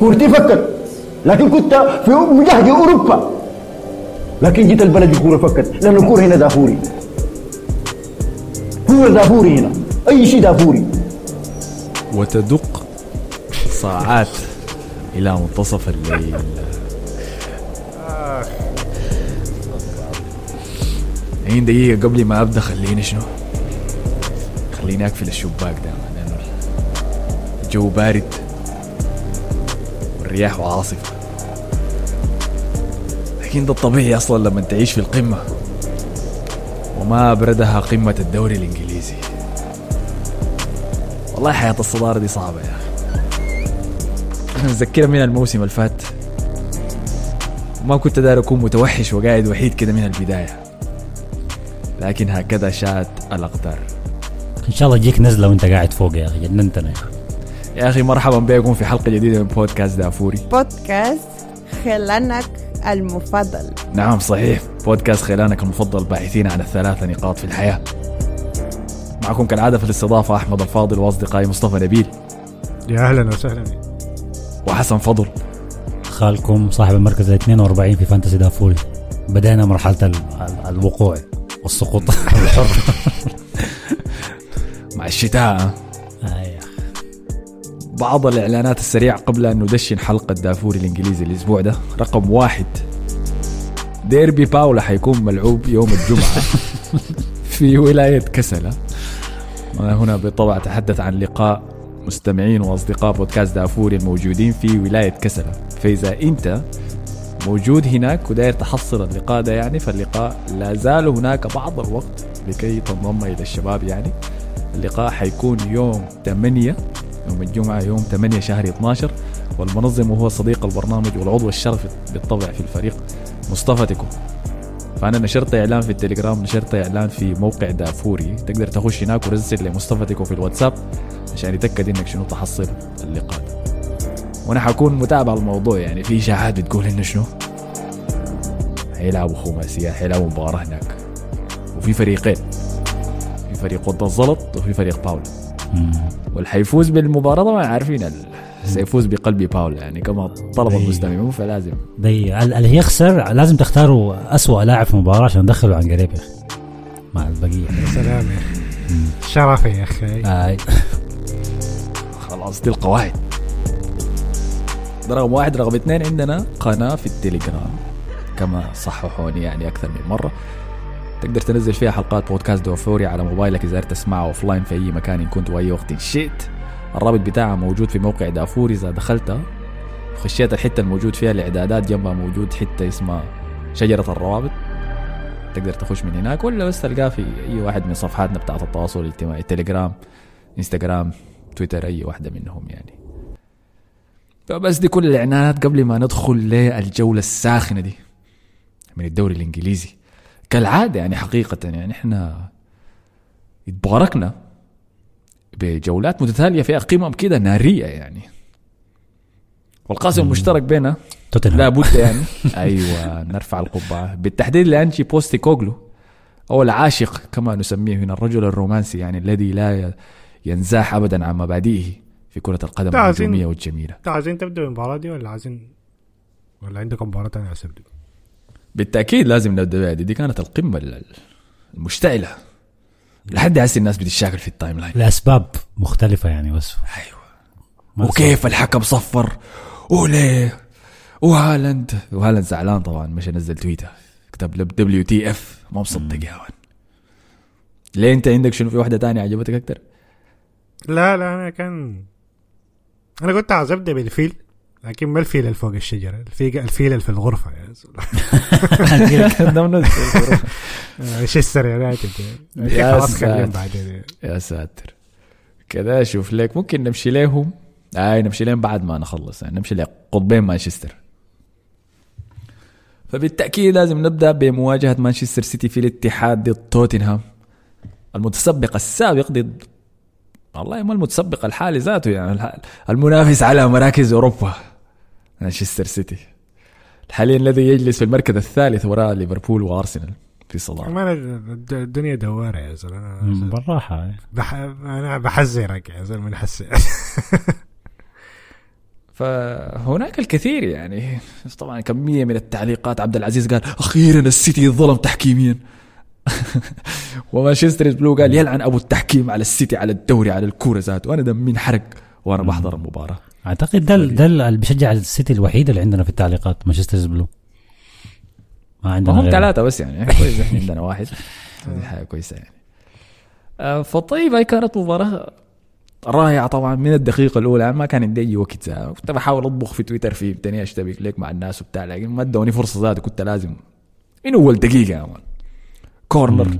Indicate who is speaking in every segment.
Speaker 1: كورتي فكت لكن كنت في مجهد أوروبا. لكن جيت البلد الكوره فكت لأنه الكورة هنا دافوري. هو دافوري هنا. أي شيء دافوري.
Speaker 2: وتدق ساعات إلى منتصف الليل. عين دقيقة قبل ما أبدأ خليني شنو؟ خليني أقفل الشباك ده. لأنه الجو بارد. والرياح وعاصفة. لكن ده الطبيعي أصلا لما تعيش في القمة. وما أبردها قمة الدوري الإنجليزي. والله حياة الصدارة دي صعبة يا أخي. متذكرة من الموسم اللي فات. ما كنت داير أكون متوحش وقاعد وحيد كده من البداية. لكن هكذا شاءت الأقدار.
Speaker 3: إن شاء الله تجيك نزلة وأنت قاعد فوق يا أخي جننتنا يا أخي.
Speaker 2: يا أخي مرحبا بكم في حلقة جديدة من بودكاست دافوري.
Speaker 4: بودكاست خلانك المفضل.
Speaker 2: نعم صحيح. بودكاست خلانك المفضل باحثين عن الثلاثة نقاط في الحياة. معكم كالعادة في الاستضافة أحمد الفاضل وأصدقائي مصطفى نبيل.
Speaker 5: يا أهلا وسهلا.
Speaker 2: وحسن فضل.
Speaker 3: خالكم صاحب المركز ال 42 في فانتسي دافوري. بدأنا مرحلة ال- ال- الوقوع والسقوط الحر.
Speaker 2: مع الشتاء بعض الإعلانات السريعة قبل أن ندشن حلقة دافوري الإنجليزي الأسبوع ده رقم واحد. ديربي باولا حيكون ملعوب يوم الجمعة في ولاية كسلة وأنا هنا بالطبع أتحدث عن لقاء مستمعين وأصدقاء بودكاست دافوري الموجودين في ولاية كسلة فإذا أنت موجود هناك وداير تحصل اللقاء ده يعني فاللقاء لا زال هناك بعض الوقت لكي تنضم إلى الشباب يعني. اللقاء حيكون يوم 8 يوم الجمعة يوم 8 شهر 12 والمنظم وهو صديق البرنامج والعضو الشرفي بالطبع في الفريق مصطفى تيكو فأنا نشرت إعلان في التليجرام نشرت إعلان في موقع دافوري تقدر تخش هناك ورسل لمصطفى تيكو في الواتساب عشان يتأكد إنك شنو تحصل اللقاء. وأنا حكون متابع الموضوع يعني في إشاعات بتقول إنه شنو حيلعبوا خماسيات حيلعبوا مباراة هناك وفي فريقين في فريق وضد الزلط وفي فريق باولا
Speaker 3: مم.
Speaker 2: واللي حيفوز بالمباراة طبعا عارفين سيفوز بقلب باولا يعني كما طلب. المستمعون فلازم.
Speaker 3: دي ال- اللي يخسر لازم تختاروا أسوأ لاعب في المباراة عشان ندخله عن قريب يا أخي. مع البقية.
Speaker 5: يا سلام يا أخي. شرفي يا أخي.
Speaker 3: آه.
Speaker 2: خلاص دي القواعد ده رقم واحد رقم اثنين عندنا قناة في التليجرام. كما صححوني يعني أكثر من مرة. تقدر تنزل فيها حلقات بودكاست دوفوري على موبايلك إذا أردت تسمعها offline في أي مكان إن كنت وأي وقت شئت. الرابط بتاعها موجود في موقع دافوري إذا دخلت خشيت الحتة الموجود فيها الإعدادات جنبها موجود حتة اسمها شجرة الروابط. تقدر تخش من هناك ولا بس تلقاه في أي واحد من صفحاتنا بتاعت التواصل الاجتماعي تليجرام إنستغرام تويتر أي واحدة منهم يعني. فبس دي كل الإعلانات قبل ما ندخل للجولة الساخنة دي من الدوري الإنجليزي. كالعادة يعني حقيقة يعني إحنا اتباركنا بجولات متتالية فيها قمم كده نارية يعني. والقاسم المشترك بيننا
Speaker 3: توتنهام.
Speaker 2: لا بد يعني. أيوه نرفع القبعة. بالتحديد لأنجي بوستيكوغلو أو العاشق كما نسميه هنا الرجل الرومانسي يعني الذي لا ينزاح ابدا عن مبادئه في كرة القدم الهجومية
Speaker 5: والجميلة. عايزين تبدوا المباراة دي ولا عايزين ولا عندكم مباراة ثانية عايز تبدوا؟
Speaker 2: بالتأكيد لازم نبدأ بها دي, دي كانت القمة ال- المشتعلة. لحد هسه الناس بتتشاكل في ال timeline
Speaker 3: لأسباب مختلفة يعني بس أيوه.
Speaker 2: وكيف الحكم صفر؟ وليه وهالاند. وهالاند زعلان طبعا مش نزل تويتر. كتب WTF ما مصدق يا ولد ليه أنت عندك شنو؟ في واحدة تانية عجبتك أكثر؟
Speaker 5: لا لا أنا كان أنا كنت ابدا بالفيل. لكن ما الفيل اللي فوق الشجرة الفيل الفيل في الغرفة يا مانشستر يونايتد لكن
Speaker 2: يا
Speaker 5: خلاص خليهم
Speaker 2: ساتر.
Speaker 5: بعدين.
Speaker 2: يا ساتر. كذا أشوف لك ممكن نمشي لهم اي نمشي لهم بعد ما نخلص. يعني نمشي لقطبين مانشستر. فبالتأكيد لازم نبدأ بمواجهة مانشستر سيتي في الاتحاد ضد توتنهام المتسبق السابق ضد والله ما المتسبق الحالي ذاته يعني المنافس على مراكز أوروبا مانشستر سيتي. حاليا الذي يجلس في المركز الثالث وراء ليفربول وأرسنال في صدارة.
Speaker 5: ما الد- الدنيا دوارة يا زلمة.
Speaker 3: بالراحة
Speaker 5: بح... أنا بحذرك يا زلمة من حس
Speaker 2: فهناك الكثير يعني. طبعا كمية من التعليقات عبد العزيز قال أخيرا السيتي ظلم تحكيميا. ومانشستر بلو قال يلعن أبو التحكيم على السيتي على الدوري على الكورة ذاته. وأنا دمي انحرق وأنا بحضر المباراة.
Speaker 3: أعتقد ده ده اللي بيشجع السيتي الوحيد اللي عندنا في التعليقات مانشستر بلو ما عندنا
Speaker 2: هم. ثلاثة بس يعني. كويس إحنا عندنا واحد. هذه حاجة كويسة يعني. آه، فطيب هاي كانت مباراة رائعة طبعا من الدقيقة الأولى. يعني ما كان عندي أي وقت. كنت بحاول أطبخ في تويتر في تاني أشتبك لك مع الناس وبتاع لكن ما ادوني فرصة ذاتي. كنت لازم من أول دقيقة يا man. corner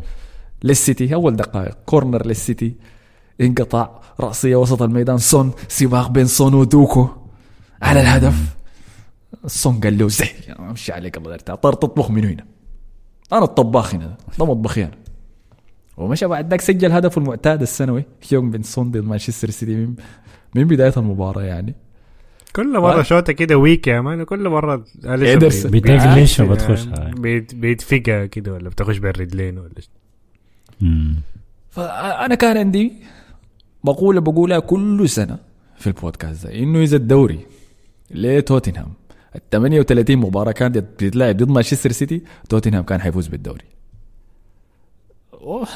Speaker 2: للسيتي. أول دقائق. corner للسيتي. انقطع رأسية وسط الميدان. سون. سباق بين سون ودوكو. على الهدف. سون قال له زي يعني امشي عليك الله يرتاح طار تطبخ من هنا. أنا الطباخ هنا. ده مطبخي أنا ومشى بعد ذاك سجل هدفه المعتاد السنوي. يوم بن سون ضد مانشستر سيتي. من, من بداية المباراة يعني.
Speaker 5: كل
Speaker 2: مرة.
Speaker 5: شوطه كده weak يا man كل
Speaker 2: مرة.
Speaker 5: بي-
Speaker 3: بتقلش
Speaker 5: بي-
Speaker 3: وبتخش.
Speaker 5: بيت- بيتفقها كده ولا بتخش بين رجلين ولا.
Speaker 2: فأنا كان عندي مقوله بقولها كل سنة في البودكاست ده إنه إذا الدوري لتوتنهام ال 38 مباراة كانت بتتلعب ضد مانشستر سيتي توتنهام كان حيفوز بالدوري أوه،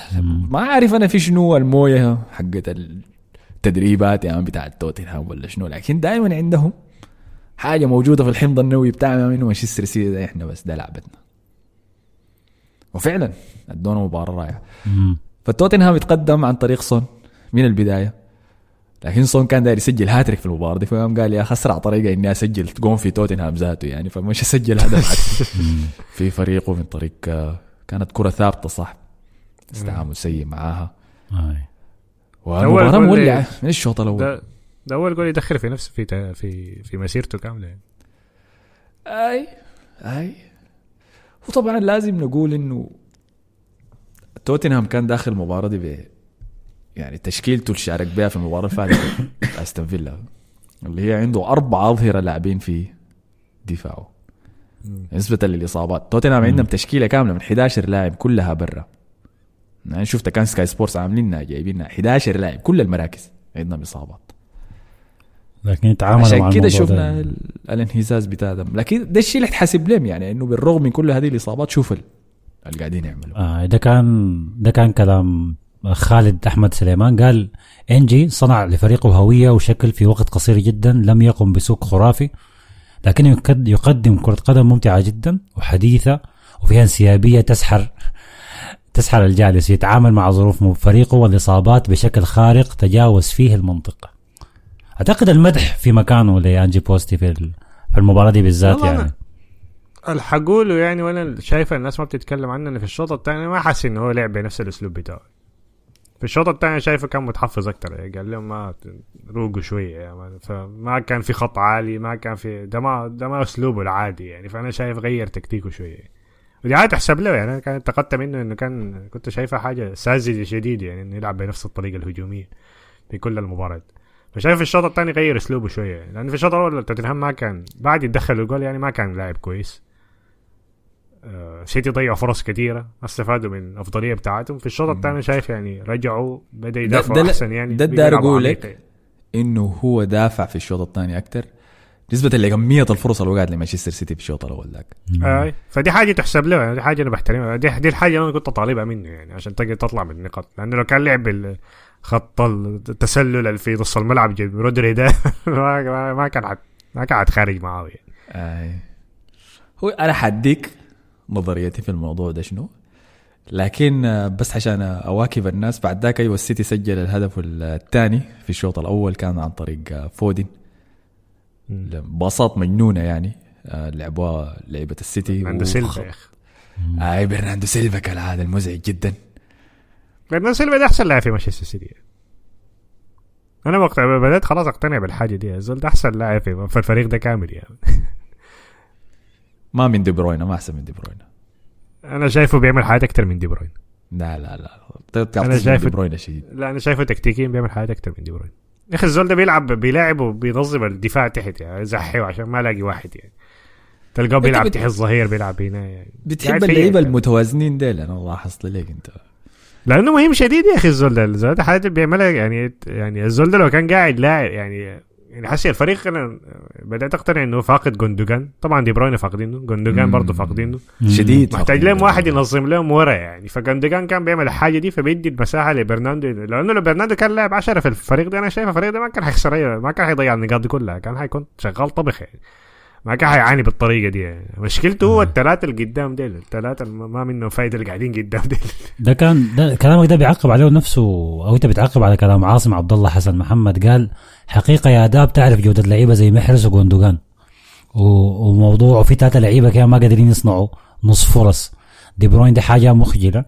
Speaker 2: ما عارف أنا في شنو الموية حقت التدريبات يعني بتاع توتنهام ولا شنو لكن دائما عندهم حاجة موجودة في الحمض النووي بتاعنا انه مانشستر سيتي ده إحنا بس ده لعبتنا. وفعلا أدونا مباراة
Speaker 3: رائعة.
Speaker 2: فتوتنهام يتقدم عن طريق سون من البداية لكن سون كان داير يسجل هاتريك في المباراة دي فقام قال يا أخي أسرع طريقة إني أسجل تقوم في توتنهام ذاته يعني فمش أسجل هدف في فريقه من طريق آه، كانت كرة ثابتة صح؟ بس تعامل سيء معاها. والمباراه مولعه من الشوط الأول
Speaker 5: ده ده اول جول يدخل في نفسه في في في مسيرته كاملة يعني.
Speaker 2: اي أي. وطبعا لازم نقول إنه توتنهام كان داخل المباراة دي ب يعني تشكيلته اللي شارك بها في المباراة اللي فاتت أستون فيلا اللي هي عنده أربع أظهرة لاعبين في دفاعه. نسبة للإصابات. توتنهام عندهم تشكيلة كاملة من 11 لاعب كلها برا. يعني شفت كان سكاي سبورتس عاملينها جايبينها 11 لاعب كل المراكز عندهم اصابات
Speaker 3: لكن يتعاملوا مع
Speaker 2: عشان كده شفنا
Speaker 3: ده.
Speaker 2: ال- الانهزاز بتاع ده. لكن ده الشيء اللي اتحسب لهم يعني إنه بالرغم من كل هذه الإصابات شوف ال- اللي قاعدين يعملوا.
Speaker 3: آه ده كان ده كان كلام خالد أحمد سليمان قال إنجي صنع لفريقه هوية وشكل في وقت قصير جدا لم يقم بسوق خرافي لكنه يقد- يقدم كرة قدم ممتعة جدا وحديثة وفيها انسيابية تسحر. تسحر الجالس يتعامل مع ظروف فريقه والاصابات بشكل خارق تجاوز فيه المنطقة. أعتقد المدح في مكانه لانجي بوستي في ال- في المباراة دي بالذات يعني.
Speaker 5: اللي حقوله يعني وأنا شايف الناس ما بتتكلم عنه في الشوط الثاني ما حاسس إنه هو لعب بنفس الأسلوب بتاعه. في الشوط الثاني شايفه كان متحفظ أكتر يعني قال لهم ما روقوا شوية مان. فما كان في خط عالي ما كان في ده ما ده ما أسلوبه العادي يعني. فأنا شايف غير تكتيكه شوية. ودي عاد تحسب له يعني أنا كان انتقدت منه إنه كان كنت شايفها حاجة ساذجة شديد يعني إنه يلعب بنفس الطريقة الهجومية في كل المباريات فشايف في الشوط الثاني غير أسلوبه شوية يعني. لأن في الشوط الأول توتنهام ما كان بعد يتدخل الجول يعني ما كان لاعب كويس آه، سيتي ضيعوا فرص كثيرة ما استفادوا من الافضليه بتاعتهم في الشوط الثاني شايف يعني رجعوا بدأ يدافعوا أحسن يعني
Speaker 2: ده أقول
Speaker 5: عميق
Speaker 2: لك. إنه هو دافع في الشوط الثاني أكثر نسبة لكمية الفرص اللي وقعت لمانشستر سيتي في الشوط الأول ذاك.
Speaker 5: آه فدي حاجة تحسب له يعني دي حاجة أنا بحترمها. دي, دي الحاجة اللي أنا كنت طالبها منه يعني عشان تقدر تطلع من النقاط. لأنه لو كان لعب خط التسلل اللي في نص الملعب جنب رودري ده ما, كان حت ما كان حتخارج معاه يعني.
Speaker 2: آي. هو أنا حديك نظريتي في الموضوع ده شنو؟ لكن بس عشان أواكب الناس بعد ذاك أيوه السيتي سجل الهدف الثاني في الشوط الأول كان عن طريق فودن باصات مجنونة يعني. آه، لعبوها لعبه السيتي
Speaker 5: عنده
Speaker 2: وخ-
Speaker 5: سيلفا يا أخي.
Speaker 2: اي برناردو سيلفا كالعاده المزعج جدا.
Speaker 5: برناردو سيلفا ده أحسن لاعب في مانشستر سيتي. أنا وقت بدأت خلاص أقتنع بالحاجة دي. الزول ده أحسن لاعب في الفريق ده كامل يعني.
Speaker 2: ما من دي بروين ما أحسن من دي بروين
Speaker 5: أنا شايفه بيعمل حاجات أكتر من دي بروين
Speaker 2: لا لا لا
Speaker 5: أنا شايف-
Speaker 2: دي بروين شديد.
Speaker 5: لا أنا شايفه تكتيكيا بيعمل حاجات أكتر من دي بروين يا أخي الزول ده بيلعب بيلعب وبينظم الدفاع تحت يعني زحيه عشان ما ألاقي واحد يعني. تلقاه بيلعب
Speaker 2: بت-
Speaker 5: تحت الظهير بيلعب هنا يعني.
Speaker 2: بتحب
Speaker 5: فيا
Speaker 2: اللعيبة
Speaker 5: يعني.
Speaker 2: المتوازنين ديل؟ أنا لاحظت لك أنت.
Speaker 5: لأنه مهم شديد يا أخي الزول ده. الزول ده حاجة بيعملها يعني يعني الزول ده لو كان قاعد لاعب يعني يعني حسي الفريق أنا بدأت أقتنع إنه فاقد جوندوجان. طبعا دي بروين فاقدينه جوندوجان برضه فاقدينه.
Speaker 2: شديد
Speaker 5: محتاج لهم واحد ينظم لهم ورا يعني. فجوندوجان كان بيعمل الحاجة دي فبيدي المساحة لبرناردو. لأنه لو برناردو كان لاعب 10 في الفريق ده أنا شايف الفريق ده ما كان حيخسر أي- ما كان حيضيع النقاط دي كلها. كان حيكون شغال طبخ يعني. ما كان حيعاني بالطريقة دي. يعني مشكلته هو الثلاثه اللي قدام ديل. الثلاثه ما منهم فايدة اللي قاعدين قدام ديل.
Speaker 3: ده كان ده كلامك ده بيعقب عليه نفسه أو أنت بتعقب على كلام عاصم عبد الله حسن محمد. قال حقيقة يا اداب تعرف جودة لعيبة زي محرز وجوندوجان. وموضوع وفي ثلاثة لعيبة كده ما قادرين يصنعوا. نص فرص. دي بروين دي حاجة مخجلة.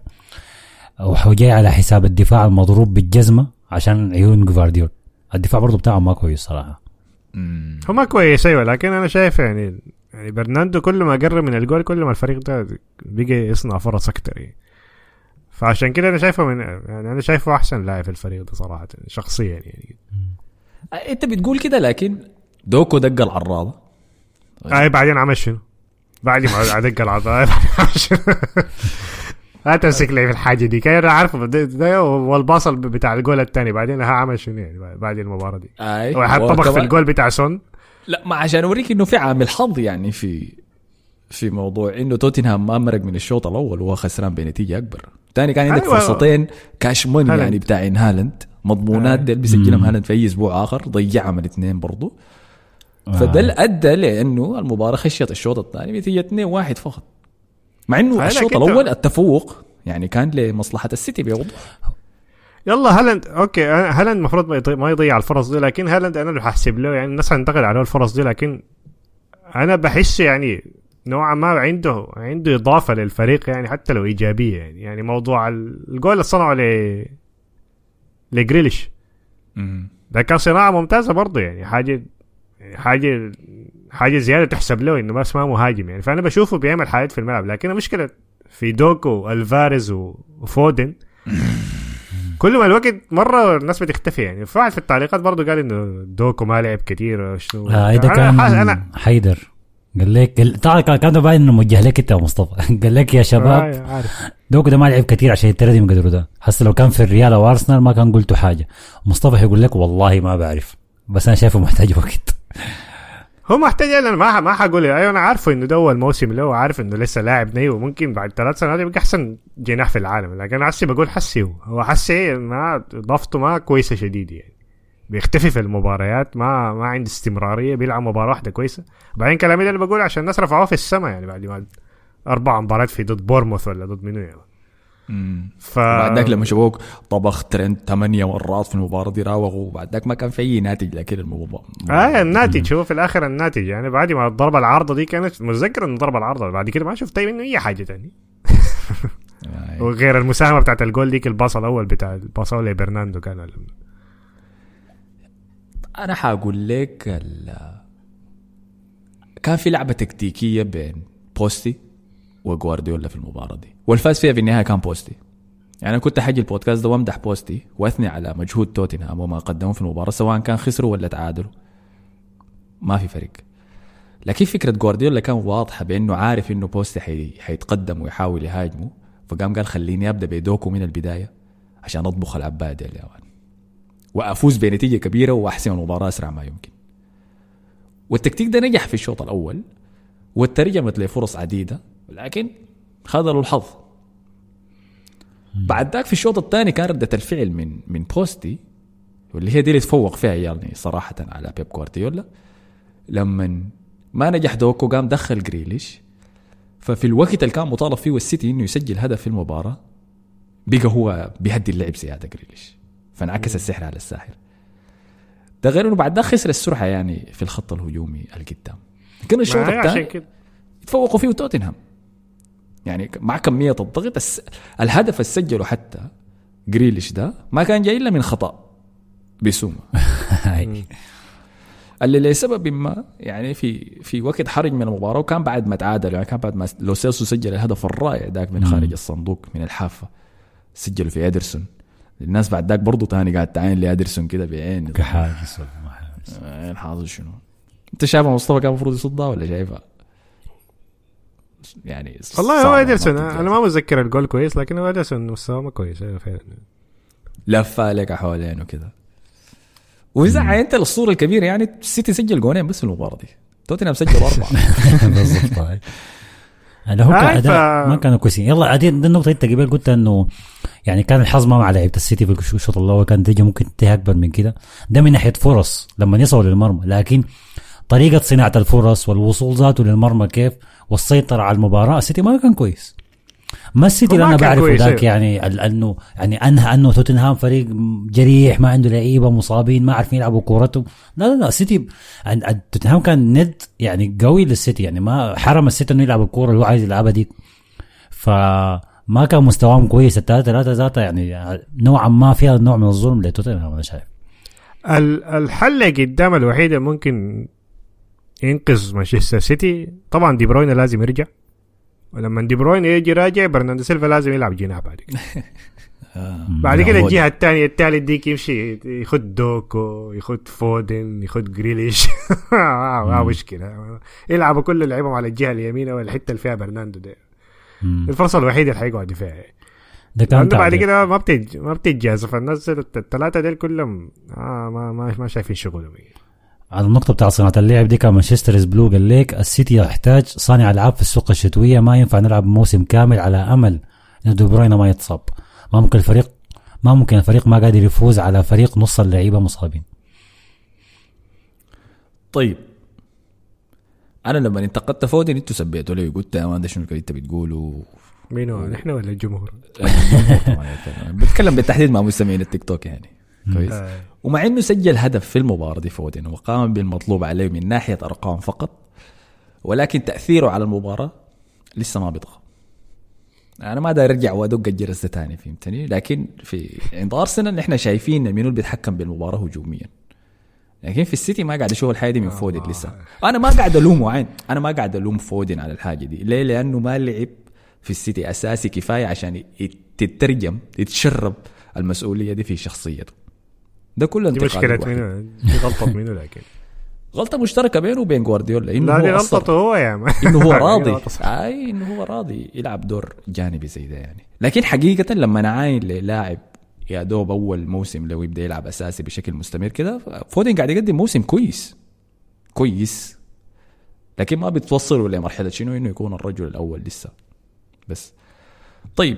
Speaker 3: وجاي على حساب الدفاع المضروب بالجزمة عشان عيون جفارديول. الدفاع برضه بتاعه ما كويس صراحة.
Speaker 5: هو ما كويس أيوه لكن أنا شايف يعني يعني برناندو كل ما قرب من الجول كل ما الفريق ده بقى يصنع فرص أكتر يعني. فعشان كده أنا شايفه من يعني أنا شايفه أحسن لاعب في الفريق ده صراحة شخصيا يعني.
Speaker 2: أنت بتقول كده لكن دوكو دق العراضة.
Speaker 5: هاي بعدين عمل شنو؟ بعد ما بعدين عمل شنو؟ لا تمسك لي في الحاجة دي. كان عارفه والباص بتاع الجول الثاني بعدين ها عمل شنو يعني بعد المباراة دي؟
Speaker 2: أي.
Speaker 5: هو طبخ في الجول بتاع سون.
Speaker 2: لا ما عشان أوريك إنه في عامل حظ يعني في في موضوع إنه توتنهام ما مرق من الشوط الأول وهو خسران بنتيجة أكبر. ثاني كان عندك
Speaker 5: أيوة.
Speaker 2: فرصتين. cash
Speaker 5: money.
Speaker 2: يعني بتاعين هالاند. مضمونات. ديل بيسجلهم هالاند في أي أسبوع آخر. ضيعهم الاثنين برضو. فده اللي أدى لأنه المباراة خشيت الشوط الثاني بنتيجة 2-1 فقط. مع
Speaker 5: إنه
Speaker 2: الشوط. الأول التفوق يعني كان لمصلحة السيتي بوضوح
Speaker 5: يلا هالاند okay هالاند المفروض ما يضيع, ما يضيع الفرص دي لكن هالاند أنا اللي ححسب له يعني الناس هتنتقد عليه الفرص دي لكن أنا بحس يعني نوعا ما عنده عنده إضافة للفريق يعني حتى لو إيجابية يعني. يعني موضوع ال- الجول اللي صنعه ل لجريليش. ده كان صناعة ممتازة برضه يعني حاجة حاجة حاجة زيادة تحسب له إنه بس ما مهاجم يعني. فأنا بشوفه بيعمل حاجات في الملعب لكن المشكلة في دوكو ألفاريز و- وفودن كل ما الوقت مرة الناس بتختفي يعني. فواحد في التعليقات برضه قال إنه دوكو ما لعب كتير شنو
Speaker 3: آه ده
Speaker 5: أنا
Speaker 3: كان
Speaker 5: أنا
Speaker 3: حيدر قال لك طبعا كان كان باين إنه موجه لك أنت يا مصطفى. قال لك يا شباب
Speaker 5: آه،
Speaker 3: دوكو ده ما لعب كثير عشان يتردم قدره ده. هسه لو كان في الريال أو أرسنال ما كان قلتوا حاجة. مصطفى يقول لك والله ما بعرف بس أنا شايفه محتاج وقت.
Speaker 5: هو محتاج أنا ما ما حقول. أيوه أنا عارفه إنه ده اول موسم له وعارف إنه لسه لاعب ني وممكن بعد ثلاث سنوات يبقى أحسن جناح في العالم. لكن حسي بقول حسي هو. هو حسي ما اضافته ما كويسه شديد يعني. بيختفي في المباريات ما ما عنده استمرارية بيلعب مباراة واحدة كويسة. بعدين كلامي ده اللي بقول عشان الناس رفعوه في السماء يعني بعد ما أربع مباريات في ضد بورموث ولا ضد منو يعني. ف
Speaker 2: بعد ذاك لما شافوك طبخ ترند ثمانية مرات في المباراة دي راوغوا بعد ذاك ما كان في أي ناتج لكن المباراة
Speaker 5: آه الناتج هو في الآخر الناتج. يعني بعد ما الضربة العارضة دي كانت متذكر انه ضربه العارضة بعد كده ما شفت منه أي حاجة تاني.
Speaker 2: يعني
Speaker 5: وغير المساهمة بتاعت الجول ديك الباص الأول بتاع الباص الأول لبرناندو كان ال-
Speaker 2: أنا حأقول لك ال- كان في لعبة تكتيكية بين بوستي وجوارديولا في المباراة دي. والفاز فيها في النهاية كان بوستي. يعني أنا كنت حاجي البودكاست ده وأمدح بوستي وأثني على مجهود توتنهام وما قدموه في المباراة سواء كان خسروا ولا تعادلوا. ما في فرق. لكن فكرة جوارديولا كان واضحة بأنه عارف إنه بوستي حي... حيتقدم ويحاول يهاجمه فقام قال خليني أبدأ بدوكو من البداية عشان أطبخ العباية دي اليابان وأفوز بنتيجة كبيرة وأحسم المباراة أسرع ما يمكن. والتكتيك ده نجح في الشوط الأول وترجمت لفرص عديدة لكن خذله الحظ. بعد ذاك في الشوط الثاني كان ردة الفعل من من بوستي واللي هي دي اللي تفوق فيها يعني صراحة على بيب جوارديولا. لما ما نجح دوكو قام دخل جريليش. ففي الوقت اللي كان مطالب فيه السيتي إنه يسجل هدف في المباراة بقى هو بيهدي اللعب زيادة جريليش. فانعكس السحر على الساحر. ده غير إنه بعد ده خسر السرعة يعني في الخط الهجومي القدام. لكن الشوط الثاني
Speaker 5: كده.
Speaker 2: تفوقوا فيه توتنهام يعني مع كمية الضغط. الهدف اللي سجله حتى جريليش ده ما كان جاي إلا من خطأ بسومة. اللي لسبب ما يعني في في وقت حرج من المباراة وكان بعد ما تعادل يعني كان بعد ما لو سيلسو سجل الهدف الرائع ذاك من خارج الصندوق من الحافة سجلوا في إدرسون الناس بعد ذاك برضه تاني قاعد تعاين لإدرسون كده بعين
Speaker 3: كحاجز ولا ما حاجز.
Speaker 2: عين حاضر شنو أنت شايفها مصطفى كان المفروض يصدها ولا شايفها يعني
Speaker 5: والله هو ادرسون أنا ما متذكر الجول كويس لكن هو ادرسون مستواه ما كويس فعلا.
Speaker 2: لفه عليك حوالين وكده وإذا عينت الصورة الكبيرة يعني السيتي سجل جونين بس في المباراة دي. توتنهام سجل أربعة.
Speaker 3: بالضبط. هذا هو أداء
Speaker 5: ف-
Speaker 3: ما كانوا كويسين. يلا عادين دي النقطه أنت قبل قلت إنه يعني كان الحظ ما مع لعيبة السيتي في الشوط الأول كان نتيجة ممكن تنتهي أكبر من كده. ده من ناحية فرص لما يصلوا للمرمى. لكن طريقة صناعة الفرص والوصول ذاته للمرمى كيف؟ والسيطرة على المباراة. السيتي ما كان كويس. ما السيتي اللي
Speaker 5: أنا
Speaker 3: بعرفه ذاك
Speaker 5: أيوه.
Speaker 3: يعني انه يعني انهى أنه توتنهام فريق جريح ما عنده لعيبة مصابين ما عارفين يلعبوا كورته. لا لا لا السيتي توتنهام كان ند يعني قوي للسيتي. يعني ما حرم السيتي إنه يلعب الكورة اللي هو عايز يلعبها دي. فما كان مستواهم كويس. الثلاثه ثلاثة ذاتها يعني نوعا ما فيها نوع من الظلم لتوتنهام أنا شايف.
Speaker 5: ال- الحل قدام الوحيد اللي ممكن ينقذ مانشستر سيتي. طبعا دي بروين لازم يرجع. ولما دي بروين يجي راجع برناردو سيلفا لازم يلعب جناح بعد كده. بعد كده الجهة الثانية الثالث ديك يمشي يخد دوكو يخد فودن يخد جريليش. ما ما مشكلة. يلعبوا كل اللعيبه على الجهة اليمين أو الحته اللي فيها برناردو ده. الفرصة الوحيدة اللي حيقعد فيها.
Speaker 3: ده كان
Speaker 5: لأنه بعد. كده ما بتج ما بتتجازف. فالناس الثلاثه ديل كلهم آه ما ما ما شايفين شغلهم.
Speaker 3: على النقطة بتاع صناعة اللعب دي كان Manchester is Blue قال لك السيتي يحتاج صانع ألعاب في السوق الشتوية ما ينفع نلعب موسم كامل على أمل إن دي بروين ما يتصاب. ما ممكن الفريق ما ممكن الفريق ما قادر يفوز على فريق نص اللعيبة مصابين.
Speaker 2: طيب. أنا لما انتقدت فودن أنتوا سبيتوا لي قلت يا man ده شنو انت بتقوله؟
Speaker 5: مين هو نحن ولا الجمهور؟
Speaker 2: الجمهور طبعاً يتكلم. بتكلم بالتحديد مع مستمعين التيك توك يعني. كويس.
Speaker 5: آه.
Speaker 2: ومع إنه سجل هدف في المباراة دي فودن وقام بالمطلوب عليه من ناحية أرقام فقط ولكن تأثيره على المباراة لسه ما بيطغى. أنا ما داير أرجع وأدق الجرس ده تاني فهمتني؟ لكن في عند أرسنال إحنا شايفين منو اللي بيتحكم بالمباراة هجوميا. لكن في السيتي ما قاعد أشوف الحاجة دي من فودن لسه. أنا ما قاعد الومه عين أنا ما قاعد ألوم فودن على الحاجة دي. ليه؟ لأنه ما لعب في السيتي أساسي كفاية عشان تترجم يتشرب المسؤولية دي في شخصيته. ده كله
Speaker 5: دي
Speaker 2: الواحد.
Speaker 5: منو دي غلطة منو لكن.
Speaker 2: غلطة مشتركة بينه وبين جوارديولا. إنه
Speaker 5: لا دي
Speaker 2: هو
Speaker 5: غلطته هو يا
Speaker 2: إنه هو راضي. أي إنه هو راضي. يلعب دور جانبي زي ده يعني. لكن حقيقة لما نعاين للاعب يا دوب أول موسم لو يبدأ يلعب أساسي بشكل مستمر كده فودن قاعد يقدم موسم كويس. كويس. لكن ما بتوصله لمرحلة شنو؟ إنه يكون الرجل الأول لسه. بس. طيب.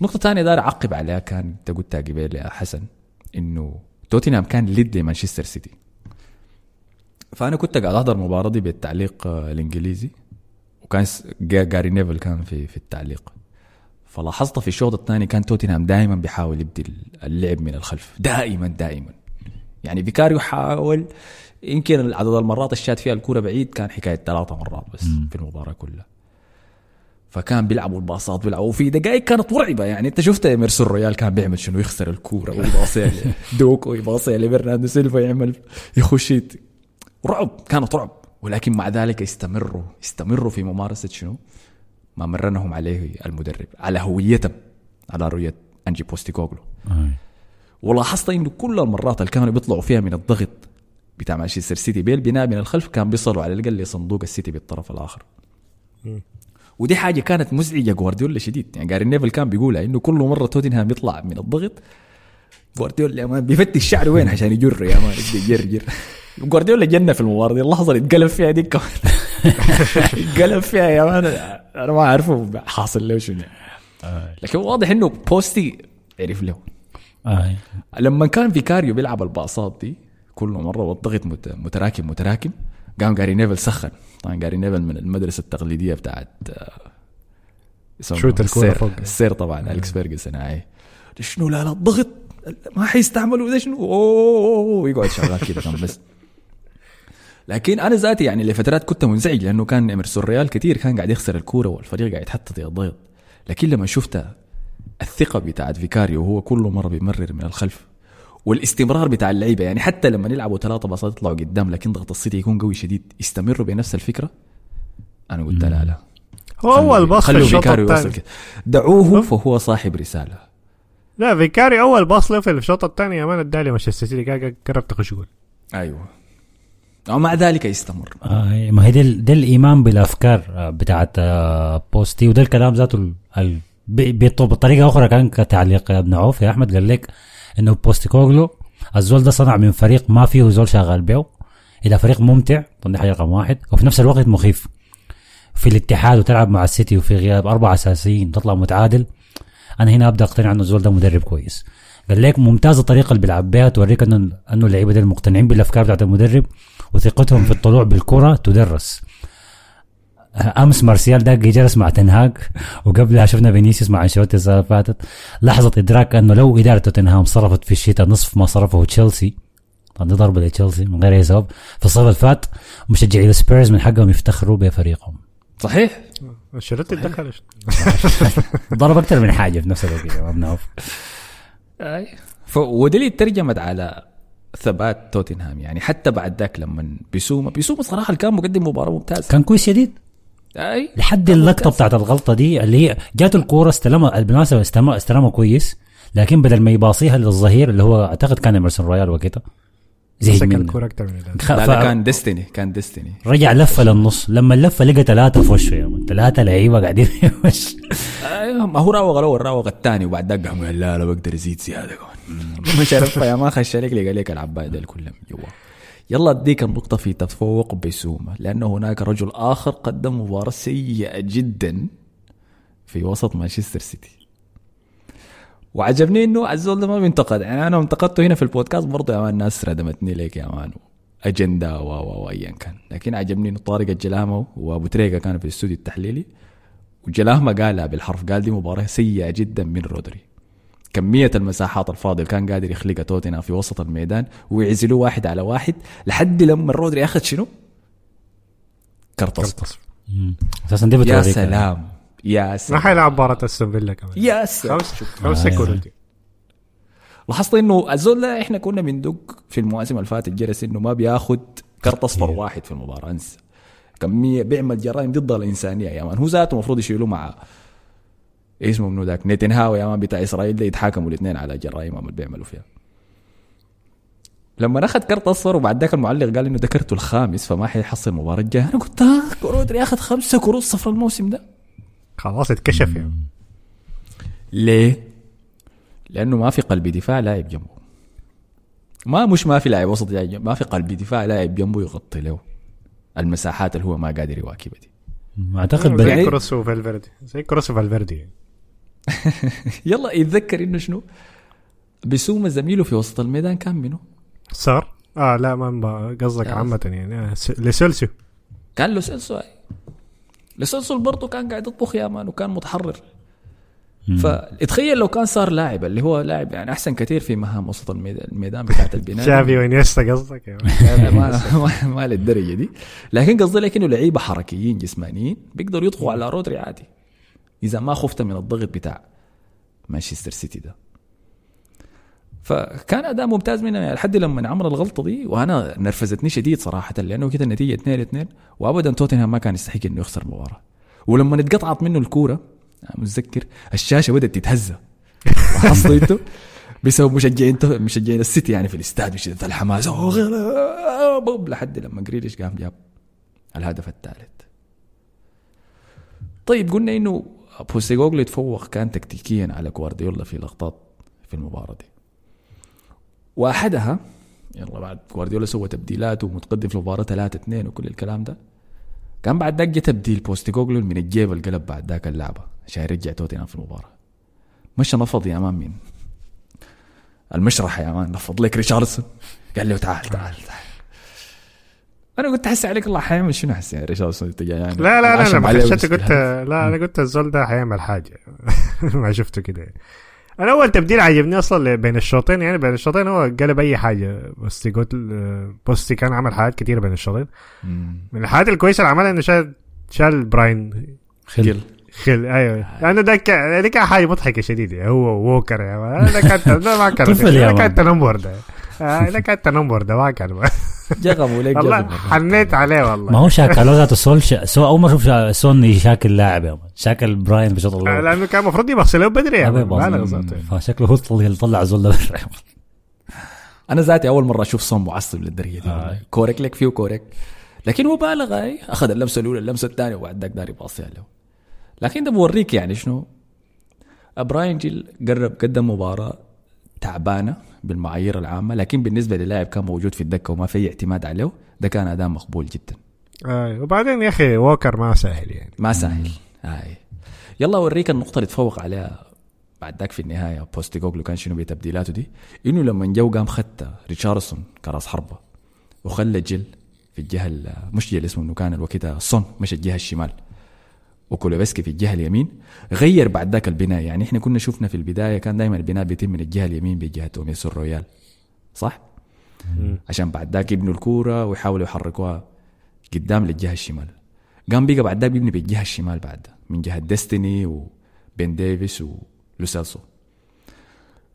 Speaker 2: نقطة ثانية دار أعقب عليها كان أنت قلتها قبل يا حسن. إنه توتنهام كان ند لمانشستر سيتي. فأنا كنت قاعد أحضر المباراة دي بالتعليق آه، الإنجليزي وكان جاري نيفل كان في في التعليق. فلاحظت في الشوط الثاني كان توتنهام دائما بيحاول يبدي اللعب من الخلف دائما دائما يعني فيكاريو حاول يمكن عدد المرات الشات فيها الكرة بعيد كان حكاية ثلاثة مرات بس في المباراة كلها. فكان بيلعبوا الباصات بيلعبوا وفي دقائق كانت مرعبة. يعني أنت شفت إيميرسون رويال كان بيعمل شنو؟ يخسر الكورة ويباصي دوكو ويباصي لبرناردو سيلفا يعمل يخش رعب كانت رعب. ولكن مع ذلك يستمروا يستمروا في ممارسة شنو؟ ما مرنهم عليه المدرب على هويتهم على رؤية أنجي بوستيكوغلو. ولاحظت إنه كل المرات اللي كانوا بيطلعوا فيها من الضغط بتاع مانشستر سيتي بالبناء من الخلف كان بيصلوا على الأقل لصندوق السيتي بالطرف الآخر. ودي حاجة كانت مزعجة جوارديولا شديد. يعني جاري نيفل كان بيقولها إنه كل مرة توتنهام يطلع من الضغط جوارديولا يا man بيفتش شعره وين عشان يجر يا man؟ يبدأ يجرجر جوارديولا جنة في المباراة دي اللحظه اللي اتقلب فيها دي كمان. اتقلب فيها يا مان. أنا ما عارفه حاصل له شنو. لكن واضح إنه بوستي عرف له.
Speaker 3: آه.
Speaker 2: لما كان فيكاريو بيلعب الباصات دي كل مرة والضغط مت- متراكم متراكم قام جاري نيفل سخن. طبعا جاري نيفل من المدرسة التقليدية بتاعت آه،
Speaker 5: الكورة
Speaker 2: السير-
Speaker 5: فوق.
Speaker 2: السير طبعا أليكس فيرجسون اي شنو؟ لا لا الضغط. ما حيستعملوا ده شنو؟ أوه يقعد شغال كده كان بس. لكن أنا ذاتي يعني لفترات كنت منزعج لأنه كان إيميرسون رويال كثير كان قاعد يخسر الكورة والفريق قاعد يتحط في الضغط لكن لما شفت الثقة بتاعت فيكاريو وهو كل مرة بيمرر من الخلف والاستمرار بتاع اللعيبة. يعني حتى لما يلعبوا ثلاثة باصات يطلعوا قدام لكن ضغط السيتي يكون قوي شديد. يستمروا بنفس الفكرة؟ أنا قلت لا لا.
Speaker 5: هو أول باص في
Speaker 2: خلوا
Speaker 5: الشوط
Speaker 2: فيكاريو يوصل
Speaker 5: الثاني.
Speaker 2: كده. دعوه فهو صاحب رسالة.
Speaker 5: لا فيكاريو أول باص له في الشوط الثاني يا man أداها لي مانشستر سيتي. قاعد قرب تخش جول.
Speaker 2: أيوه. ومع ذلك يستمر.
Speaker 3: آه. ما هي ده, ال- ده الإيمان بالأفكار بتاعت آه، بوستي وده الكلام ذاته ال- ال- بطريقة أخرى كان كتعليق يا ابن عوف يا أحمد. قال لك إنه بوستيكوغلو الزول ده صنع من فريق ما فيه زول شغال به إلى فريق ممتع طب حاجة رقم واحد. وفي نفس الوقت مخيف. في الاتحاد وتلعب مع السيتي وفي غياب اربعه أساسيين تطلع متعادل. أنا هنا أبدأ أقتنع إنه الزول ده مدرب كويس. قال لك ممتازه الطريقة اللي بيلعب بها توريك انه إنه اللعيبة دي مقتنعين بالأفكار بتاعت المدرب وثقتهم في الطلوع بالكرة تدرس. أمس مارسيال ده جلس مع تنهاج وقبلها شفنا فينيسيوس مع أنشيلوتي السنة اللي فاتت. لحظة إدراك أنه لو إدارة توتنهام صرفت في الشتاء نصف ما صرفه تشيلسي طبعا ضربة لتشيلسي من غير أي سبب. في الصيف اللي فات مشجعي السبيرز من حقهم يفتخروا بفريقهم.
Speaker 2: صحيح؟
Speaker 5: أنشيلوتي تدخل
Speaker 3: ضرب أكثر من حاجة في نفس الوقت يا ابن عوف
Speaker 2: أي. ف... ودي اللي ترجمت على ثبات توتنهام يعني حتى بعد ذاك لما بيسوما بيسوما صراحة كان مقدم مباراة ممتازة.
Speaker 3: كان كويس شديد.
Speaker 2: أي.
Speaker 3: لحد اللقطة بتاعت الغلطة دي اللي هي جات الكورة استلمها بالمناسبه استلمها استلمها كويس لكن بدل ما يباصيها للظهير اللي هو أعتقد كان إيمرسون رويال وقتها. زهق
Speaker 5: مسك
Speaker 3: منه.
Speaker 5: الكورة أكثر من
Speaker 2: لا,
Speaker 3: ف-
Speaker 2: لا كان ديستني كان ديستني
Speaker 3: رجع لفة للنص. لما اللفة لقى ثلاثة في وشه يا ثلاثة لعيبة قاعدين في وش.
Speaker 2: أيوه ما هو راوغ الأول راوغ الثاني. وبعد ذاك قام قال لا لا بقدر ازيد زيادة. كمان مش عارف يا ما خش عليك لقى لك اللعيبة ديل كلهم جوا. يلا أديك النقطة في تفوق بيسوما لأن هناك رجل آخر قدم مباراة سيئة جدا في وسط مانشستر سيتي. وعجبني إنه الزول ده ما بينتقد يعني أنا انتقدته هنا في البودكاست برضه يا man الناس ردمتني ليك يا man أجندة و و وايا كان. لكن عجبني إنه طارق الجلامة وأبو تريقه كانوا في الاستوديو التحليلي وجلامة قالها بالحرف قال دي مباراة سيئة جدا من رودري. كمية المساحات الفاضية اللي كان قادر يخلقها توتنهام في وسط الميدان ويعزلوه واحد على واحد لحد لما رودري أخذ شنو؟ كرت اصفر
Speaker 3: أساسا دي
Speaker 2: يا سلام. يا
Speaker 5: man
Speaker 2: سلام.
Speaker 5: حيلعب مباراة أستون فيلا كمان.
Speaker 2: يا سلام.
Speaker 5: خمسة كروت
Speaker 2: لاحظت إنه الزول ده إحنا كنا بندق في المواسم اللي فاتت جرس إنه ما بياخد كرت اصفر واحد في المباراة. أنسى. كمية بيعمل جرائم ضد الإنسانية يا man. هو ذاته المفروض يشيلوه مع اسمه منو ذاك؟ نتنهاو يا man بتاع إسرائيل ده يتحاكموا الاثنين على جرائمهم اللي بيعملوا فيها لما أخذ كرت أصفر وبعد ذاك المعلق قال إنه ده كرته الخامس فما حيحصل المباراه الجايه أنا قلت آه رودري أخذ خمسة كروت صفر الموسم ده.
Speaker 5: خلاص اتكشف يعني
Speaker 2: ليه؟ لأنه ما في قلب دفاع لاعب جنبه. ما مش ما في لاعب وسط جاي جنبه، ما في قلب دفاع لاعب جنبه يغطي له. المساحات اللي هو ما قادر يواكبها دي.
Speaker 3: أعتقد
Speaker 5: زي
Speaker 3: بل...
Speaker 2: يعني-
Speaker 5: كروس وفالفيردي زي كروس وفالفيردي
Speaker 2: يلا يتذكر إنه شنو؟ بسوما زميله في وسط الميدان كان منه
Speaker 5: صار آه لا ما قصدك عامة يعني آه، لسلسو
Speaker 2: كان له سلسو هاي لسلسو برضه كان قاعد يطبخ يا مان وكان متحرر. فاتخيل لو كان صار لاعب اللي هو لاعب يعني أحسن كثير في مهام وسط الميدان, الميدان بتاعت البناء.
Speaker 5: شافي وإنيستا قصدك يعني.
Speaker 2: ما ما, ما للدرجة دي. لكن قصدي لك إنه لعيبة حركيين جسمانيين بيقدروا يطغوا على رودري عادي. إذا ما خفت من الضغط بتاع مانشستر سيتي ده. فكان أداء ممتاز منه يعني لحد لما عمل الغلطة دي وأنا نرفزتني شديد صراحة لأنه كده النتيجة 2 2 وابدا توتنهام ما كان يستحق إنه يخسر المباراه ولما اتقطعت منه الكورة متذكر الشاشة بدأت تتهز. حسيته بسبب مشجعين مشجعين السيتي يعني في الاستاد بشده الحماس. لحد لما جريليش قام جاب الهدف الثالث. طيب قلنا إنه بوستيغوغلو يتفوق كان تكتيكيا على جوارديولا في لقطات في المباراة دي. واحدها يلا بعد جوارديولا سوى تبديلات ومتقدم في المباراة 3 2 وكل الكلام ده كان بعد ذاك تبديل بوستيغوغلو من الجيب القلب بعد ذاك اللعبة عشان يرجع توتنهام في المباراة. مشى نفض يا man من المشرحه يا man نفض لك ريشاردسون قال له تعال تعال تعال. أنا قلت حسي عليك الله حيعمل شنو ريشاردسون انت جاي يعني.
Speaker 5: لا لا لا
Speaker 2: أنا
Speaker 5: ما
Speaker 2: وبس-
Speaker 5: قلت لا أنا قلت الزول ده حيعمل حاجة. ما شفته كده. أنا أول تبديل عجبني أصلا بين الشوطين يعني بين الشوطين هو قلب اي حاجة. بوستي قلت بوستي كان عمل حاجات كتيرة بين الشوطين. من الحاجات الكويسة اللي عملها إنه شال شال براين.
Speaker 3: خل
Speaker 5: خل أيوه. لأنه ده كان دي كان حاجة مضحكة شديدة. هو ووكر man. ده كان ده ما كان
Speaker 3: طفل يا
Speaker 5: ده كان. تنمر ده. آه، ده كان تنمر ده ما كان
Speaker 2: لك
Speaker 5: والله
Speaker 2: جغموا
Speaker 5: حنيت عليه والله.
Speaker 3: ما هو شاكل هو ذاته سون شا... سو أول ما أشوف شا... سون يشاكل لاعب يا man شاكل براين بشوط
Speaker 5: آه،
Speaker 3: الله
Speaker 5: لأنه كان المفروض يباصي له بدري يا
Speaker 3: أبي
Speaker 5: man. ما.
Speaker 3: فشكله هو اللي طلع زول ده.
Speaker 2: أنا ذاتي أول مرة أشوف سون معصب للدرجة دي. والله. كورك لك فيه كورك لكن هو بالغ اي أخذ اللمسة الأولى اللمسة الثانية وبعد ذاك داير يباصيها له لكن ده بوريك يعني شنو؟ براين جيل قرب قدم مباراة تعبانة. بالمعايير العامة لكن بالنسبة للاعب كان موجود في الدكة وما في اعتماد عليه ده كان أداء مقبول جدا.
Speaker 5: آه وبعدين يا أخي ووكر ما سهل يعني.
Speaker 2: ما سهل. هاي يلا أوريك النقطة اللي تفوق عليها بعد ذاك في النهاية بوستي جوجلو كان شنو بتبديلاته دي؟ إنه لما جو قام خت ريتشاردسون كراس حربة وخلى جيل في الجهة ال- مش جيل اسمه إنه كان الوقت سون مش الجهة الشمال. وكولوسيفسكي في الجهة اليمين غير بعد ذاك البناء. يعني إحنا كنا شفنا في البداية كان دائما البناء بيتم من الجهة اليمين بجهه إيمرسون رويال صح؟ عشان بعد ذاك يبنوا الكورة ويحاولوا يحركوها قدام للجهة الشمال. قام بقى بعد ذاك بيبني بالجهة الشمال بعد من جهة ديستني وبين ديفيس ولوسيلسو.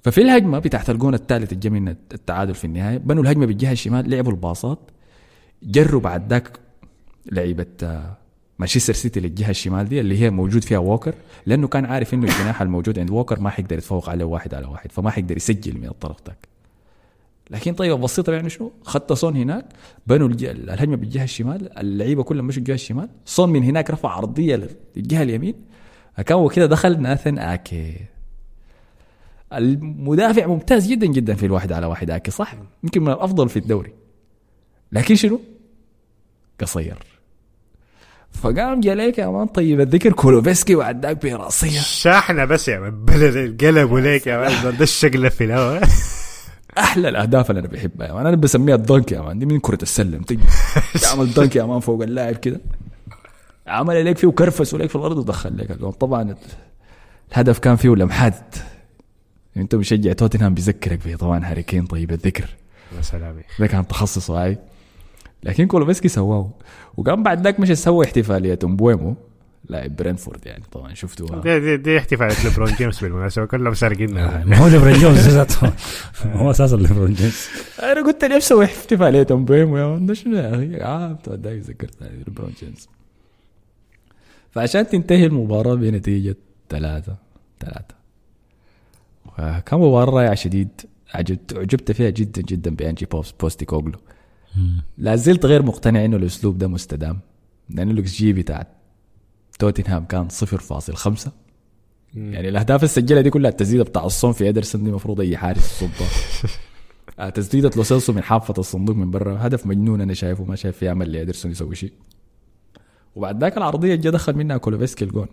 Speaker 2: ففي الهجمة بتاعت الجون الثالث الجا من التعادل في النهاية بنوا الهجمة بالجهة الشمال لعبوا الباصات جروا بعد ذاك لعيبة مانشستر سيتي للجهه الشمال دي اللي هي موجود فيها ووكر لأنه كان عارف إنه الجناح الموجود عند ووكر ما حيقدر يتفوق عليه واحد على واحد فما حيقدر يسجل من الطرف ذاك لكن طيب بسيطة يعني شنو؟ خدت صون هناك بنوا الهجمة بالجهة الشمال اللعيبة كلهم مشوا الجهة الشمال صون من هناك رفع عرضية للجهة اليمين كان كده دخل ناثن آكي المدافع ممتاز جدا جدا في الواحد على واحد آكي صح؟ يمكن من الأفضل في الدوري لكن شنو؟ قصير فقام جاليك يا مان طيب الذكر كولوفسكي وعداك براسيه
Speaker 5: شاحنة بس يا مان بلد قلبوا ليك يا مان ده الشقلة في الهواء.
Speaker 2: أحلى الأهداف اللي أنا بحبها يا man. أنا بسميها ال dunk يا man دي من كرة السلم. تجي تعمل dunk يا man فوق اللاعب كده. عمل عليك فيه وكرفس عليك في الأرض ودخل لك. طبعا الهدف كان فيه لمحات أنت مشجع توتنهام بيذكرك فيه طبعا هاري كين طيب الذكر.
Speaker 5: يا سلام.
Speaker 2: ده كان تخصصه هاي لكن كولوسيفسكي سواه وقام بعد ذاك مشى سوى احتفالية. امبويمو لاعب برينفورد يعني. طبعا شفتوها
Speaker 5: دي, دي, دي احتفالات ليبرون جيمس بالمناسبة. كلهم سارقينها.
Speaker 3: ما هو ليبرون جيمس ذاته هو أساسا ليبرون جيمس.
Speaker 2: أنا قلت لي أسوي احتفالية امبويمو يا شنو؟ يا أخي آه ذكرت ليبرون جيمس. فعشان تنتهي المباراة بنتيجة ثلاثة ثلاثة. كان مباراة رائعة شديد. عجبت عجبت فيها جدا جدا بأنجي بوست بوستيكوغلو لا زلت غير مقتنع إنه الأسلوب ده مستدام لأن الأكس جي بتاع توتنهام كان 0.5 يعني الأهداف اللي سجلها دي كلها التسديدة بتاع سون في ادرسون دي المفروض أي حارس يصدها آه، تسديدة لوسيلسو من حافة الصندوق من برا هدف مجنون أنا شايفه ما شايف في امل لادرسون يسوي شيء. وبعد ذاك العرضية جا دخل منها كولوسيفسكي الجون.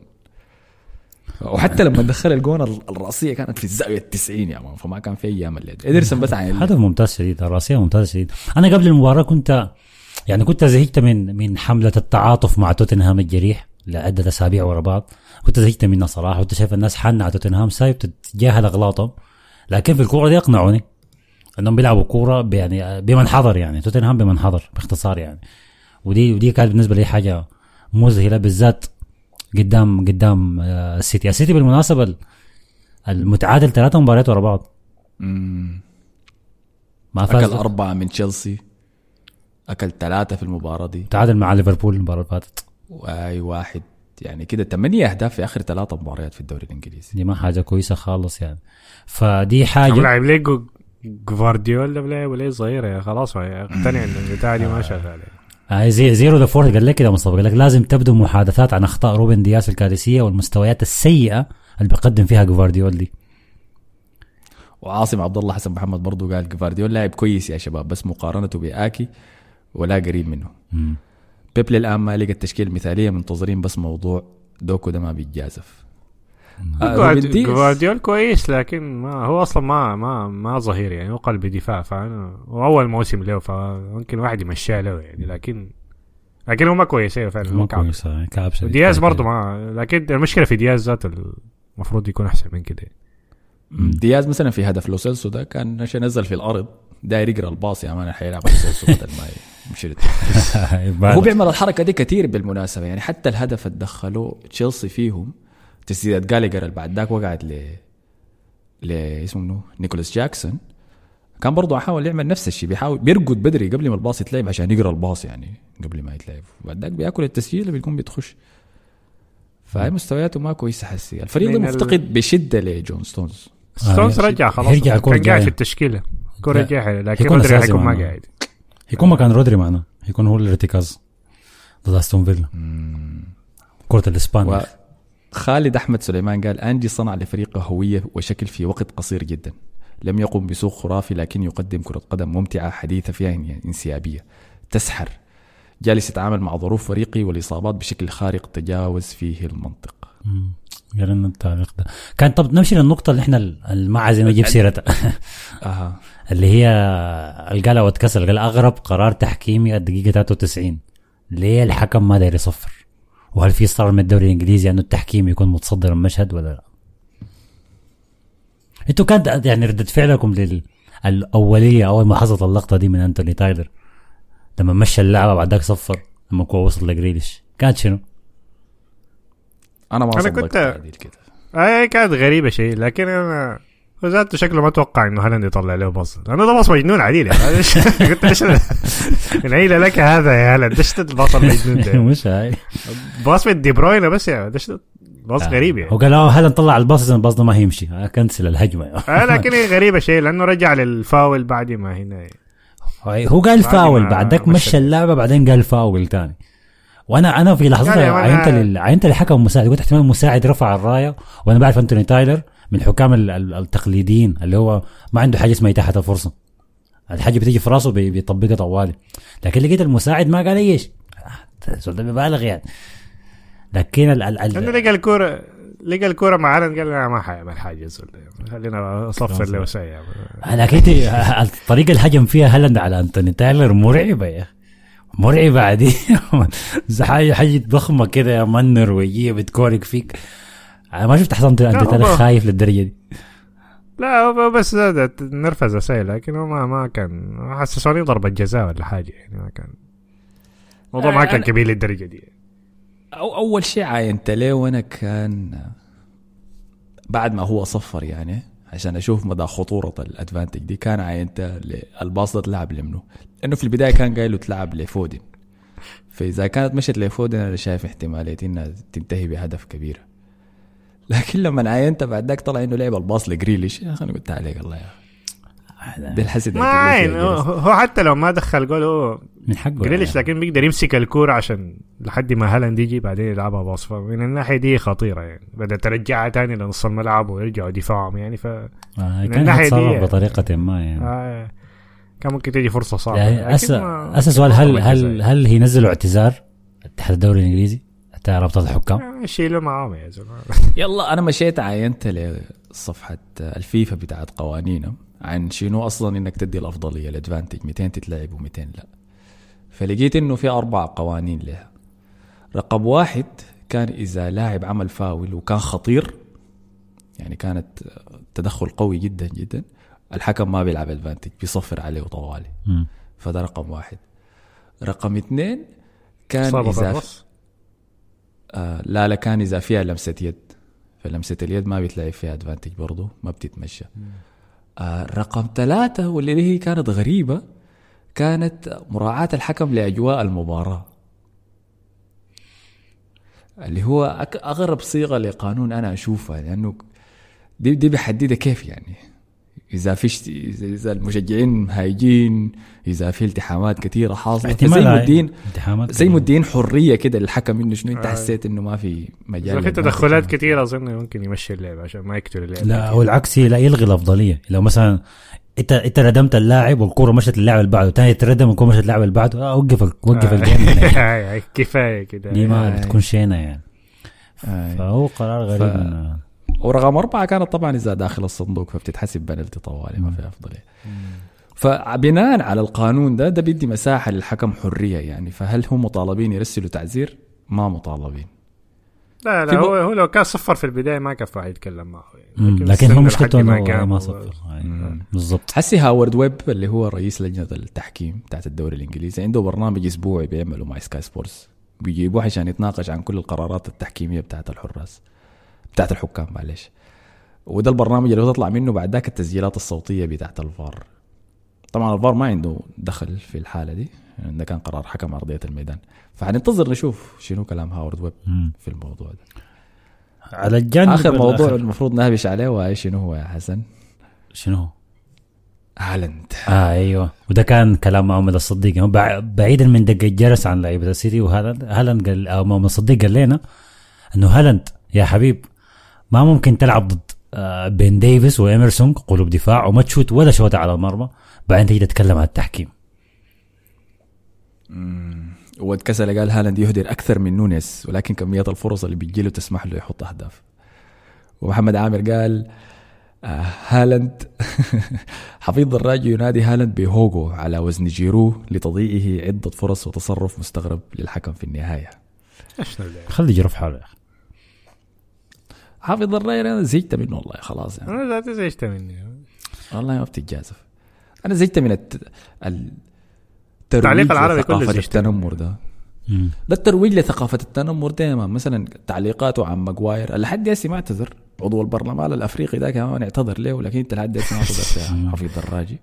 Speaker 2: وحتى لما دخل الجون ال- الرأسية كانت في الزاوية ال 90 يا man فما كان في اي امل ادرسون بس عن
Speaker 3: هدف ممتاز شديد الرأسية ممتاز شديد. أنا قبل المباراة كنت يعني كنت زهقت من من حملة التعاطف مع توتنهام الجريح لعدة أسابيع ورا بعض. كنت زهقت منها صراحة كنت شايف الناس حنة على توتنهام سايب تتجاهل أغلاطهم. لكن في الكورة دي أقنعوني إنهم بيلعبوا كورة يعني بمن حضر يعني توتنهام بمن حضر باختصار يعني. ودي ودي كانت بالنسبة لي حاجة مذهلة بالذات قدام قدام آه، السيتي السيتي بالمناسبة ال- المتعادل ثلاثة مباريات ورا بعض. ما فاز
Speaker 2: اكل أربعة من تشيلسي أكل ثلاثة في المباراة دي.
Speaker 3: تعادل مع ليفربول المباراة اللي فاتت.
Speaker 2: واي واحد. يعني كده ثمانية أهداف في آخر ثلاثة مباريات في الدوري الإنجليزي.
Speaker 3: دي ما حاجة كويسة خالص يعني. فدي
Speaker 5: عم
Speaker 3: حاجة
Speaker 5: لاعب ليه جو- جوارديولا بلاعب ليه صغيرة؟ يا خلاص اقتنع إن البتاع دي ما
Speaker 3: زي زيرو ذا فورث قال لك كده مصطفى قال لك لازم تبدو محادثات عن أخطاء روبن دياس الكارثية والمستويات السيئة اللي بيقدم فيها جوارديولا دي.
Speaker 2: وعاصم عبد الله حسن محمد برضو قال جفارديول لاعب كويس يا شباب بس مقارنته بآكي ولا قريب منه. بيب للآن ما لقى التشكيلة المثالية منتظرين بس موضوع دوكو ده ما بيتجازف. آه،.
Speaker 5: جوارديول كويس لكن ما هو أصلا ما ما ما ظهير يعني هو قلب دفاع فانا واول موسم له فممكن واحد يمشيها له يعني لكن لكن هو ما كويس أيوه فعلا
Speaker 3: ما
Speaker 5: هو كعب.
Speaker 3: كويس آه، كعب
Speaker 5: دياز برضه ما لكن المشكلة في دياز ذاته المفروض يكون أحسن من كده.
Speaker 2: دياز مثلا في هدف لوسيلسو ده كان عشان نزل في الأرض داير يقرا الباص يا man حيلعب لوسيلسو بدل ما. هو بيعمل الحركة دي كثير بالمناسبة يعني حتى الهدف اللي دخلوه تشيلسي فيهم تسديده جالجر اللي بعد ذاك وقعت ل ل اسمه منو؟ نيكولاس جاكسون. كان برضه حاول يعمل نفس الشيء بيحاول بيرقد بدري قبل ما الباص يتلعب عشان يقرأ الباص يعني قبل ما يتلعب. وبعد ذاك بياكل التسجيل اللي بيكون بيتخش. فهي مستوياته ما كويسة حسي. الفريق ده
Speaker 5: من ال-
Speaker 2: مفتقد بشدة لجون ستونز.
Speaker 5: ستونز
Speaker 3: آه،
Speaker 5: رجع خلاص
Speaker 3: الكرة
Speaker 5: كان قاعد. في التشكيلة.
Speaker 3: لا.
Speaker 5: جاية لكن
Speaker 3: هيكون
Speaker 5: رودري حيكون ما. قاعد.
Speaker 3: يكون مكان رودري معنا. يكون هو الارتكاز ضد أستون فيلا. كرة الإسبان.
Speaker 2: وخالد أحمد سليمان قال انجي صنع لفريقه هوية وشكل في وقت قصير جدا. لم يقم بسوق خرافي لكن يقدم كرة قدم ممتعة حديثة فيها انسيابية. تسحر. جالس يتعامل مع ظروف فريقي والإصابات بشكل خارق تجاوز فيه المنطق.
Speaker 3: قرينا التعليق ده. كان طب نمشي للنقطة اللي إحنا عايزين نجيب سيرتها.
Speaker 2: أها.
Speaker 3: اللي هي القالها واتكسر. قال أغرب قرار تحكيمي الدقيقة 93 ليه الحكم ما داير يصفر؟ وهل في صار من الدوري الإنجليزي انه التحكيم يكون متصدر المشهد ولا لا؟ أنتوا كانت يعني ردة فعلكم للاولية اول ما حصلت اللقطة دي من أنتوني تايلر لما مشى اللعبة بعد ذاك صفر لما كو وصل لجريليش كانت شنو؟
Speaker 2: أنا ما صدقت
Speaker 5: كنت- اي كانت غريبة شيء لكن أنا ذاته شكله ما أتوقع إنه هالاند يطلع له باص لأنه ده باص مجنون عديل يعني. قلت إيش من اين لك هذا يا هالاند؟ إيش الباص المجنون ده؟
Speaker 3: مش هاي.
Speaker 5: باص من دي بروين بس يا إيش باص غريب يعني.
Speaker 3: هو قال آه هذا نطلع الباص اذا الباص ده ما هيمشي آه، كنسل الهجمة.
Speaker 5: آه لكن هي غريبة شيء لأنه رجع للفاول بعد ما هنا.
Speaker 3: هو قال فاول بعدك
Speaker 5: مشى.
Speaker 3: اللعبة بعدين قال فاول تاني. وأنا أنا في لحظتها
Speaker 5: man
Speaker 3: عاينت. عاينت للحكم مساعد. قلت احتمال المساعد رفع الراية وأنا بعرف أنتوني تايلر. من الحكام ال- ال- التقليديين اللي هو ما عنده حاجة اسمها إتاحة الفرصة. الحاجة بتيجي في راسه بي- بيطبقها طوالي. لكن لقيت المساعد ما قال اي شيء آه، ده مبالغ يعني. لكن ال... ال... ال...
Speaker 5: لقى الكورة لقى الكورة مع هالاند قال ما حيعمل حاجة. خلينا اصفر له سيء
Speaker 3: لكن الطريقة اللي هجم فيها هالاند على أنتوني تايلر مرعبة يا. مرعبة عادي. حاجة ضخمة كده يا منر ويجي بتكورك فيك. ما شفت حصان
Speaker 5: هو-
Speaker 3: خايف للدرجة دي.
Speaker 5: لا هو بس نرفز سيء لكن هو ما ما كان حسسوني ضربة جزاء ولا حاجة يعني ما كان الموضوع ما كان كبير للدرجة دي.
Speaker 2: أو أول شيء عاينت له وأنا كان بعد ما هو صفر يعني عشان أشوف مدى خطورة ال advantage دي كان عاينت الباص ده تلعب لمنه لأنه في البداية كان قايل له تلعب لفودن. فإذا كانت مشت لفودن أنا شايف احتمالية إنها تنتهي بهدف كبير. لكن لما عاينت بعد ذاك طلع إنه لعب الباص لجريليش يا أخي أنا قلت عليك الله يا ده الحسد
Speaker 5: ما عين هو حتى لو ما دخل جول هو
Speaker 3: من حقه
Speaker 5: جريليش
Speaker 3: يعني.
Speaker 5: لكن بيقدر يمسك الكورة عشان لحد ما هالاند يجي بعدين يلعبها باص. فمن الناحية دي خطيرة يعني. بدأت ترجعها تاني لنص الملعب ويرجعوا دفاعهم يعني. ف
Speaker 3: آه
Speaker 5: من
Speaker 3: كان
Speaker 5: الناحية
Speaker 3: يتصرف
Speaker 5: دي-
Speaker 3: بطريقة ما يعني.
Speaker 5: آه كان ممكن تجي فرصة صعبة.
Speaker 3: يعني أسأل سؤال هل هل
Speaker 5: جزاء.
Speaker 3: هل هينزلوا اعتذار اتحاد الدوري الإنجليزي؟ بتاع رابطة الحكام.
Speaker 5: آه، شيلوا معاهم يا زلمة.
Speaker 2: يلا أنا مشيت عاينت لصفحة الفيفا بتاعت قوانينهم. عن شنو أصلا إنك تدي الأفضلية الأدفانتج؟ 200 تتلعب و200 لا. فلقيت إنه في أربع قوانين لها. رقم واحد كان إذا لاعب عمل فاول وكان خطير يعني كانت تدخل قوي جدا جدا الحكم ما بيلعب أدفانتج بيصفر عليه طوالي. فده رقم واحد. رقم اثنين كان
Speaker 5: إذا.
Speaker 2: آه لا كان إذا فيها لمسة يد فلمسة اليد ما بتلاقي فيها ادفانتج برضه ما بتتمشى. آه رقم ثلاثة واللي هي كانت غريبة كانت مراعاة الحكم لأجواء المباراة. اللي هو أغرب صيغة لقانون أنا أشوفها لأنه دي دي بحددها كيف يعني. إذا فيش إذا إذا المشجعين هايجين إذا في التحامات كثيرة حاصلة
Speaker 3: احتمال
Speaker 2: زي. مدين
Speaker 3: التحامات
Speaker 2: زي مدين حرية كده للحكم إنه شنو أنت
Speaker 5: آه.
Speaker 2: حسيت إنه ما في مجال
Speaker 5: في تدخلات كثيره أظن ممكن يمشي اللعب عشان ما يقتل اللعب
Speaker 3: لا هو العكس لا يلغي الأفضلية لو مثلا انت أنت ردمت اللاعب والكورة مشت للاعب اللي بعده ثاني تردم والكوره مشت للاعب اللي بعده آه وقف وقف الجيم من هنا.
Speaker 5: كفاية كده
Speaker 3: دي ما
Speaker 2: آه.
Speaker 3: بتكون شينة يعني
Speaker 2: آه.
Speaker 3: فهو قرار غريب
Speaker 2: ف- ورقم أربعة كانت طبعا إذا داخل الصندوق فبتتحسب بنالتي طوالي ما في أفضلية. فبناء على القانون ده ده بيدي مساحة للحكم حرية يعني. فهل هم مطالبين يرسلوا تعزير؟ ما مطالبين.
Speaker 5: لا
Speaker 2: في
Speaker 5: لا هو هو لو كان صفر في البداية ما كفى يتكلم معه. يعني.
Speaker 3: لكن هو مشكلته
Speaker 5: ما
Speaker 3: ما صفر.
Speaker 2: مم.
Speaker 3: بالضبط.
Speaker 2: حسي هاورد ويب اللي هو رئيس لجنة التحكيم بتاعت الدوري الإنجليزي عنده برنامج أسبوعي بيعمله مع سكاي سبورتس بيجيبوه عشان يتناقش عن كل القرارات التحكيمية بتاعت الحراس. بتاعت الحكام معلش. وده البرنامج اللي بتطلع منه بعد ذاك التسجيلات الصوتية بتاعت الفار. طبعا الفار ما عنده دخل في الحالة دي يعني ده كان قرار حكم أرضية الميدان. فحننتظر نشوف شنو كلام هاورد ويب. في الموضوع ده.
Speaker 3: على الجانب
Speaker 2: آخر موضوع
Speaker 3: الآخر.
Speaker 2: المفروض نهبش عليه وهي شنو هو يا حسن؟
Speaker 3: شنو؟ هو؟
Speaker 2: هالاند.
Speaker 3: آه أيوه. وده كان كلام محمد الصديق. بع- بعيدا من دق الجرس عن لعيبة السيتي وهالاند. هالاند قال محمد الصديق قال لنا إنه هالاند يا حبيب ما ممكن تلعب ضد آه، بين ديفيس وإمرسون قلوب دفاع وما تشوت ولا شوت على المرمى. بعدين تيجي تتكلم عن التحكيم.
Speaker 2: واتكسل قال هالاند يهدر أكثر من نونيز ولكن كمية الفرص اللي بتجي له تسمح له يحط أهداف. ومحمد عامر قال آه هالاند حفيظ دراجي ينادي هالاند بهوغو على وزن جيرو لتضييعه عدة فرص وتصرف مستغرب للحكم في
Speaker 5: النهاية.
Speaker 3: خلي يجرب حاله يا أخي.
Speaker 2: حفيظ دراجي أنا زهقت منه والله خلاص يعني.
Speaker 5: أنا ذاتي زعجت مني
Speaker 2: والله ما بتتجازف أنا زهقت من الت... ال- الترويج
Speaker 5: التعليق العربي كله زهقت.
Speaker 2: التنمر ده.
Speaker 3: مم.
Speaker 2: ده الترويج لثقافة التنمر دائما مثلا تعليقاته عن ماجواير. لحد هسه ما اعتذر. عضو البرلمان الأفريقي ده كمان اعتذر له لكن انت لحد هسه ما اعتذرت يا حفيظ دراجي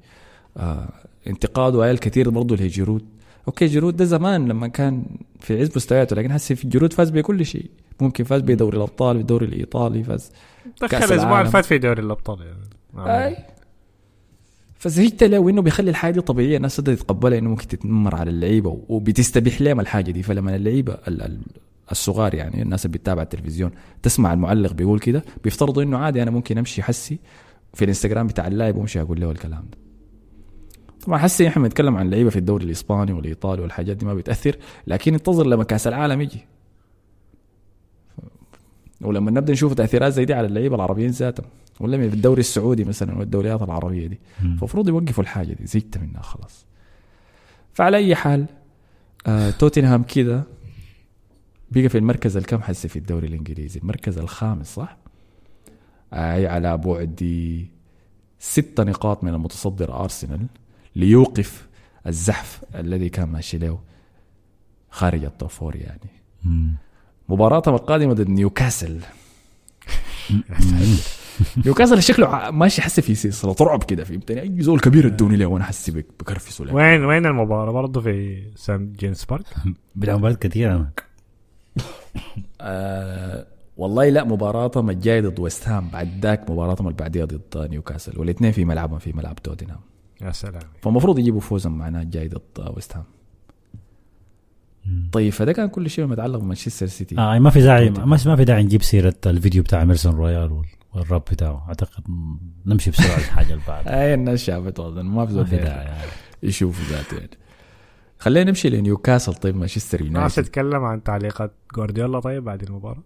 Speaker 2: آه انتقاده قال كثير برضه لجيرود okay جيرود ده زمان لما كان في عز مستوياته لكن هسه في جيرود فاز بكل شيء. ممكن فاز بدوري الأبطال بالدوري الإيطالي فاز
Speaker 5: دخل
Speaker 2: كأس الأسبوع.
Speaker 5: اللي فات في دوري الأبطال يعني.
Speaker 2: أي. له وانه بيخلي الحاجة دي طبيعية الناس تقدر تتقبلها إنه ممكن تتنمر على اللعيبة وبتستبيح لهم الحاجة دي. فلما اللعيبة ال- ال- الصغار يعني الناس اللي بتتابع التلفزيون تسمع المعلق بيقول كده بيفترضوا إنه عادي أنا ممكن أمشي حسي في الإنستغرام بتاع اللاعب وأمشي أقول له الكلام ده. طبعا حسي إحنا بنتكلم عن لعيبة في الدوري الإسباني والإيطالي والحاجات دي ما بتأثر لكن انتظر لما كأس العالم يجي. ولما نبدأ نشوف تأثيرات زي دي على اللعيبة العربيين ذاتهم ولا في الدوري السعودي مثلا والدوريات العربية دي. المفروض يوقفوا الحاجة دي زهقت منها خلاص. فعلى أي حال آه توتنهام كده بقى في المركز الكم حسي في الدوري الإنجليزي؟ المركز الخامس صح؟ اي على بعد ستة نقاط من المتصدر أرسنال. ليوقف الزحف الذي كان ماشي له خارج ال top four
Speaker 3: يعني.
Speaker 2: مباراتهم القادمة ضد نيوكاسل. نيوكاسل شكله ماشي حسي في سلسله رعب كده فهمتني أي زول كبير ادوني له وأنا حسي بك- بكرفسه
Speaker 5: وين وين المباراة؟ برضه في سان جيمس بارك؟
Speaker 3: بيلعبوا مباريات كثيرة أنا.
Speaker 2: آه والله لا مباراتهم الجايه ضد ويست هام. بعد ذاك مباراتهم اللي بعديها ضد نيوكاسل. والاثنين في ملعبهم في ملعب توتنهام.
Speaker 5: يا سلام.
Speaker 2: فالمفروض يجيبوا فوزهم معناه الجاي ضد ويست هام. طيب فده كان كل شيء متعلق بمانشستر سيتي.
Speaker 3: آه ما في داعي ما ما في داعي نجيب سيرة الفيديو بتاع إمرسون رويال وال- والراب بتاعه. أعتقد نمشي بسرعة للحاجة اللي بعدها.
Speaker 2: أي الناس شافته اظن ما في
Speaker 3: ما داعي يعني.
Speaker 2: يشوف ذاته يعني. خلينا نمشي لنيوكاسل طيب مانشستر
Speaker 5: ناس
Speaker 2: يونايتد.
Speaker 5: تتكلم عن تعليقات جوارديولا طيب بعد المباراة؟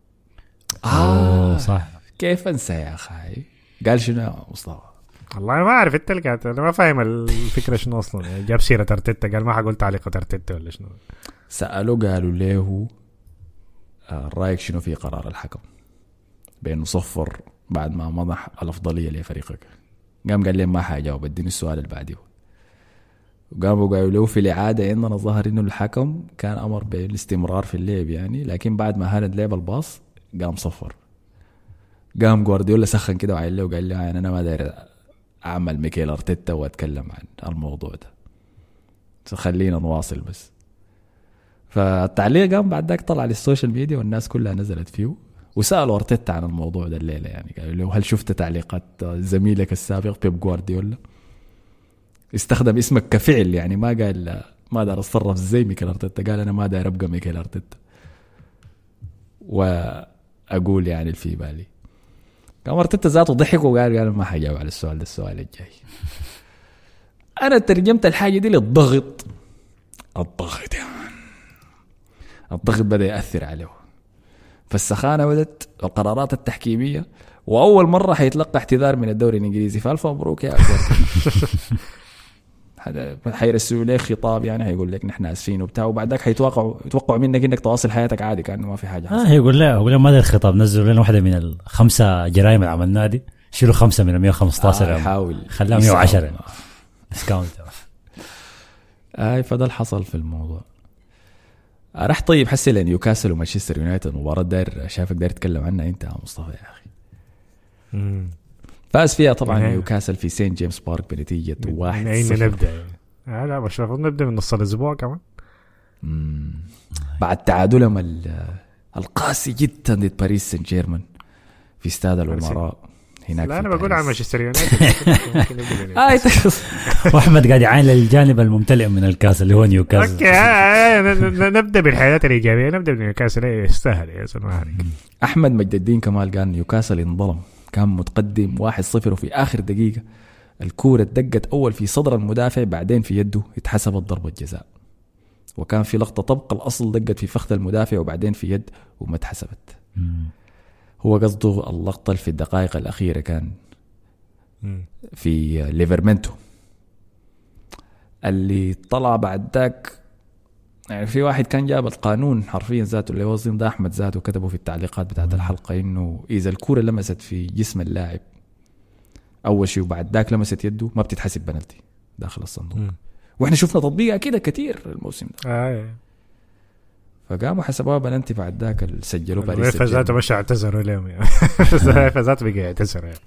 Speaker 3: أوه صح.
Speaker 2: كيف انسى يا أخي؟ قال شنو يا مصطفى؟
Speaker 5: والله ما أعرف أنت اللي قاعد أنا ما فاهم الفكرة شنو أصلا. يعني جاب سيرة ارتيتا قال ما حقول تعليقات ارتيتا ولا شنو.
Speaker 2: سألوه قالوا له آه، رأيك شنو في قرار الحكم؟ بأنه صفر بعد ما منح الأفضلية لفريقك. قام قال لهم ما حأجاوب اديني السؤال اللي بعده. وقاموا قالوا له في الإعادة عندنا ظهر إنه الحكم كان أمر بالاستمرار في اللعب يعني لكن بعد ما هالاند لعب الباص قام صفر. قام جوارديولا سخن كده وعيل له وقال له يعني أنا ما داير أعمل ميكيل أرتيتا وأتكلم عن الموضوع ده. خلينا نواصل بس. فالتعليق قام بعد ذاك طلع لل social media والناس كلها نزلت فيه وسألوا أرتيتا عن الموضوع ده الليلة يعني. قالوا له هل شفت تعليقات زميلك السابق بيب جوارديولا؟ استخدم اسمك كفعل يعني. ما قال ما داير أتصرف زي ميكيل أرتيتا. قال أنا ما داير أبقى ميكيل أرتيتا. وأقول يعني اللي في بالي. قام ارتيتا ذاته ضحك وقال قال ما حجاوب على السؤال ده السؤال الجاي. أنا ترجمت الحاجة دي للضغط. الضغط يا man الضغط بدأ يأثر عليه. فالسخانة بدت القرارات التحكيمية وأول مرة حيتلقى اعتذار من الدوري الإنجليزي. فألف مبروك يا حيرسلوا لك خطاب يعني؟ حيقول لك نحن آسفين وبتاع وبعد ذاك حيتوقعوا يتوقعوا منك إنك تواصل حياتك عادي كأنه ما في حاجة
Speaker 3: آه
Speaker 2: حصلت.
Speaker 3: يقول لا يقول له ما ده الخطاب. نزلوا لنا واحدة من الخمسة جرائم اللي عملناها دي شيلوا خمسة من ال 115
Speaker 2: آه. يحاول
Speaker 3: خلاها
Speaker 2: يسعى.
Speaker 3: 110 يعني. ديسكاونت
Speaker 2: اي فده اللي حصل في الموضوع. آه، راح طيب حسي لنيوكاسل ومانشستر يونايتد. مباراة داير شايفك داير تتكلم عنها أنت يا مصطفى يا أخي. فاز فيها طبعا
Speaker 5: نعم.
Speaker 2: نيوكاسل في سان جيمس بارك بنتيجة واحد
Speaker 5: من
Speaker 2: أين.
Speaker 5: نبدأ يعني آه لا مش المفروض نبدأ من نص الأسبوع كمان
Speaker 2: مم. بعد تعادلهم ال- القاسي جدا ضد باريس سان جيرمان في استاد الامراء هناك
Speaker 5: لا
Speaker 2: في
Speaker 5: أنا بقول. عن مانشستر يونايتد من
Speaker 2: آه
Speaker 3: واحمد قاعد يعاين للجانب الممتلئ من الكاس اللي هو نيوكاسل
Speaker 5: okay آه، نبدأ بالحاجة الإيجابية نبدأ بنيوكاسل إيه، يستاهل يا زلمة
Speaker 2: أحمد مجد الدين كمال قال نيوكاسل انظلم كان متقدم 1-0 وفي آخر دقيقة. الكورة دقت أول في صدر المدافع بعدين في يده اتحسبت ضربة جزاء. وكان في لقطة طبق الأصل دقت في فخذ المدافع وبعدين في يد وما اتحسبت. هو قصده اللقطة اللي في الدقائق الأخيرة كان. في ليفرمنتو. اللي طلع بعد ذاك يعني في واحد كان جاب القانون حرفيا ذاته اللي هو الظلم ده أحمد ذاته كتبه في التعليقات بتاعت الحلقة إنه إذا الكورة لمست في جسم اللاعب أول شيء وبعد ذاك لمست يده ما بتتحسب بنالتي داخل الصندوق
Speaker 5: مم.
Speaker 2: وإحنا شفنا تطبيقها كده كتير الموسم ده
Speaker 5: آه.
Speaker 2: فقاموا حسبوها بنالتي بعد ذاك اللي سجلوا باريس
Speaker 5: الويفا ذاته. مش اعتذروا لهم يعني الويفا ذاته بقى يعتذر يعني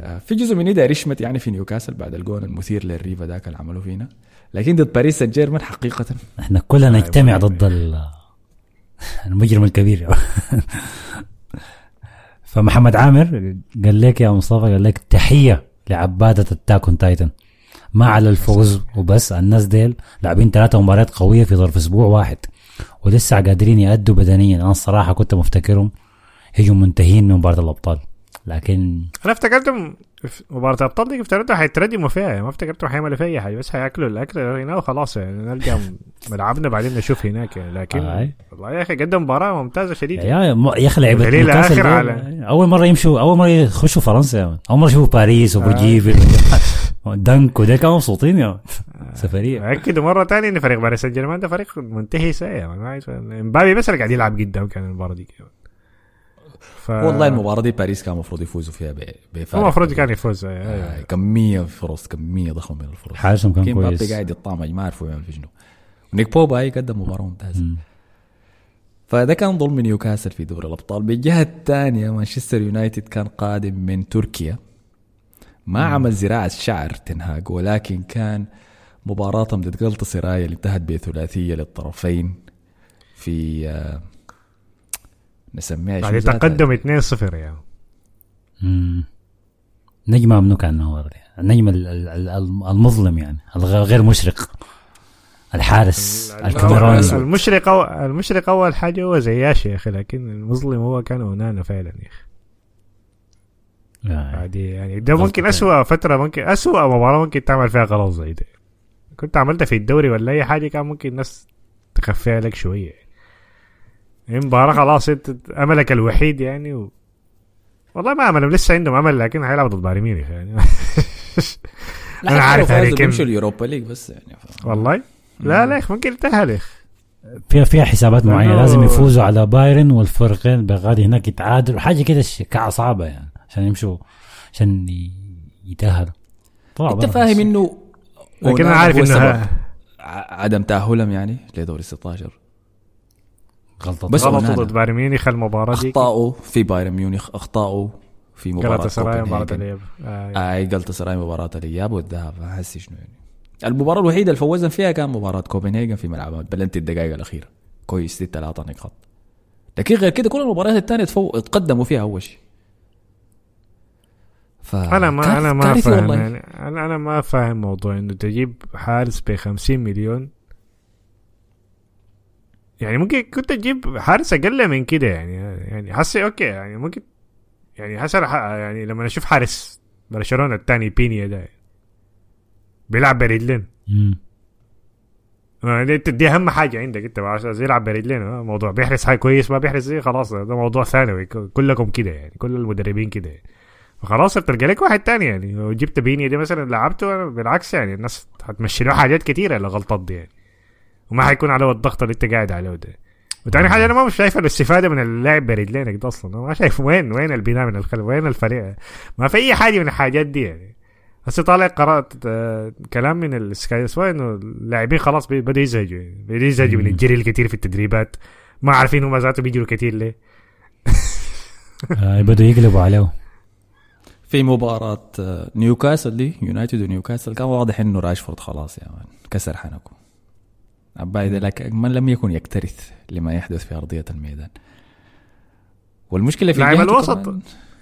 Speaker 2: آه، في جزء من ده شمت يعني في نيوكاسل بعد الجون المثير للريبة ذاك اللي عملوا فينا لكن ضد باريس سان جيرمان حقيقة.
Speaker 3: إحنا كلنا
Speaker 5: آه،
Speaker 3: نجتمع. ضد ال- المجرم الكبير. فمحمد عامر قال لك يا مصطفى قال لك تحية لعبادة Attack on Titan. ما على الفوز وبس الناس ديل لاعبين ثلاثة مباريات قوية في ظرف أسبوع واحد. ولسه قادرين يأدوا بدنيا. أنا الصراحة كنت مفتكرهم هيجوا منتهين من مباراة الأبطال. لكن
Speaker 5: أنا افتكرتهم مباراة الأبطال دي افتكرتهم حيتردموا فيها يعني ما افتكرتهم حيعملوا فيها أي حاجة بس حياكلوا الأكل هنا وخلاص. يعني نرجع ملعبنا بعدين نشوف هناك. يعني لكن
Speaker 3: آي.
Speaker 5: والله يا أخي قدم مباراة ممتازة شديد
Speaker 3: يا يا أخي
Speaker 5: آخر
Speaker 3: دول أول مرة يمشوا أول مرة يخشوا فرنسا. يا مان. أول مرة يشوفوا باريس وبرجيف دنك وده كانوا مبسوطين يا مان. سفرية.
Speaker 5: أكدوا مرة ثانية إن فريق باريس سان جيرمان ده فريق منتهي سيء. ما عايز- إمبابي بس اللي قاعد يلعب قدام كان المباراة دي. ف...
Speaker 2: والله المباراة دي باريس كان المفروض يفوزوا فيها بفارق.
Speaker 5: هو المفروض كان يفوز.
Speaker 2: آه، كميه فرص كميه ضخمه من الفرص.
Speaker 3: حارسهم كان كويس.
Speaker 2: قاعد يطامج ما عرفوا يعمل في شنو. ونيك بوبا هي قدم مباراة ممتازة.
Speaker 3: مم.
Speaker 2: فده كان ظلم نيوكاسل في دوري الأبطال. بالجهة الثانية مانشستر يونايتد كان قادم من تركيا. ما عمل زراعة شعر تنهاج ولكن كان مباراتهم ضد جلطة سرايا اللي انتهت بثلاثية للطرفين في آه، نسميها شو
Speaker 5: بعد
Speaker 2: ذاتها؟
Speaker 5: تقدم 2-0 يعني
Speaker 3: مم. نجمة ممنوع كان النجم ال- ال- ال- المظلم يعني الغ- غير مشرق الحارس الكاميروني
Speaker 5: المشرق أو المشرق أول حاجة هو زياش يا أخي لكن المظلم هو كان أونانا فعلا يا أخي
Speaker 3: آه.
Speaker 5: عادي يعني ده ممكن
Speaker 3: يعني.
Speaker 5: أسوأ فترة ممكن أسوأ مباراة ممكن تعمل فيها غلط زي ده كنت عملتها في الدوري ولا أي حاجة كان ممكن الناس تخفيها لك شوية يعني مباراة خلاص انت أملك الوحيد يعني و... والله ما أمل لسه عندهم أمل لكن هيلعب ضد بايرن ميونخ يعني.
Speaker 2: حتى
Speaker 5: عارف هاري كين.
Speaker 2: بيمشوا اليوروبا ليج بس يعني ف...
Speaker 5: والله؟ لا لا ممكن انتهى
Speaker 3: فيها فيها حسابات
Speaker 5: معينة
Speaker 3: لازم يفوزوا على بايرن والفريقين بغادي هناك يتعادلوا حاجة كده ش- كعه صعبه يعني عشان يمشوا عشان يتأهلوا. طبعا
Speaker 2: أنت فاهم إنه
Speaker 5: لكن أنا
Speaker 2: أونانا
Speaker 5: عارف
Speaker 2: ع- عدم تأهلهم يعني لدوري 16
Speaker 3: غلطة
Speaker 2: بس
Speaker 5: غلطوا
Speaker 2: أونانا.
Speaker 5: ضد بايرن ميونخ المباراة دي
Speaker 2: اخطاوا في بايرن ميونخ اخطاوا في
Speaker 5: مباراة سراي مباراة
Speaker 2: كوبنهاجن.
Speaker 5: الإياب آه.
Speaker 2: أي قلت سراي مباراة الإياب والذهاب أحس شنو يعني المباراة الوحيدة اللي فوزنا فيها كان مباراة كوبنهاجن في ملعب بلنتي الدقائق الأخيرة كويس دي ثلاثة نقاط لكن غير كده كل المباريات الثانية تفو... تقدموا فيها أول شيء ف...
Speaker 5: أنا ما أنا ما فاهم. يعني أنا ما فاهم موضوع إنه تجيب حارس ب 50 مليون يعني ممكن كنت تجيب حارس أقل من كده يعني يعني حسي أوكي يعني ممكن يعني حسن يعني لما أشوف حارس برشلونة الثاني بينيا ده بيلعب برجلين. آه، دي, دي أهم حاجة عندك أنت عشان يلعب برجلين آه، موضوع بيحرس حاجة كويس ما بيحرس زي خلاص ده موضوع ثانوي كلكم كده يعني كل المدربين كده يعني. فخلاص تلقى لك واحد تاني يعني لو جبت بيني دي مثلا لعبته بالعكس يعني الناس هتمشي له حاجات كتيرة الغلطات دي يعني وما حيكون عليه الضغط اللي انت قاعد عليه ده. وتاني حاجة أنا ما مش شايف الاستفادة من اللاعب برجلينك ده أصلا. ما شايف وين وين البناء من الخلف؟ وين الفريق؟ ما في أي حاجة من الحاجات دي يعني. هسه طالع قرأت آه، كلام من السكاي سواء إنه اللاعبين خلاص بدوا يزهجوا يعني. بدوا يزهجوا من. الجري الكثير في التدريبات. ما عارفين هم ذاته بيجروا كثير ليه.
Speaker 3: آه بدوا يقلبوا عليه
Speaker 2: في مباراة آه، نيوكاسل دي يونايتد ونيوكاسل. كان واضح إنه راشفورد خلاص يا man. كسر حنكه عبايد لك من لم يكن يكترث لما يحدث في أرضية الميدان والمشكلة في
Speaker 5: لاعب الوسط.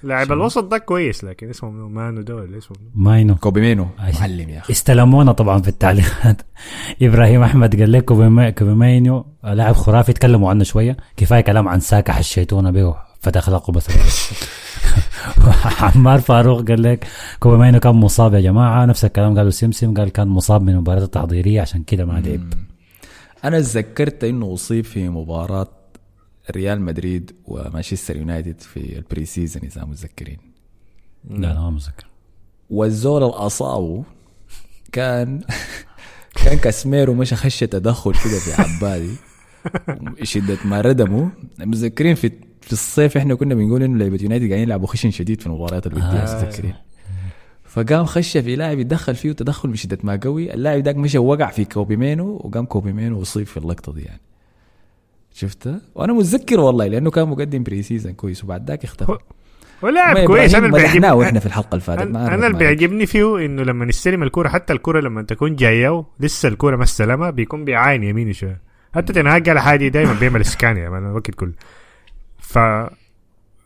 Speaker 5: لاعب؟ الوسط ده كويس لكن اسمه منو؟ مانو ده ولا اسمه؟
Speaker 3: ماينو
Speaker 2: كوبي مينو. معلم يا أخي
Speaker 3: استلمونا طبعا في التعليقات إبراهيم أحمد قال لك كوبي ما- كوبي ماينو لاعب خرافي تكلموا عنه شوية كفاية كلام عن ساكا حشيتونا به فتح اخلاقه بس عمار فاروق قال لك كوبي ماينو كان مصاب يا جماعة نفس الكلام قالوا سمسم قال كان مصاب من المباراه التحضيريه عشان كده ما لعب
Speaker 2: أنا تذكرت إنه أصيب في مباراة ريال مدريد ومانشستر يونايتد في ال pre-season إذا متذكرين.
Speaker 3: لا لا ما متذكر.
Speaker 2: والزول اللي أصابه كان كان كاسميرو مشى خش تدخل كده في عبادي شدة ما ردموا متذكرين في في الصيف إحنا كنا بنقول إنه لعيبة يونايتد قاعدين يلعبوا خشن شديد في المباريات الودية
Speaker 3: آه.
Speaker 2: متذكرين؟ فقام خش في لاعب يتدخل فيه تدخل بشده ما قوي. اللاعب ذاك مشى وقع في كوبي مينو وقام كوبي مينو اصيب في اللقطة دي يعني. شفتها وأنا متذكر والله لأنه كان مقدم pre-season كويس وبعد ذاك اختفى.
Speaker 5: ولاعب
Speaker 2: ما
Speaker 5: كويس.
Speaker 2: أنا
Speaker 5: اللي بيعجبني
Speaker 2: وإحنا في الحلقة اللي فاتت
Speaker 5: أنا اللي بيعجبني فيه إنه لما يستلم الكوره حتى الكوره لما تكون جاية لسه الكوره ما استلمها بيكون بيعاين يميني شوية. حتى تين هاج على حاجة دايما بيعمل scan man الوقت كله ف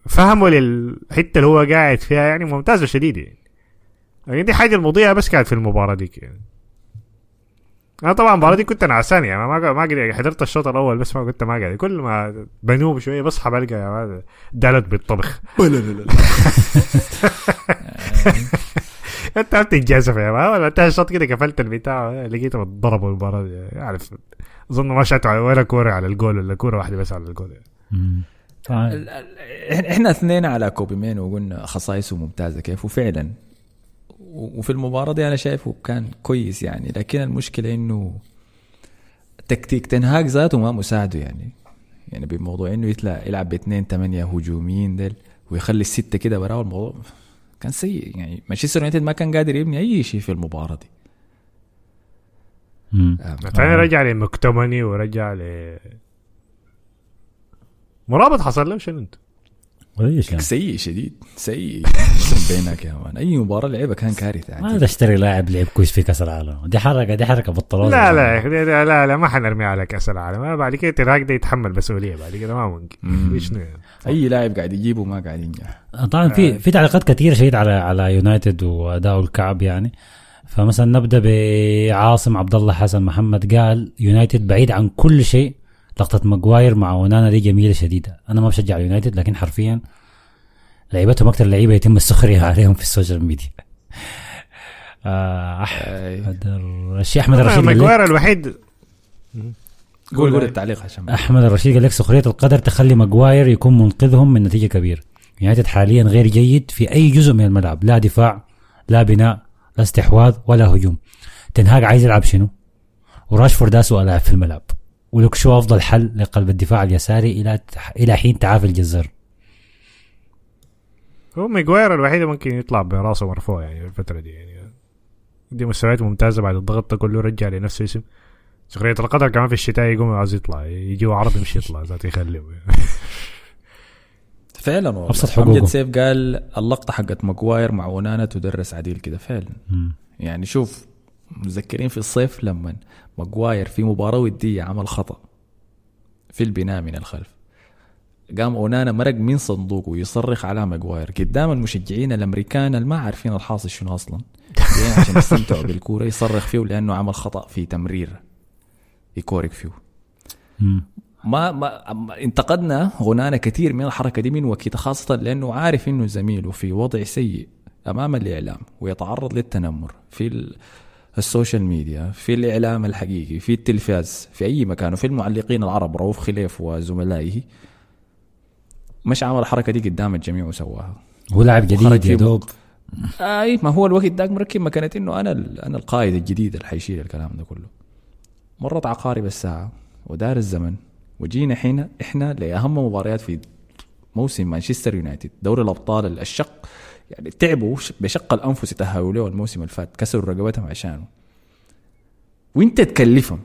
Speaker 5: فهموا للحتة اللي هو قاعد فيها يعني ممتازة شديد يعني يعني دي حاجة المضيئه بس كانت في المباراة ديك يعني. أنا طبعا المباراة دي كنت نعسان يعني ما ما قدر حضرت الشوط الأول بس ما كنت ما قاعد. كل ما بنوم شوية بصحى بلقى يا مان دالت بالطبخ. أنت عم تتجازف يا مان ولا انتهى الشوط كده قفلت البتاع لقيته ضربوا المباراة دي. عارف أظن ما شاتوا ولا كورة على الجول ولا كورة واحدة بس على الجول
Speaker 2: ال- إحنا- إحنا اثنين على كوبي مينو وقلنا خصائصه ممتازة كيف؟ وفعلا وفي المباراة دي أنا شايفه كان كويس يعني لكن المشكلة إنه تكتيك تنهاج ذاته ما مساعده يعني يعني بموضوع إنه يطلع يلعب باثنين ثمانيه هجوميين ديل ويخلي الستة كده وراه الموضوع كان سيء يعني مانشستر يونايتد ما كان قادر يبني أي شيء في المباراة دي.
Speaker 5: ثاني رجع لمكتومني ورجع ل مرابط حصل له شنو
Speaker 3: أنت؟ يعني.
Speaker 2: سيء شديد سيء بينك يا مان أي مباراة لعبها كان كارثة
Speaker 3: ما. تشتري لاعب لعب كويس في كأس العالم. دي حركه دي حركة بطلوها
Speaker 5: لا لا لا لا لا ما حنرمي على كأس العالم. بعد كده تراك ده يتحمل مسؤولية بعد كده ما ممكن. يعني؟
Speaker 2: أي لاعب قاعد يجيبه ما قاعد ينجح.
Speaker 3: طبعا في في تعليقات كثيرة شديد على على يونايتد وأداء الكعب يعني. فمثلا نبدأ بعاصم عبد الله حسن محمد. قال يونايتد بعيد عن كل شيء. لقطة ماجواير مع أونانا دي جميلة شديدة. أنا ما بشجع يونايتد لكن حرفيا لعيبتهم أكثر لعيبة يتم السخريه عليهم في ال social media.
Speaker 2: آه.
Speaker 3: أحمد الرشيد أحمد الرشيد
Speaker 5: ماجواير الوحيد.
Speaker 2: قول قول التعليق عشان
Speaker 3: أحمد الرشيد قال لك سخرية القدر تخلي ماجواير يكون منقذهم من نتيجة كبيرة. يونايتد حاليا غير جيد في أي جزء من الملعب. لا دفاع لا بناء لا استحواذ ولا هجوم. تنهاج عايز يلعب شنو؟ وراشفورد اسوء لاعب في الملعب. ولوك شو أفضل حل لقلب الدفاع اليساري إلى إلى حين تعافي الجزار
Speaker 5: هو ماجواير الوحيد اللي ممكن يطلع براسه مرفوع يعني الفترة دي يعني. دي مستويات ممتازة بعد الضغط ده كله رجع لنفسه اسم سخرية القدر كمان في الشتاء يقوم عاوز يطلع يجي عرض يمشي يطلع ذات يخليه.
Speaker 2: فعلا والله.
Speaker 3: أبسط حقوقه.
Speaker 2: سيف قال اللقطة حقت ماجواير مع ونانا تدرس عديل كده فعلا. يعني شوف متذكرين في الصيف لما ماجواير في مباراة ودية عمل خطأ في البناء من الخلف. قام أونانا مرق من صندوقه ويصرخ على ماجواير. قدام المشجعين الأمريكان اللي ما عارفين الحاصل شنو أصلا. عشان يستمتعوا بالكورة يصرخ فيه لأنه عمل خطأ في تمرير يكورك فيه. ما, ما انتقدنا غنانا كثير من الحركة دي من وكيتا خاصة لأنه عارف إنه زميله في وضع سيء أمام الإعلام ويتعرض للتنمر. في ال social media في الإعلام الحقيقي في التلفاز في أي مكان وفي المعلقين العرب رؤوف خليف وزملائه. مش عمل الحركة دي قدام الجميع وسواها.
Speaker 3: هو لاعب جديد يا دوب.
Speaker 2: أي ما هو الوقت ذاك مركب مكانة إنه أنا أنا القائد الجديد اللي حيشيل الكلام ده كله. مرت عقارب الساعة ودار الزمن وجينا حين إحنا لأهم مباريات في موسم مانشستر يونايتد دوري الأبطال الشق يعني تعبوا بشق الأنفس يتاهلوا له الموسم اللي فات كسروا رقبتهم عشانه. وانت تكلفهم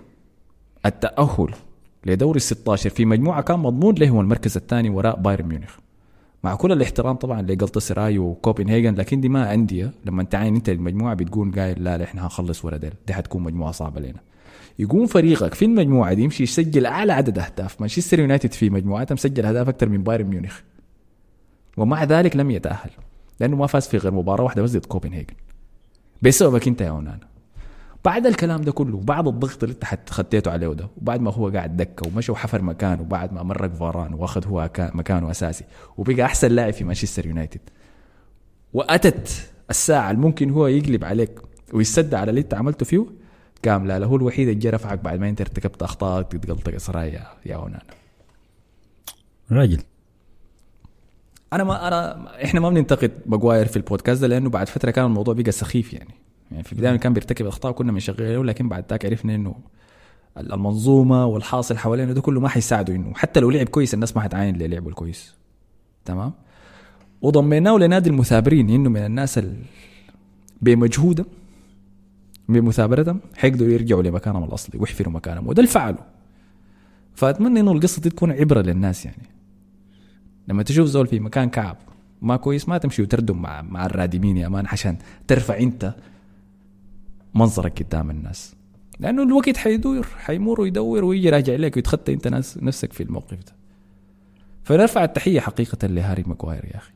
Speaker 2: التأهل لدوري ال 16 في مجموعة كان مضمون له هو المركز الثاني وراء بايرن ميونخ. مع كل الاحترام طبعا لجلطة سراي وكوبنهاجن لكن دي ما أندية لما تعاين انت المجموعة بتقول قايل لا لا إحنا هنخلص ورا ديل. دي حتكون مجموعة صعبة لنا. يقوم فريقك في المجموعة دي يمشي يسجل أعلى عدد أهداف. مانشستر يونايتد في مجموعتها مسجل أهداف أكثر من بايرن ميونخ. ومع ذلك لم يتأهل. لأنه ما فاز في غير مباراة واحدة بس ضد كوبنهاجن. بسببك أنت يا أونانا. بعد الكلام ده كله بعد الضغط اللي انت خديته عليه ده وبعد ما هو قاعد دكة ومشى وحفر مكانه وبعد ما مرق فاران واخذ هو كا- مكانه أساسي وبقى أحسن لاعب في مانشستر يونايتد. وأتت الساعة اللي ممكن هو يقلب عليك ويسد على اللي انت عملته فيه قام لا هو الوحيد اللي رفعك بعد ما انت ارتكبت أخطاء تتقلطق اسراء يا يا ونانا
Speaker 3: راجل.
Speaker 2: أنا ما انا إحنا ما بننتقد ماجواير في البودكاست ده لأنه بعد فترة كان الموضوع بقى سخيف يعني. يعني في البداية كان بيرتكب أخطاء كنا بنشغله لكن بعد ذاك عرفنا إنه المنظومة والحاصل حوالينا ده كله ما حيساعده إنه. حتى لو لعب كويس الناس ما حتعاين للعبه الكويس. تمام؟ وضميناه لنادي المثابرين إنه من الناس ال... بمجهودهم بمثابرتهم حيقدروا يرجعوا لمكانهم الأصلي ويحفروا مكانهم وده اللي فعله فأتمنى إنه القصة دي تكون عبرة للناس يعني. لما تشوف زول في مكان كعب ما كويس ما تمشي وتردم مع مع الرادمين يا مان عشان ترفع انت منظرك قدام الناس. لأنه الوقت حيدور حيمر ويدور ويجي راجع لك ويتخطى أنت ناس نفسك في الموقف ده. فنرفع التحية حقيقة لهاري ماجواير يا أخي.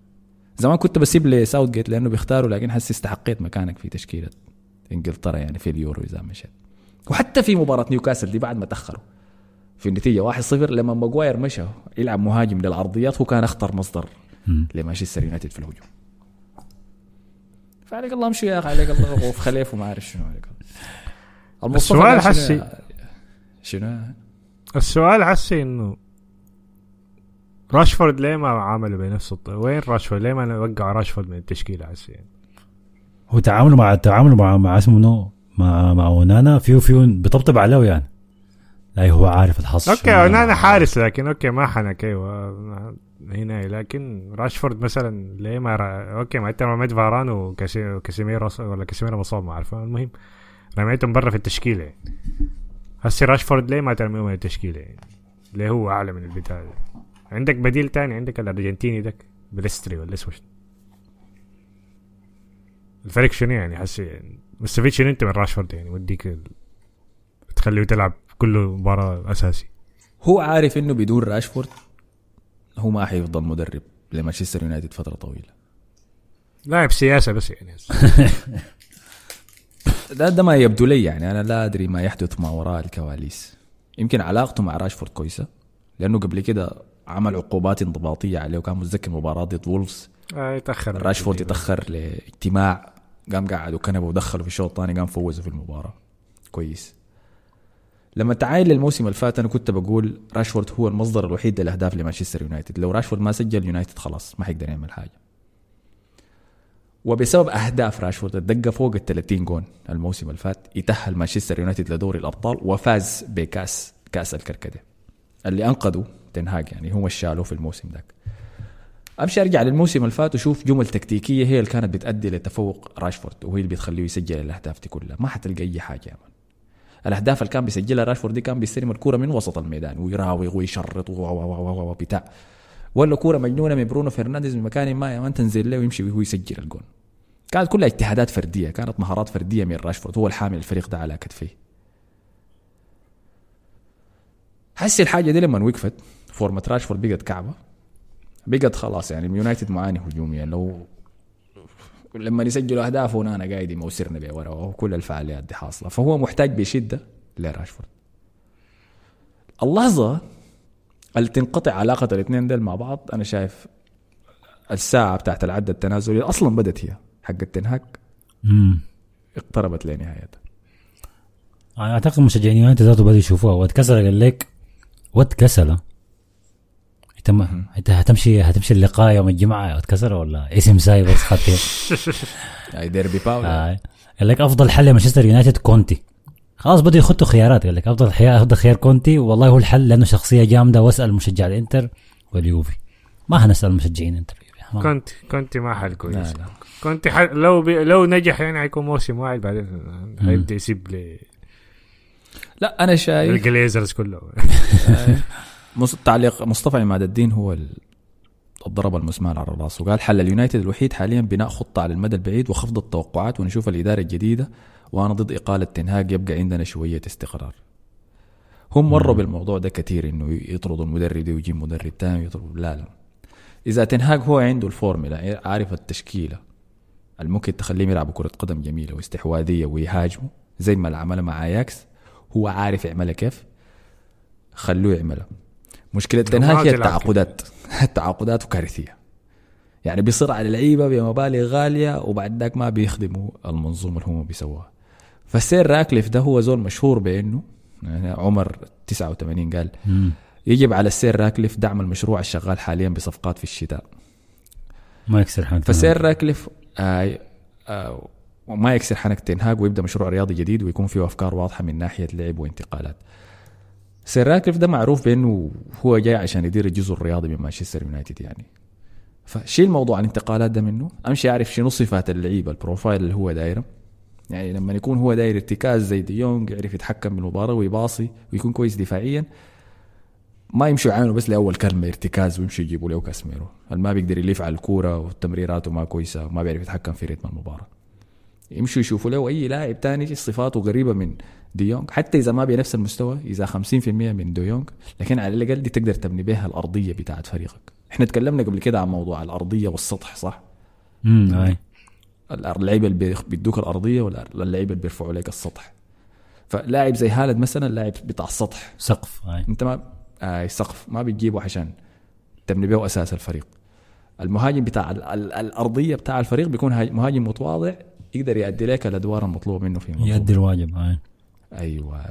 Speaker 2: زمان كنت بسيب لساوث جيت لأنه بيختاروا لكن حسي استحقيت مكانك في تشكيلة إنجلترا يعني في اليورو إذا مشيت. وحتى في مباراة نيوكاسل دي بعد ما تأخروا. في النتيجة 1-0 لما ماجواير مشى يلعب مهاجم للعرضيات هو كان أخطر مصدر. لمانشستر يونايتد في الهجوم فعليك الله امشي يا أخي عليك الله وفي خليف وما أعرف شنو عليك
Speaker 5: السؤال حسي.
Speaker 2: شنو
Speaker 5: السؤال حسي إنه راشفورد ليه ما عملوا بنفس الط... وين راشفورد ليه ما وقعوا راشفورد من التشكيلة حسي.
Speaker 3: هو تعامله مع تعامله مع مع اسمه منو مع مع أونانا فيو فيو بيطبطب عليه يعني لا هو عارف الحظ
Speaker 5: okay
Speaker 3: شنو.
Speaker 5: أنا حارس لكن okay ما حنك أيوه هنا لكن راشفورد مثلا ليه ما را... okay ما انت رميت فاران وكاسي- وكاسيميرو ولا كاسيميرو مصاب ما اعرف المهم رميتهم برا في التشكيلة. يعني. هسي راشفورد ليه ما ترميه من التشكيلة؟ يعني ليه هو أعلى من البتاع عندك بديل تاني؟ عندك الأرجنتيني داك بريستري ولا اسمه؟ الفريق شنو يعني؟ حسي يعني مستفيد شنو أنت من راشفورد يعني؟ وديك ال... تخليه تلعب كل مباراة أساسي.
Speaker 2: هو عارف إنه بدون راشفورد. هو ما حيفضل مدرب لمانشستر يونايتد فترة طويلة.
Speaker 5: لاعب سياسة بس يعني.
Speaker 2: ده, ده ما يبدو لي يعني. أنا لا أدري ما يحدث ما وراء الكواليس. يمكن علاقته مع راشفورد كويسة. لأنه قبل كده عمل عقوبات انضباطية عليه وكان متذكر مباراة ضد وولفز.
Speaker 5: آه يتأخر.
Speaker 2: راشفورد يتأخر. لاجتماع. قام قعد وكنبه ودخله في الشوط الثاني قام فوزه في المباراة. كويس. لما تعاين للموسم اللي فات أنا كنت بقول راشفورد هو المصدر الوحيد للأهداف لمانشستر يونايتد. لو راشفورد ما سجل يونايتد خلاص ما حيقدر يعمل حاجة. وبسبب أهداف راشفورد الدقه فوق ال 30 جون الموسم اللي فات يتأهل مانشستر يونايتد لدوري الأبطال وفاز بكأس كأس الكركديه اللي انقذوا تين هاج يعني هم شالوه في الموسم ذاك. أمشي أرجع للموسم اللي فات وشوف جمل تكتيكية هي اللي كانت بتأدي لتفوق راشفورد وهي اللي بتخليه يسجل الأهداف دي كلها. ما حتلقى أي حاجة يا man. الأهداف اللي كان بيسجلها راشفورد دي كان بيستلم الكورة من وسط الميدان ويراوغ ويشرط و- و- و- و- و- بتاع ولا كورة مجنونة من برونو فرنانديز من مكان ما man تنزل له ويمشي وهو يسجل الجون. كانت كلها اجتهادات فردية كانت مهارات فردية من راشفورد هو الحامل الفريق ده على كتفيه حسي الحاجة دي لما وقفت فورمة راشفورد بقت كعبة. بقت خلاص يعني يونايتد معاني هجوميا. لو لما يسجلوا اهداف ونانا قاعد يموسرنا بورا وكل الفعاليات دي حاصلة. فهو محتاج بشدة لراشفورد. اللحظة اللي تنقطع علاقة الاثنين دول مع بعض أنا شايف الساعة بتاعت العد التنازلي أصلا بدت هي حق التنهاك. اقتربت لنهايتها
Speaker 3: أعتقد مشجعين يونايتد ذاته بدوا يشوفوها. واتكسر قال لك واتكسر انت ما أنت هتمشي هتمشي اللقاء يوم الجمعة واتكسر ولا؟ اسم ساي بس خاطر
Speaker 2: اي ديربي باولا
Speaker 3: آه. قال لك أفضل حل لمانشستر يونايتد كونتي. خلاص بدوا يخطوا خيارات قال لك أفضل خيار أفضل خيار كونتي والله هو الحل لأنه شخصية جامدة وأسأل مشجع الإنتر واليوفي. ما هنسأل مشجعين إنتر
Speaker 5: كنت كنت ما حل كويس.
Speaker 2: لا لا.
Speaker 5: كنت ح... لو بي... لو نجح يعني حيكون موسم واحد بعدين هيبدأ يسيب ل...
Speaker 2: لا أنا شايف
Speaker 5: الجليزرز كله
Speaker 2: تعليق مصطفى عماد الدين هو ال- الضرب المسمار على الراس. وقال حل اليونايتد الوحيد حاليا بناء خطة على المدى البعيد وخفض التوقعات ونشوف الإدارة الجديدة. وأنا ضد إقالة تنهاج يبقى عندنا شوية استقرار. هم مروا بالموضوع ده كثير إنه يطردوا المدرب ده ويجيب مدرب ثاني يطرد لا لا. إذا تنهاج هو عنده الفورمولا عارف التشكيلة. اللي ممكن تخليهم يلعبوا كرة قدم جميلة واستحواذية ويهاجموا زي ما عملها مع أياكس. هو عارف يعملها كيف. خلوه يعملها. مشكلة تنهاك هي التعاقدات. التعاقدات كارثية. يعني بيصر على لعيبه بمبالغ غالية وبعد ذاك ما بيخدموا المنظومة اللي هم بيسووها. فالسير راكليف ده هو زول مشهور بإنه يعني عمر 89 قال
Speaker 3: مم.
Speaker 2: يجب على السير راكليف دعم المشروع الشغال حاليا بصفقات في الشتاء.
Speaker 3: ما يكسر حنك
Speaker 2: فسير راكليف آه آه وما يكسر حنك تنهاج ويبدأ مشروع رياضي جديد ويكون فيه أفكار واضحة من ناحية لعب وانتقالات. سير ده معروف بأنه هو جاي عشان يدير الجزء الرياضي من مانشستر يونايتد يعني. فشيل موضوع الانتقالات ده منه. أمشي أعرف شنو صفات اللعيبة ال profile اللي هو دايره يعني لما يكون هو داير ارتكاز زي ديونج يعرف يتحكم بالمباراة ويباصي ويكون كويس دفاعيا ما يمشوا يعاملوا بس لأول كلمة ارتكاز ويمشوا يجيبوا له كاسميرو اللي ما بيقدر يلف على الكورة وتمريراته ما كويسة وما بيعرف يتحكم في رتم المباراة. يمشوا يشوفوا له اي لاعب تاني صفاته قريبة من ديونج حتى إذا ما بنفس المستوى إذا 50% من ديونج لكن على الأقل دي تقدر تبني بها الأرضية بتاعت فريقك. إحنا تكلمنا قبل كده عن موضوع الأرضية والسطح صح؟
Speaker 3: امم أي.
Speaker 2: اللعيبة اللي بيدوك الأرضية ولا اللعيبة اللي بيرفعوا لك السطح. فلاعب زي هالد مثلا لاعب بتاع السطح.
Speaker 3: سقف أي.
Speaker 2: أنت ما آه سقف. ما بتجيبه عشان تبني به أساس الفريق. المهاجم بتاع ال- ال- الأرضية بتاع الفريق بيكون هاج- مهاجم متواضع يقدر يؤدي لك الأدوار المطلوبة منه في.
Speaker 3: يؤدي الواجب أي.
Speaker 2: أيوه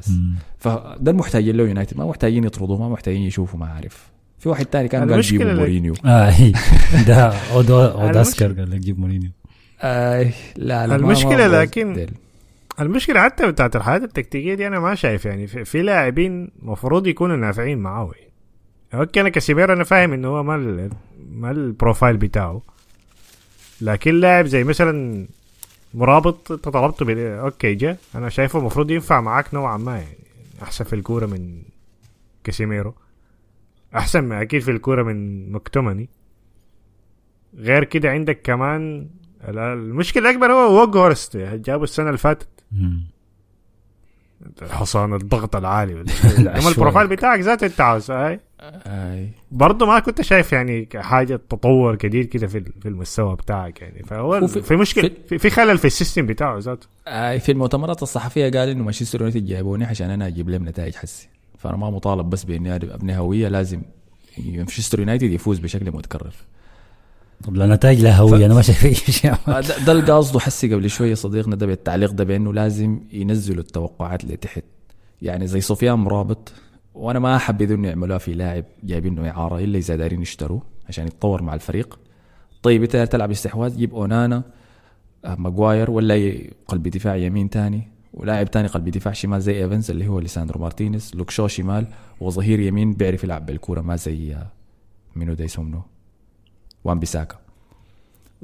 Speaker 2: فده المحتاجين له يونايتد ما محتاجين يطردوه ما محتاجين يشوفوا ما عارف في واحد تاني كان قال جيبوا مورينيو.
Speaker 3: اي ده أوداسكر قال لك جيب مورينيو.
Speaker 2: آه لا لا ما
Speaker 5: لكن-. المشكلة حتى بتاعت الحالات التكتيكية دي أنا ما شايف يعني. في, في لاعبين المفروض يكونوا نافعين معاه. okay أنا كاسيميرو أنا فاهم إنه هو ما ال- ما ال profile بتاعه. لكن لاعب زي مثلا مرابط انت طلبته بال- okay جا. أنا شايفه المفروض ينفع معاك نوعا ما يعني أحسن في الكورة من كاسيميرو. أحسن أكيد في الكورة من مكتومني غير كده عندك كمان ال- المشكلة الأكبر هو ووغهورست جابوا السنة اللي فاتت. حصان الضغط العالي.
Speaker 3: شوي.
Speaker 5: ال profile بتاعك ذاته أنت عاوز high
Speaker 2: آي.
Speaker 5: برضه ما كنت شايف يعني حاجة تطور كبير كده في في المستوى بتاعك يعني. فهو
Speaker 2: هو
Speaker 5: في,
Speaker 2: في-
Speaker 5: مشكلة
Speaker 2: في-
Speaker 5: في, خلل في ال system بتاعه ذاته.
Speaker 2: آه في المؤتمرات الصحفية قال إنه مانشستر يونايتد جايبوني عشان أنا أجيب لهم نتائج حسي. فأنا ما مطالب بس بإني ابني هوية لازم مانشستر يونايتد يفوز بشكل متكرر.
Speaker 3: طب لا نتائج لا هوية أنا ما شايف أي شيء.
Speaker 2: آه، ده, ده اللي قصده حسي قبل شوية صديقنا ده بالتعليق ده بأنه لازم ينزلوا التوقعات اللي تحت. يعني زي سفيان مرابط وأنا ما احبذ إنه يعملوها في لاعب جايبينه إعارة إلا إذا دارين يشتروه عشان يتطور مع الفريق. طيب انت تلعب استحواذ جيب أونانا آه، ماجواير ولا قلب دفاع يمين تاني ولاعب تاني قلب دفاع شمال زي إيفنز اللي هو ليساندرو مارتينيز لوك شو شمال وظهير يمين بيعرف يلعب بالكورة ما زي آه، منو ده وان بيساكا.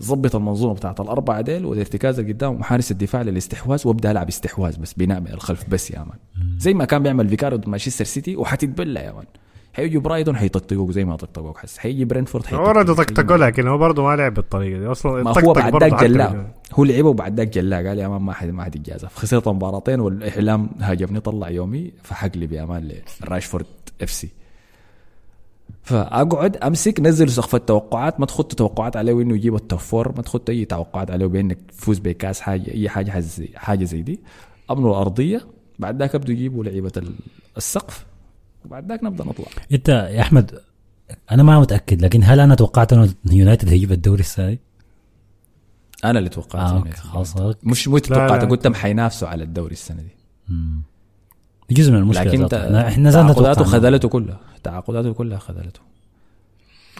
Speaker 2: ظبط المنظومة بتاعت الاربعه ديل والارتكاز اللي قدام وحارس الدفاع للاستحواذ وابدأ العب استحواذ بس بناء من الخلف بس يا man. زي ما كان بيعمل فيكارو ضد مانشستر سيتي وحتتبلى يا man. حيجي برايتون حيطقطقوك زي ما طقطقوك حس. حيجي برينفورد
Speaker 5: ورد
Speaker 2: حيطقطقوك.
Speaker 5: طقطقوا لكن هو برضه ما لعب بالطريقة دي. أصلا
Speaker 2: ما هو بعد ذاك جلاه هو لعبه وبعد ذاك جلاه قال يا مان ما حد ما حد يتجازف. خسرت مباراتين والإعلام هاجمني طلع يومي فحق لي بامان لراشفورد إف سي. فأقعد أمسك نزل سقف التوقعات. ما تخط توقعات عليه انه يجيب التوب فور ما تخط أي توقعات عليه بانك تفوز بكأس حاجة أي حاجة حاجة زي, حاجة زي دي. امنوا الأرضية. بعد ذاك ابدوا يجيبوا لعيبة ال- السقف. وبعد ذاك نبدأ نطلع.
Speaker 3: إنت يا أحمد أنا ما متأكد لكن هل أنا توقعت إنه يونايتد هيجيب الدوري السنة دي؟
Speaker 2: أنا اللي توقعت.
Speaker 3: أوكي خلاص
Speaker 2: مش مو توقعت. قلت حينافسوا على الدوري السنة دي.
Speaker 3: جزء من المشكلة
Speaker 2: لكن
Speaker 3: إحنا
Speaker 2: تعاقداته
Speaker 3: توقعنا.
Speaker 2: خذلته كلها. تعاقداته كلها خذلته.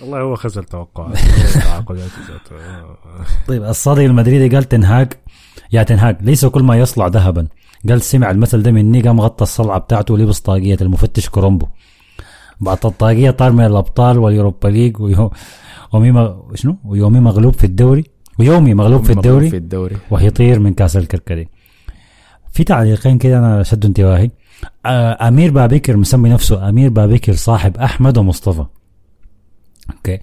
Speaker 5: والله هو خزل توقعات تعاقدات ذاته. آه.
Speaker 3: طيب الصادق المدريدي قال تنهاج يا تنهاج ليس كل ما يصلع ذهبا. قال سمع المثل ده مني قام غطى الصلعة بتاعته ولبس طاقية المفتش كرومبو بعد الطاقية طار من الأبطال واليوروبا ليج ويو... ومي مغ... شنو؟ ويومي مغلوب في الدوري. ويومي مغلوب في الدوري
Speaker 2: في الدوري.
Speaker 3: وهيطير من كأس الكركدي في تعليقين كده أنا شدوا انتباهي. أمير بابكر مسمي نفسه أمير بابكر صاحب أحمد ومصطفى. okay؟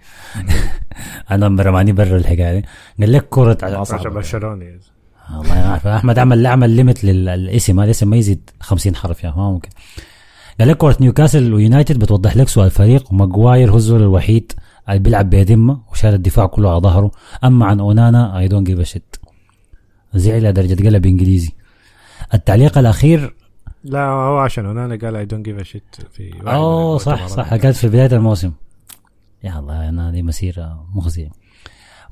Speaker 3: أنا رماني برا الحكاية دي. قال لك كرة
Speaker 5: عشان برشلوني.
Speaker 3: الله يعرف أحمد. عمل عمل limit للاسم الاسم ما يزيد 50 حرف يا ما ممكن. قال لك كرة نيوكاسل ويونايتد بتوضح لك سؤال. الفريق وماجواير هو الزول الوحيد اللي بيلعب بذمه وشال الدفاع كله على ظهره. أما عن أونانا I don't give shit زعل لدرجه قلب إنجليزي. التعليق الأخير
Speaker 5: لا هو عشان اونانا قال I don't give a shit في
Speaker 3: أوه صح. صح قالت في بداية الموسم. يا الله أنا دي مسيرة مخزيه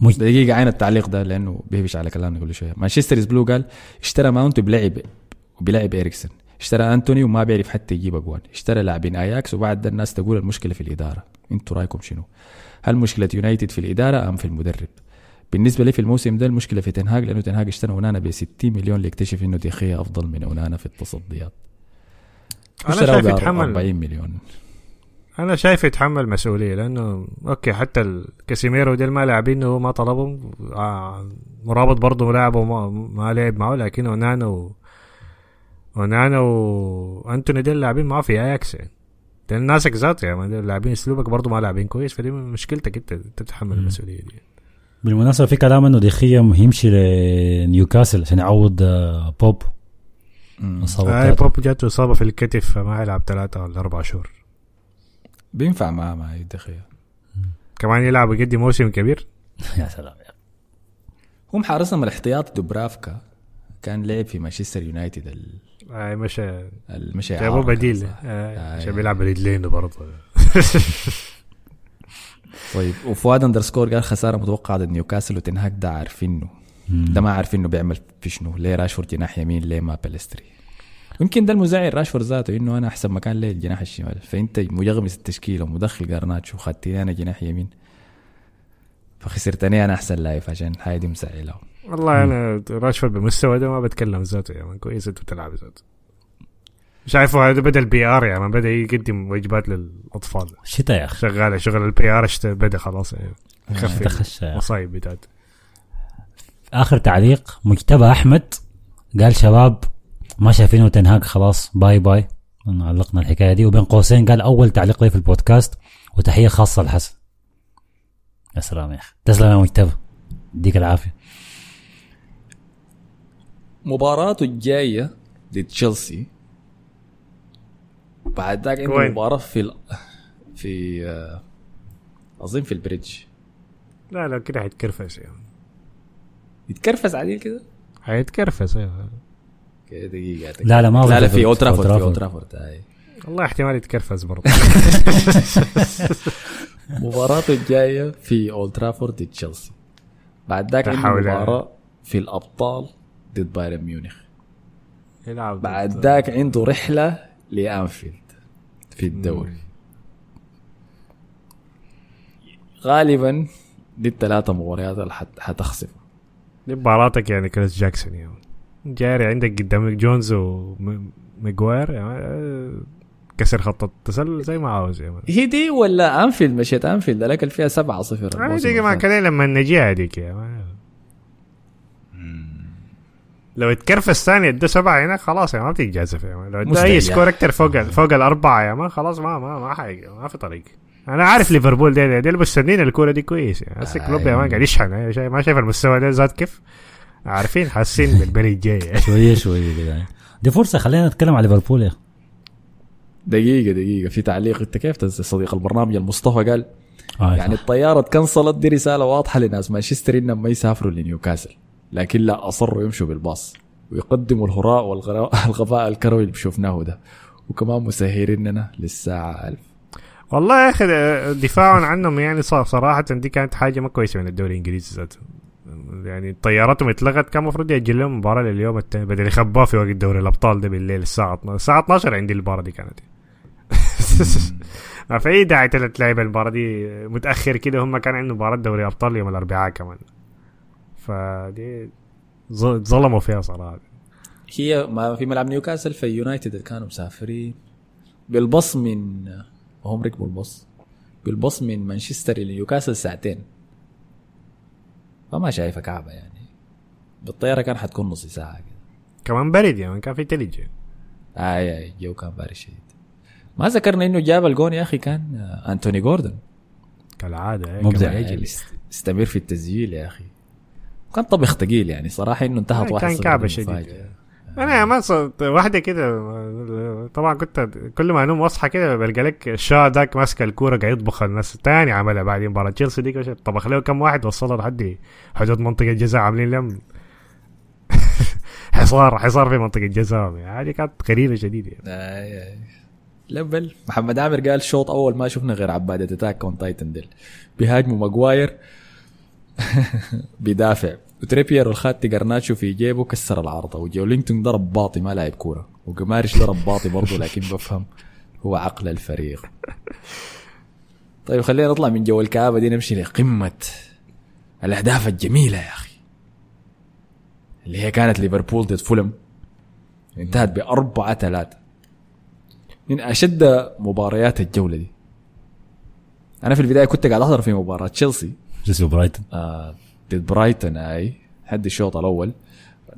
Speaker 3: مج...
Speaker 2: دقيقة عين التعليق ده لأنه بيهبش على كلامنا كل شوية. مانشستر بلو قال اشترى ماونت بلعب بلعب إريكسون اشترى أنتوني وما بيعرف حتى يجيب أجوان. اشترى لاعبين أياكس وبعد ده الناس تقول المشكلة في الإدارة. أنتوا رأيكم شنو؟ هل مشكلة يونايتد في الإدارة أم في المدرب؟ بالنسبة لي في الموسم ده المشكلة في تنهاج لأنه تنهاج اشترى أونانا ب 60 مليون ليكتشف إنه ديخيا أفضل من أونانا في التصديات. أنا
Speaker 5: شايف يتحمل.
Speaker 2: 40 مليون.
Speaker 5: أنا شايف يتحمل مسؤولية لأنه okay حتى ال- كاسيميرو ديل ما لاعبين هو ما طلبهم. آه، مرابط برضه لاعبه ما, ما لعب معه لكن أونانا و أونانا وانتوني ديل لاعبين معه في أياكس يعني. ده ناسك ذات يعني لاعبين أسلوبك برضه ما لاعبين كويس فدي مشكلتك أنت أنت تتحمل المسؤولية دي.
Speaker 3: بالمناسبة في كلام إنه دخيا يمشي لنيوكاسل عشان يعوض آه، بوب. الاصابه
Speaker 5: آه
Speaker 3: بتاعته.
Speaker 5: بوب جاته إصابة في الكتف فما يلعب ثلاثة ولا أربع شهور.
Speaker 2: بينفع معاه مع ديخيا
Speaker 5: كمان يلعب ويقدم موسم كبير.
Speaker 3: يا سلام
Speaker 2: هم حارسهم الاحتياطي دوبرافكا. كان لعب في مانشستر يونايتد ال-
Speaker 5: آه مشى
Speaker 2: المشي
Speaker 5: جابوه بديل. آه
Speaker 2: آه،
Speaker 5: عشان
Speaker 2: يعني.
Speaker 5: بيلعب برجلين برضه.
Speaker 2: طيب وفؤاد underscore قال خسارة متوقعة ضد نيوكاسل وتنهاك ده عارفينه ده ما عارفينه بيعمل في شنو ليه راشفورد جناح يمين ليه ما بالستري يمكن ده المزعل راشفورد ذاته إنه أنا احسن مكان ليه الجناح الشمال. فأنت مجغمس التشكيلة ومدخل جارناتشو وخدتني أنا جناح يمين. فخسرتني أنا أحسن لاعب عشان هاي دي مسعيله
Speaker 5: والله أنا راشفورد بالمستوى ده ما بتكلم ذاته يا man كويس أنت بتلعب ذاته. شايفه هذا بدأ ال PR يا man بدأ يقدم وجبات للأطفال.
Speaker 3: الشتاء يا أخي.
Speaker 5: شغالة شغل ال PR بدأ خلاص يعني.
Speaker 3: أخي.
Speaker 5: المصايب بتاعته.
Speaker 3: آخر تعليق مجتبى أحمد قال شباب ما شايفينه تنهاك خلاص bye bye. علقنا الحكاية دي. وبين قوسين قال أول تعليق لي في البودكاست وتحية خاصة لحسن. يا سلام يا أخي. تسلم يا مجتبى. يديك العافية.
Speaker 2: مباراته الجاية ضد تشيلسي بعد ذاك عنده؟ مباراة في ال... في آه، اظن في البريدج.
Speaker 5: لا لا كده حيتكرفس يعني.
Speaker 2: يتكرفس عديل كده؟
Speaker 5: حيتكرفس أيوه.
Speaker 2: كده دقيقة
Speaker 3: لا لا ما
Speaker 2: لا لا في اولد ترافورد في اولد ترافورد
Speaker 5: والله احتمال يتكرفس برضه.
Speaker 2: مباراته الجاية في اولد ترافورد ضد تشيلسي بعد ذاك
Speaker 5: حول.
Speaker 2: مباراة في الأبطال ضد بايرن ميونخ.
Speaker 5: يلعب
Speaker 2: بعد ذاك عنده رحلة لأنفيلد في الدوري. غالبا دي الثلاثة مباريات اللي حت- حتخسر.
Speaker 5: دي مباراتك يعني كريس جاكسون يعني. جاري عندك قدامك جونز وميجوير يعني آه، كسر خط التسلل زي ما عاوز يعني.
Speaker 2: هي دي ولا أنفيلد؟ مشيت أنفيلد الاكل فيها 7 0
Speaker 5: عادي ما كان لما نجي هذيك يا man. لو اتكرفس ثاني ادى سبعة هنا خلاص يا ما بتتجازف man. لو ادى
Speaker 2: أي
Speaker 5: score أكتر فوق فوق الأربعة يا man خلاص ما ما ما حي ما في طريق. أنا عارف ليفربول دي دي مستنين الكورة دي كويس يعني هسه كلوب يا man قاعد يشحن. يعني ما شايف المستوى ده زاد كيف. عارفين حاسين بالبري الجاي يعني.
Speaker 3: شوية شوية كده. دي فرصة خلينا نتكلم على ليفربول يا
Speaker 2: دقيقة دقيقة. في تعليق. أنت كيف صديق البرنامج؟ المصطفى قال
Speaker 3: آه
Speaker 2: يعني الطيارة اتكنسلت دي رسالة واضحة لناس. مانشستر إنهم ما يسافروا لنيوكاسل لكن لا أصروا يمشوا بالباص. ويقدموا الهراء والغباء الكروي اللي شفناه ده. وكمان مسهريننا للساعة 1000
Speaker 5: والله يا أخي دفاعا عنهم يعني صراحة دي كانت حاجة ما كويسة من الدوري الإنجليزي ذاته. يعني طياراتهم اتلغت كان المفروض ياجل لهم مباراة لليوم الثاني بدل يخبوها في وقت دوري الأبطال ده بالليل الساعة 12 الساعة 12 عندي المباراة دي كانت. ما في اي داعي تلعب المباراة دي متأخر كده هم كان عندهم مباراة دوري أبطال يوم الأربعاء كمان. فدي ظلموا فيها صراحة.
Speaker 2: هي ما في ملعب نيوكاسل في يونايتد كانوا مسافرين. بالبص من وهم ركبوا البص بالبص من مانشستر لنيوكاسل ساعتين. فما شايفة كعبة يعني. بالطيارة كان حتكون نص ساعة كده.
Speaker 5: كمان برد يعني كان في تلج.
Speaker 2: اي اي الجو كان بارد شديد. ما ذكرنا إنه جاب الجون يا أخي كان آه، أنتوني جوردن.
Speaker 5: كالعادة يعني
Speaker 3: مبدع.
Speaker 2: يعني استمر في التسجيل يا أخي. كان طبخ ثقيل يعني صراحة إنه انتهت
Speaker 5: آه،
Speaker 2: واحد
Speaker 5: كان
Speaker 2: كعبة.
Speaker 5: شديد. أنا ما صرت واحدة كده. طبعا كنت كل ما انوم وأصحى كده بلقى لك الشا ذاك ماسك الكورة قاعد يطبخ الناس. تاني عملها بعدين مباراه تشيلسي ديك طبخ له كم واحد وصلها لحد حدود منطقة الجزاء عاملين لهم حصار حصار في منطقة جزاء هذه كانت غريبة شديدة.
Speaker 2: آي. لا بل محمد عامر قال شوط أول ما شفنا غير عباده Attack on Titan ديل. بيهاجموا ماجواير. بيدافع. وتريبير والخاتي قرناتشو في جيبه كسر العارضه وجولينجتون ضرب باطي ما لعب كورة. وقمارش ضرب باطي برضه لكن بفهم هو عقل الفريق. طيب خلينا نطلع من جو الكآبة دي نمشي لقمة الأهداف الجميلة يا أخي. اللي هي كانت ليفربول ضد فولم. انتهت بأربعة ثلاثة من أشد مباريات الجولة دي. أنا في البداية كنت قاعد أحضر في مباراة تشيلسي.
Speaker 3: جيسي برايتون
Speaker 2: آه ضد برايتون اي حد الشوط الأول.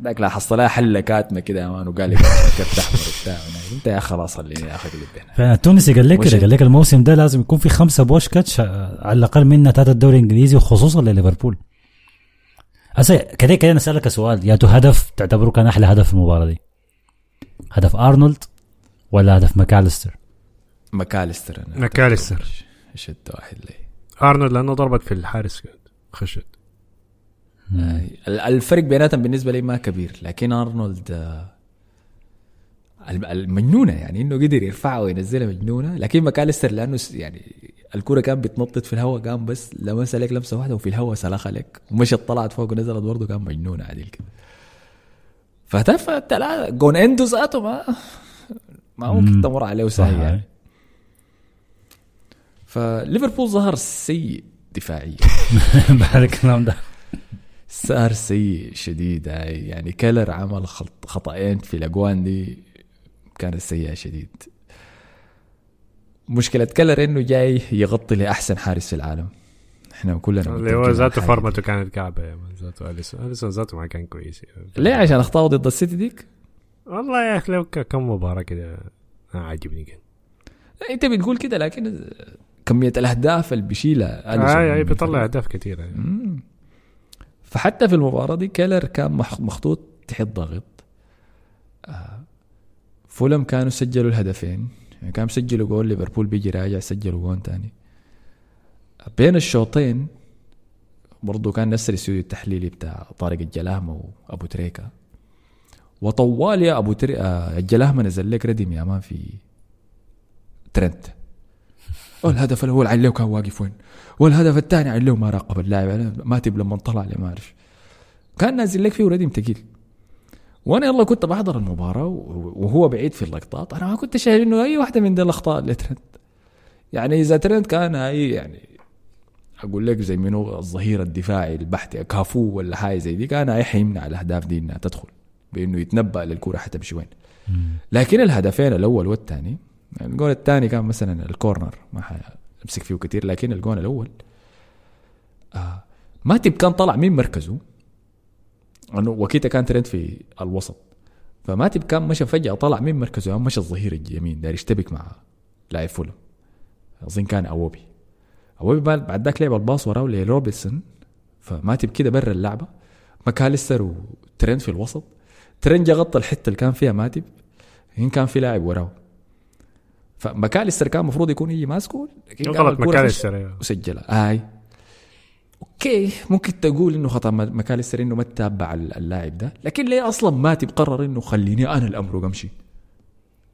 Speaker 2: ذاك لا حصل لها حلة كاتمة كده يا مان وقال لي كرت احمر وبتاع. انت يا خلاص خليني يا أخي اللي هنا
Speaker 3: فالتونسي قال لك قال لك الموسم ده لازم يكون في خمسة بوشكاتش آه، على الأقل من نتات الدوري الإنجليزي وخصوصا لليفربول. هسه كده كده نسالك سؤال. يا تو هدف تعتبره كان أحلى هدف في المباراة دي؟ هدف أرنولد ولا هدف ماكاليستر؟
Speaker 2: ماكاليستر أنا
Speaker 5: ماكاليستر.
Speaker 2: شد واحد لي
Speaker 5: أرنولد لأنه ضربت في الحارس خشت.
Speaker 2: الفرق بيناتهم بالنسبة لي ما كبير لكن أرنولد آه، الم- المجنونه يعني إنه قدر يرفعها وينزلها مجنونة. لكن ماكاليستر لأنه يعني الكرة كان بتنطط في الهواء قام بس لمس عليك لمسة واحدة وفي الهواء سلخ عليك ومشت طلعت فوق ونزلت برضه كان مجنونة عديل كده فهدف الثلاثه جون إندو ذاته ما ما ممكن تمر عليه سهل يعني. فليفربول ظهر سيء دفاعيا.
Speaker 3: بعد الكلام ده.
Speaker 2: صار سيء شديد هاي. يعني كيلر عمل خط- خطأين في الأجوان دي كانت سيئة شديد. مشكلة كيلر إنه جاي يغطي لأحسن حارس في العالم. إحنا كلنا
Speaker 5: اللي هو ذاته فورمته كانت كعبة ذاته أليسون. أليسون ذاته ما كان كويس. يعني.
Speaker 2: ليه؟ عشان اخطاوا ضد السيتي ديك؟
Speaker 5: والله يا أخي لو كم مباراة كده ما عاجبني كان.
Speaker 2: أنت بتقول كده لكن كمية الأهداف اللي بيشيلها أليسون
Speaker 5: آه يعني
Speaker 2: من
Speaker 5: بيطلع أهداف كثيره يعني.
Speaker 2: فحتى في المباراة دي كيلر كان مخطوط تحت ضغط. آه، فولم كانوا سجلوا الهدفين. يعني كانوا سجلوا جول ليفربول بيجي راجع سجلوا جول تاني. بين الشوطين برضو كان نفس الاستوديو التحليلي بتاع طارق الجلاهمة وابو تريكة. وطوال يا ابو تري... آه، الجلاهمة نزل لك ردم يا man في ترنت. والهدف الأول عليه كان واقف وين والهدف الثاني عليه ما راقب اللاعب أنا ماتب لما طلع لي ما أعرف. كان نازل لك فيه ردم تقيل وأنا يلا كنت بحضر المباراة وهو بعيد في اللقطات. أنا ما كنت شايف إنه أي واحدة من دي الأخطاء لترنت يعني إذا ترنت كان هاي يعني أقول لك زي منو الظهير الدفاعي البحت كافو ولا حاجة زي دي كان هاي حيمنع الأهداف دي إنها تدخل بإنه يتنبأ للكرة حتمشي وين لكن الهدفين الأول والثاني الجول الثاني كان مثلا ال corner ما حامسك فيه كثير لكن الجول الأول آه ماتب كان طلع من مركزه؟ إنه وكيتا كان ترند في الوسط. فماتب كان مشى فجأة طلع من مركزه؟ مشى الظهير اليمين داير يشتبك مع لاعب فولهام. أظن كان أوبي. أوبي بعد ذاك لعب الباص وراه لروبرتسون فماتب كده برا اللعبة. ماكاليستر وترند في الوسط. ترند جا غطى الحتة اللي كان فيها ماتب هين كان في لاعب وراه. فماكاليستر كان المفروض يكون يجي ماسكه لكن
Speaker 5: غلط ماكاليستر.
Speaker 2: وسجلها هاي أوكي ممكن تقول إنه خطأ ما- ماكاليستر إنه ما تتابع ال- اللاعب ده لكن ليه أصلا ما تقرر إنه خليني أنا أأمر وأمشي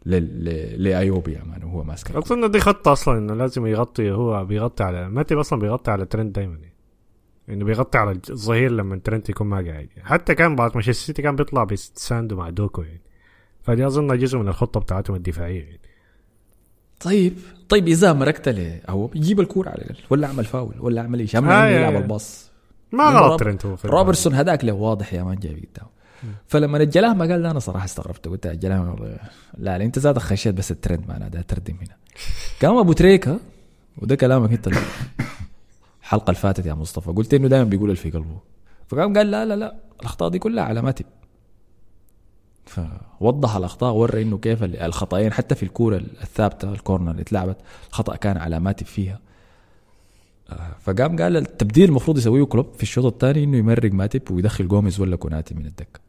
Speaker 2: لل- ل- لإيوبي يا مان وهو ماسك.
Speaker 5: اظن دي خطة أصلا إنه لازم يغطي هو بيغطي على ماتب أصلا بيغطي على ترند دايما يعني. إنه بيغطي على الظهير لما ترند يكون ما قاعد حتى كان بعد مانشستر سيتي كان بيطلع بيساندو مع دوكو يعني فدي أظن جزء من الخطة بتاعتهم الدفاعية يعني.
Speaker 2: طيب طيب إذا ماركت له هو يجيب الكورة على الأقل ولا أعمل فاول ولا
Speaker 5: أعمل
Speaker 2: إيش؟
Speaker 5: يا-
Speaker 2: يلعب. الباص.
Speaker 5: ما غلط ترند هو
Speaker 2: روبرتسون هذاك له واضح يا مان جاي قدامه فلما الجلاه ما قال لا أنا صراحة استغربت. قلت الجلاه لا لا أنت زاد خشيت بس الترند معنا ده تردم هنا. قام أبو تريكة وده كلامك أنت الحلقة اللي فاتت يا مصطفى قلت إنه دائما بيقول اللي في قلبه فقام قال لا لا لا الأخطاء دي كلها على ماتب فوضح الأخطاء ورى إنه كيف ال- الخطأين حتى في الكورة الثابتة ال corner اللي اتلعبت الخطأ كان على ماتب فيها. آه، فقام قال التبديل المفروض يسويه كلوب في الشوط الثاني إنه يمرق ماتب ويدخل جوميز ولا كوناتي من الدكة.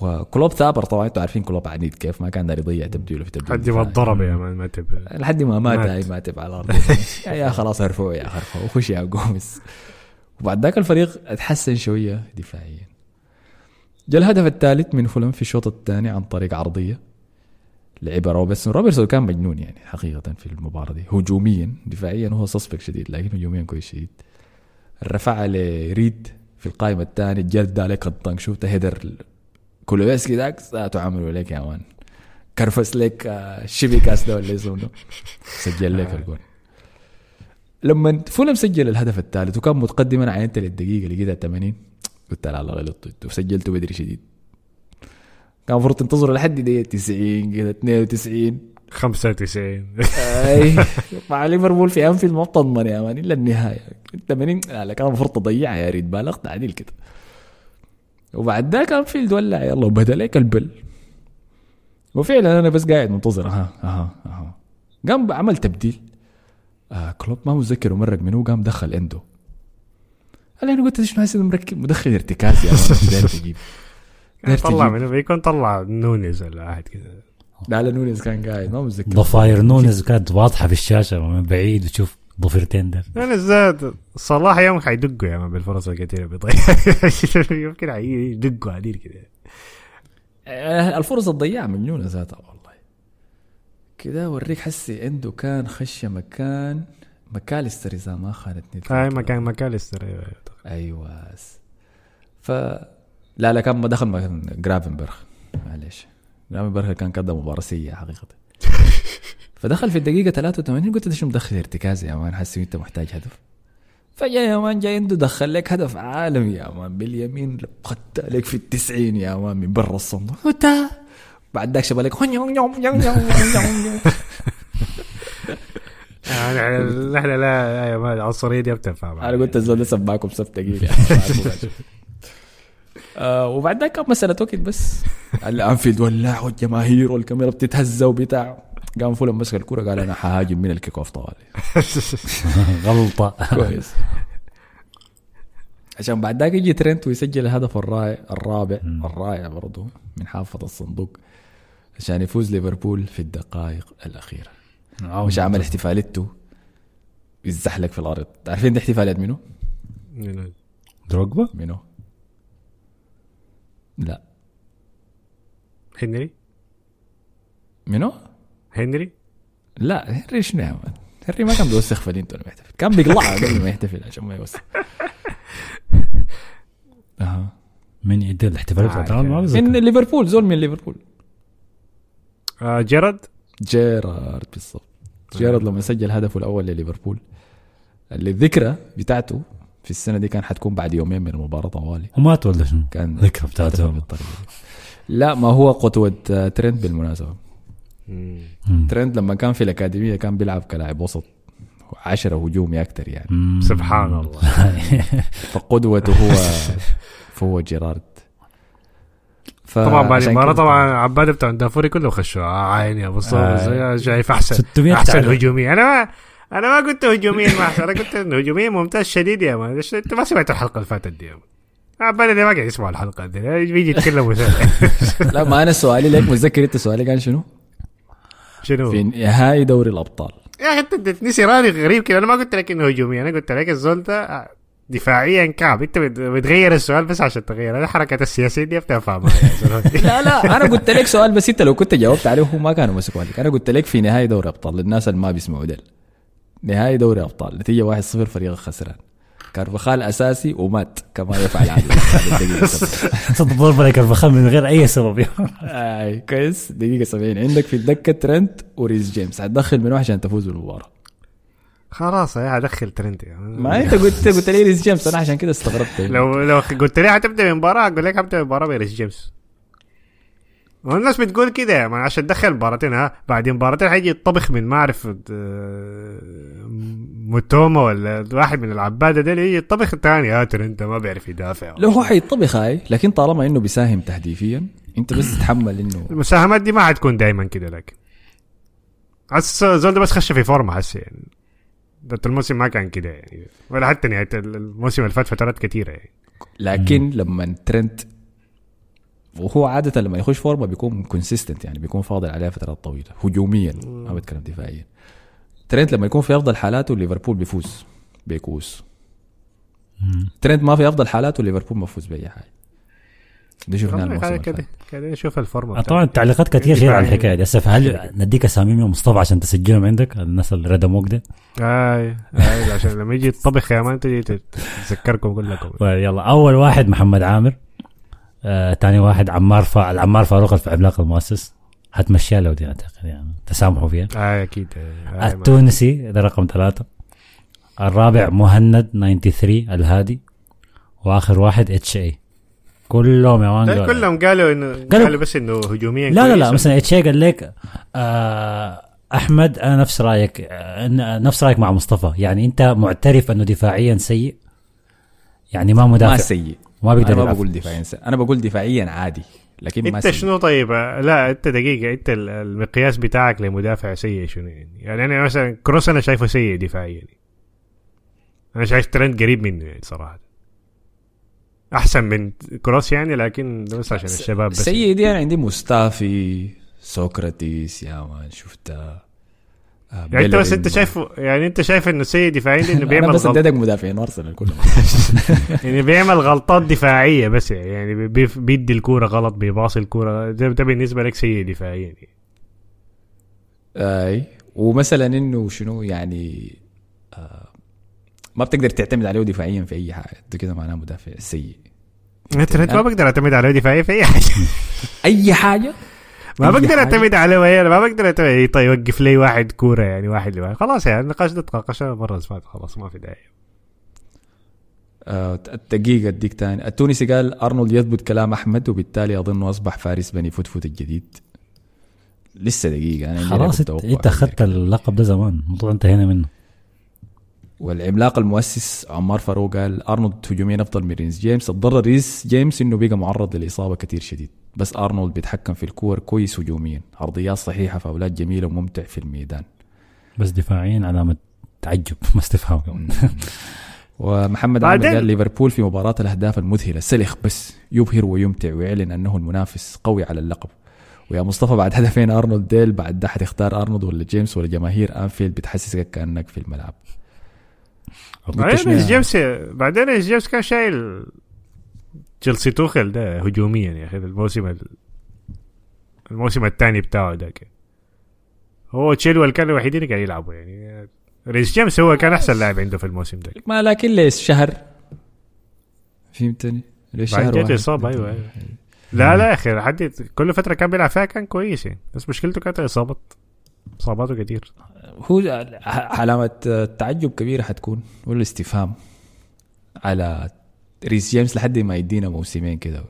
Speaker 2: وكلوب ثابر طبعا أنتوا عارفين كلوب عنيد كيف ما كان داير يضيع تبديله في تبديل
Speaker 5: حد ما
Speaker 2: دفاعي.
Speaker 5: ضرب يا مان ماتب
Speaker 2: لحد ما مات. هاي ماتب على الأرض. يا, خلاص ارفعوا يا ارفعوا وخش يا جوميز. وبعد ذاك الفريق اتحسن شوية دفاعيا. جاء الهدف الثالث من فولهام في الشوط الثاني عن طريق عرضية لعبها روبرتسون. روبرتسون كان مجنون يعني حقيقة في المباراة دي هجوميا دفاعيا هو سسبك شديد لكن هجوميا كويس شديد. رفعها لريد في القائمة الثانية جلد عليك الطنك شفت header كولوفسكي ذاك؟ ذاته عملوا لك يا مان كرفس لك آه، شبي كاس ده ولا اسمه سجل لك الجول لما فولهام سجل الهدف الثالث وكان متقدما عينت للدقيقه لقيتها 80 قلت لا لا غلطت وسجلته بدري شديد. كان المفروض تنتظروا لحد دقيقه 90 كده 92
Speaker 5: 95
Speaker 2: أي. مع ليفربول في أنفيلد ما بتضمن يا مان إلا النهاية. 80 لا لا كان المفروض تضيعها يا ريت بالغت تعديل كده وبعد ذاك أنفيلد ولع يلا وبدا لك البل. وفعلا أنا بس قاعد منتظر. أها أها أها. قام عمل تبديل. آه كلوب ما متذكر مرق منه قام دخل إندو. قال أنا قلت شنو هسه مركب؟ مدخل ارتكاز يا داير تجيب.
Speaker 5: طلع. منه بيكون طلع نونيز ولا واحد كده
Speaker 2: لا لا نونيز كان قاعد ما متذكر.
Speaker 3: ضفاير نونيز كانت واضحة في الشاشة من بعيد وتشوف ضفيرتين ده
Speaker 5: أنا زاد صلاح يوم حيدقوا يا مان بالفرص الكثيرة بيضيع يمكن حيدقوا عديل كده
Speaker 2: آه، الفرصة تضيعها مجنونة ذاتها والله. كده أوريك حسي عنده كان خش مكان. ماكاليستر إذا ما خانتني الذاكرة.
Speaker 5: مكان ماكاليستر أيوة.
Speaker 2: أيوه ف لا لا كان ما دخل مكان جرافنبرغ معلش جرافنبرغ كان قدم مباراة سيئة حقيقة. فدخل في الدقيقة 83 قلت شو مدخل ارتكاز يا مان؟ حسي إنت محتاج هدف. فجأة يا مان جاي عنده دخل لك هدف عالمي يا مان. باليمين قد عليك في التسعين يا مان من برا الصندوق. بعد ذاك شبه لك
Speaker 5: نحن لا أيوة، ما العنصريه دي بتنفع.
Speaker 2: أنا قلت الزول ده سباكم سب ثقيل يعني. آه وبعد ذاك كان مسألة وقت بس. الانفيلد ولع والجماهير والكاميرا بتتهزى وبتاع. قام فولهام مسك الكرة قال أنا حهاجم من ال kick off طوالي.
Speaker 3: غلطة.
Speaker 2: كويس. عشان بعد ذاك يجي ترند ويسجل الهدف الرائع الرابع الرائع برضه من حافة الصندوق عشان يفوز ليفربول في الدقائق الأخيرة. مش عمل احتفالته يتزحلق في الأرض. عارفين دي احتفالات منو؟
Speaker 3: دروجبا؟
Speaker 2: منو؟ لا.
Speaker 5: هنري؟
Speaker 2: منو؟
Speaker 5: هنري؟
Speaker 2: لا هنري شنو يا مان؟ هنري ما كان بيوسخ فلينتون لما يحتفل. كان بيقلعها قبل ما يحتفل عشان ما يوسخ. أها.
Speaker 3: من يدي الاحتفالات ما
Speaker 2: من. ليفربول زول من ليفربول.
Speaker 5: آه جيرارد؟
Speaker 2: جيرارد بالضبط. جيرارد لما سجل هدفه الأول لليفربول اللي الذكرى بتاعته في السنة دي كان حتكون بعد يومين من المباراة طوالي.
Speaker 3: ومات ولا شنو؟
Speaker 2: كان
Speaker 3: ذكرى بتاعته.
Speaker 2: لا ما هو قدوة آه، ترند بالمناسبة. ترند لما كان في الأكاديمية كان بيلعب كلاعب وسط عشرة هجومي أكتر يعني.
Speaker 3: مم.
Speaker 5: سبحان الله.
Speaker 2: فقدوته هو فهو جيرارد. ف-
Speaker 5: طبعا بعد
Speaker 2: المباراة
Speaker 5: طبعا عباده بتاع الدافوري كله خشوا آه عيني أبو
Speaker 3: آه.
Speaker 5: شايف احسن
Speaker 3: 600 أحسن.
Speaker 5: هجوميا أنا ما أنا ما قلت هجوميا ما احسن أنا قلت هجوميا ممتاز شديد يا مان أنت ما سمعت الحلقة اللي فاتت دي مان عبالي ما قاعد يسمع الحلقة دي بيجي يتكلم.
Speaker 2: لا ما أنا سؤالي لك متذكر أنت سؤالي كان شنو؟
Speaker 5: شنو
Speaker 2: في نهائي دوري الأبطال
Speaker 5: يا أخي أنت اديتني سيراني غريب كده أنا ما قلت لك إنه هجومي أنا قلت لك الزول ده دفاعيا كعب. انت بت- بتغير السؤال بس عشان تغير. أنا حركة السياسية دي يا زلمة.
Speaker 2: لا لا أنا قلت لك سؤال بس أنت لو كنت جاوبت عليه هو ما كانوا مسكوا عليك. أنا قلت لك في نهائي دوري أبطال للناس اللي ما بيسمعوا دل نهائي دوري أبطال. نتيجة 1-0 فريق خسران. كارفخال أساسي ومات كما يفعل عادة
Speaker 3: تضرب لك الفخام من غير أي سبب.
Speaker 2: اي كويس. دقيقة 70 عندك في الدكة ترنت وريس جيمس. حتدخل من واحد عشان تفوز بالمباراة.
Speaker 5: خلاص يا ادخل ترند. يا مان.
Speaker 2: ما انت قلت قلت لي ريس جيمس أنا عشان كده استغربت.
Speaker 5: لو لو قلت لي حتبدأ المباراه أقول لك حبدا المباراه بريس جيمس. والناس بتقول كده يا مان عشان تدخل مباراتين ها. بعد مباراتين حيجي يطبخ من ما أعرف متوما ولا واحد من العباده ده يجي يطبخ الثاني. ترى انت ما بيعرف يدافع.
Speaker 2: لو هو حيطبخ هاي لكن طالما إنه بيساهم تهديفيا أنت بس تتحمل إنه
Speaker 5: المساهمات دي ما حتكون دائما كده لكن. حس زول ده بس خش في فورمة حس يعني. ده الموسم ما كان كده يعني. ولا حتى نهاية الموسم اللي فات فترات كثيره يعني.
Speaker 2: لكن لما ترنت وهو عادة لما يخش فورمة بيكون consistent يعني بيكون فاضل عليها فترات طويلة. هجوميا ما بتكلم دفاعيا. ترنت لما يكون في أفضل حالاته ليفربول بيفوز because. ترنت ما في أفضل حالاته ليفربول ما بيفوز بأي حاجة. ده شفناه
Speaker 5: والله
Speaker 2: الموسم
Speaker 5: كده. قاعدين نشوف الفورمة
Speaker 3: آه، طبعا التعليقات كثير غير على الحكاية دي. هسه هل نديك اساميهم يا مصطفى عشان تسجلهم عندك الناس اللي ردموك ده
Speaker 5: آي آي عشان لما يجي الطبخ يا مان تجي تتذكركم كلكم.
Speaker 3: طيب يلا. أول واحد محمد عامر. آه، ثاني واحد عمار فا... العمار فاروق في عملاق المؤسس. هتمشيها لو دي أعتقد يعني تسامحوا فيها.
Speaker 5: آي أكيد. آي، ما-
Speaker 3: التونسي ده رقم ثلاثة. الرابع مهند 93 الهادي. وآخر واحد اتش اي كلهم يا man
Speaker 5: لا
Speaker 3: قالوا-
Speaker 5: كلهم قالوا انه قالوا بس إنه هجوميا
Speaker 3: لا لا لا. مثلا اتش قال لك آه أحمد أنا نفس رأيك آه ن- نفس رأيك مع مصطفى. يعني أنت معترف إنه دفاعيا سيء؟ يعني ما
Speaker 2: ما
Speaker 3: مدافع
Speaker 2: سيء.
Speaker 3: ما بيقدر
Speaker 2: أنا ما بقول دفاعيا سيء. أنا بقول دفاعيا عادي لكن ما
Speaker 5: أنت
Speaker 2: سيء.
Speaker 5: شنو طيب؟ لا أنت دقيقة أنت ال- المقياس بتاعك لمدافع سيء شنو يعني؟ يعني أنا مثلا كروس أنا شايفه سيء دفاعيا. يعني. أنا شايف ترنت قريب منه يعني صراحة. أحسن من كروس يعني لكن بس عشان الشباب بس.
Speaker 2: سيء دي أنا عندي موستافي سقراطيس يا man شفتها. آه،
Speaker 5: يعني أنت بس. أنت شايف يعني أنت شايف إنه سيء دفاعيا
Speaker 2: أنا
Speaker 5: بيعمل
Speaker 2: بس أديتك مدافعين ارسنال كلهم
Speaker 5: يعني بيعمل غلطات دفاعية بس يعني بي- بيدي الكورة غلط بيباصي الكورة. ده, ده بالنسبة لك سيء دفاعيا يعني.
Speaker 2: أي. ومثلا إنه شنو يعني آه ما بتقدر تعتمد عليه دفاعيا في أي حاجة. ده كده معناه مدافع سيء.
Speaker 5: انت انت ما بقدر اعتمد عليه دفاعيا في أي حاجة.
Speaker 2: أي حاجة؟
Speaker 5: ما
Speaker 2: أي
Speaker 5: بقدر
Speaker 2: حاجة.
Speaker 5: اعتمد عليه وهي ما بقدر اعتمد طيب يوقف لي واحد كورة يعني واحد لواحد خلاص يعني النقاش ده تناقشنا مرة اللي فاتت خلاص ما في داعي.
Speaker 2: آه الدقيقه اديك تاني. التونسي قال أرنولد يثبت كلام أحمد وبالتالي اظنه أصبح فارس بني فتفت الجديد. لسه دقيقة أنا
Speaker 3: خلاص انت,
Speaker 2: إنت.
Speaker 3: أخذت اللقب ده زمان الموضوع انتهينا منه.
Speaker 2: والعملاق المؤسس عمار فاروق قال أرنولد هجوميا افضل من ريس جيمس. الضرر ريس جيمس إنه بقى معرض للاصابه كثير شديد. بس أرنولد بيتحكم في الكور كويس هجوميا. عرضيات صحيحة فاولات جميلة وممتع في الميدان.
Speaker 3: بس دفاعيا علامة تعجب ما استفهام.
Speaker 2: ومحمد عامر قال ليفربول في مباراة الأهداف المذهلة سلخ بس يبهر ويمتع ويعلن أنه المنافس قوي على اللقب. ويا مصطفى بعد هدفين أرنولد ديل بعد ده حتختار أرنولد ولا جيمس ولا جماهير أنفيلد بتحسسك كأنك في الملعب.
Speaker 5: بعدين
Speaker 2: يا-
Speaker 5: جيمس بعدين ريس جيمس كان شايل تشيلسي توخل ده هجوميا يا أخي الموسم ال- الموسم الثاني بتاعه ذاك. هو تشيلويل كان الوحيدين اللي قاعد يلعبوا يعني. ريس جيمس هو كان أحسن لاعب عنده في الموسم ده
Speaker 2: ما لكن ليش شهر؟ فهمتني. ليش شهر واحد؟
Speaker 5: إصابة أيوه أيوه. لا لا يا أخي لحد كل فترة كان بيلعب فيها كان كويس يعني. بس مشكلته كانت اصابات اصاباته كتير.
Speaker 2: هو علامة تعجب كبيرة حتكون ولا استفهام على ريس جيمس لحد ما يدينا موسمين كده.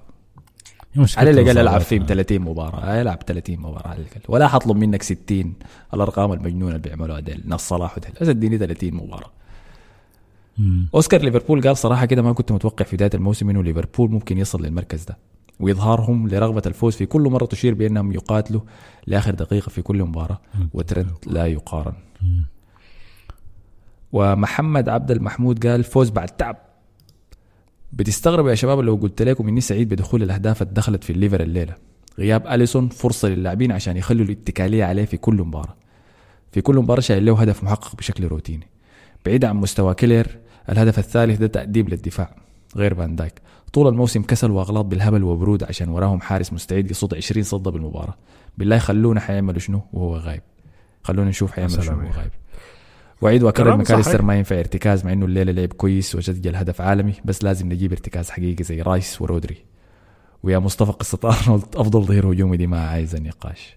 Speaker 2: على الأقل ألعب فيهم 30 مباراة ألعب 30 مباراة على الأقل. ولا حطلب منك 60 الأرقام المجنونة اللي بيعملوها ديل ناس صلاح وديل. بس اديني 30 مباراة. أوسكار ليفربول قال صراحة كده ما كنت متوقع في بداية الموسم إنه ليفربول ممكن يصل للمركز ده. وإظهارهم لرغبة الفوز في كل مرة تشير بأنهم يقاتلوا لآخر دقيقة في كل مباراة وترنت لا يقارن. ومحمد عبد المحمود قال فوز بعد تعب. بتستغربوا يا شباب لو قلت لكم إني سعيد بدخول الأهداف اللي دخلت في الليفر الليلة. غياب أليسون فرصة للاعبين عشان يخلوا الاتكالية عليه في كل مباراة. في كل مباراة شايل له هدف محقق بشكل روتيني. بعيد عن مستوى كيليهر الهدف الثالث ده تأديب للدفاع. غير فان دايك. طول الموسم كسل وأغلاط بالهبل وبرود عشان وراهم حارس مستعد يصد 20 صدة بالمباراة. بالله خلونا حيعملوا شنو؟ وهو غايب. خلونا نشوف حيعملوا شنو وهو غايب. وأعيد
Speaker 5: وأكرر
Speaker 2: ماكاليستر. ما ينفع ارتكاز مع إنه الليلة لعب كويس وسجل هدف عالمي بس لازم نجيب ارتكاز حقيقي زي رايس ورودري. ويا مصطفى قصة أرنولد أفضل ظهير هجومي دي ما عايزه نقاش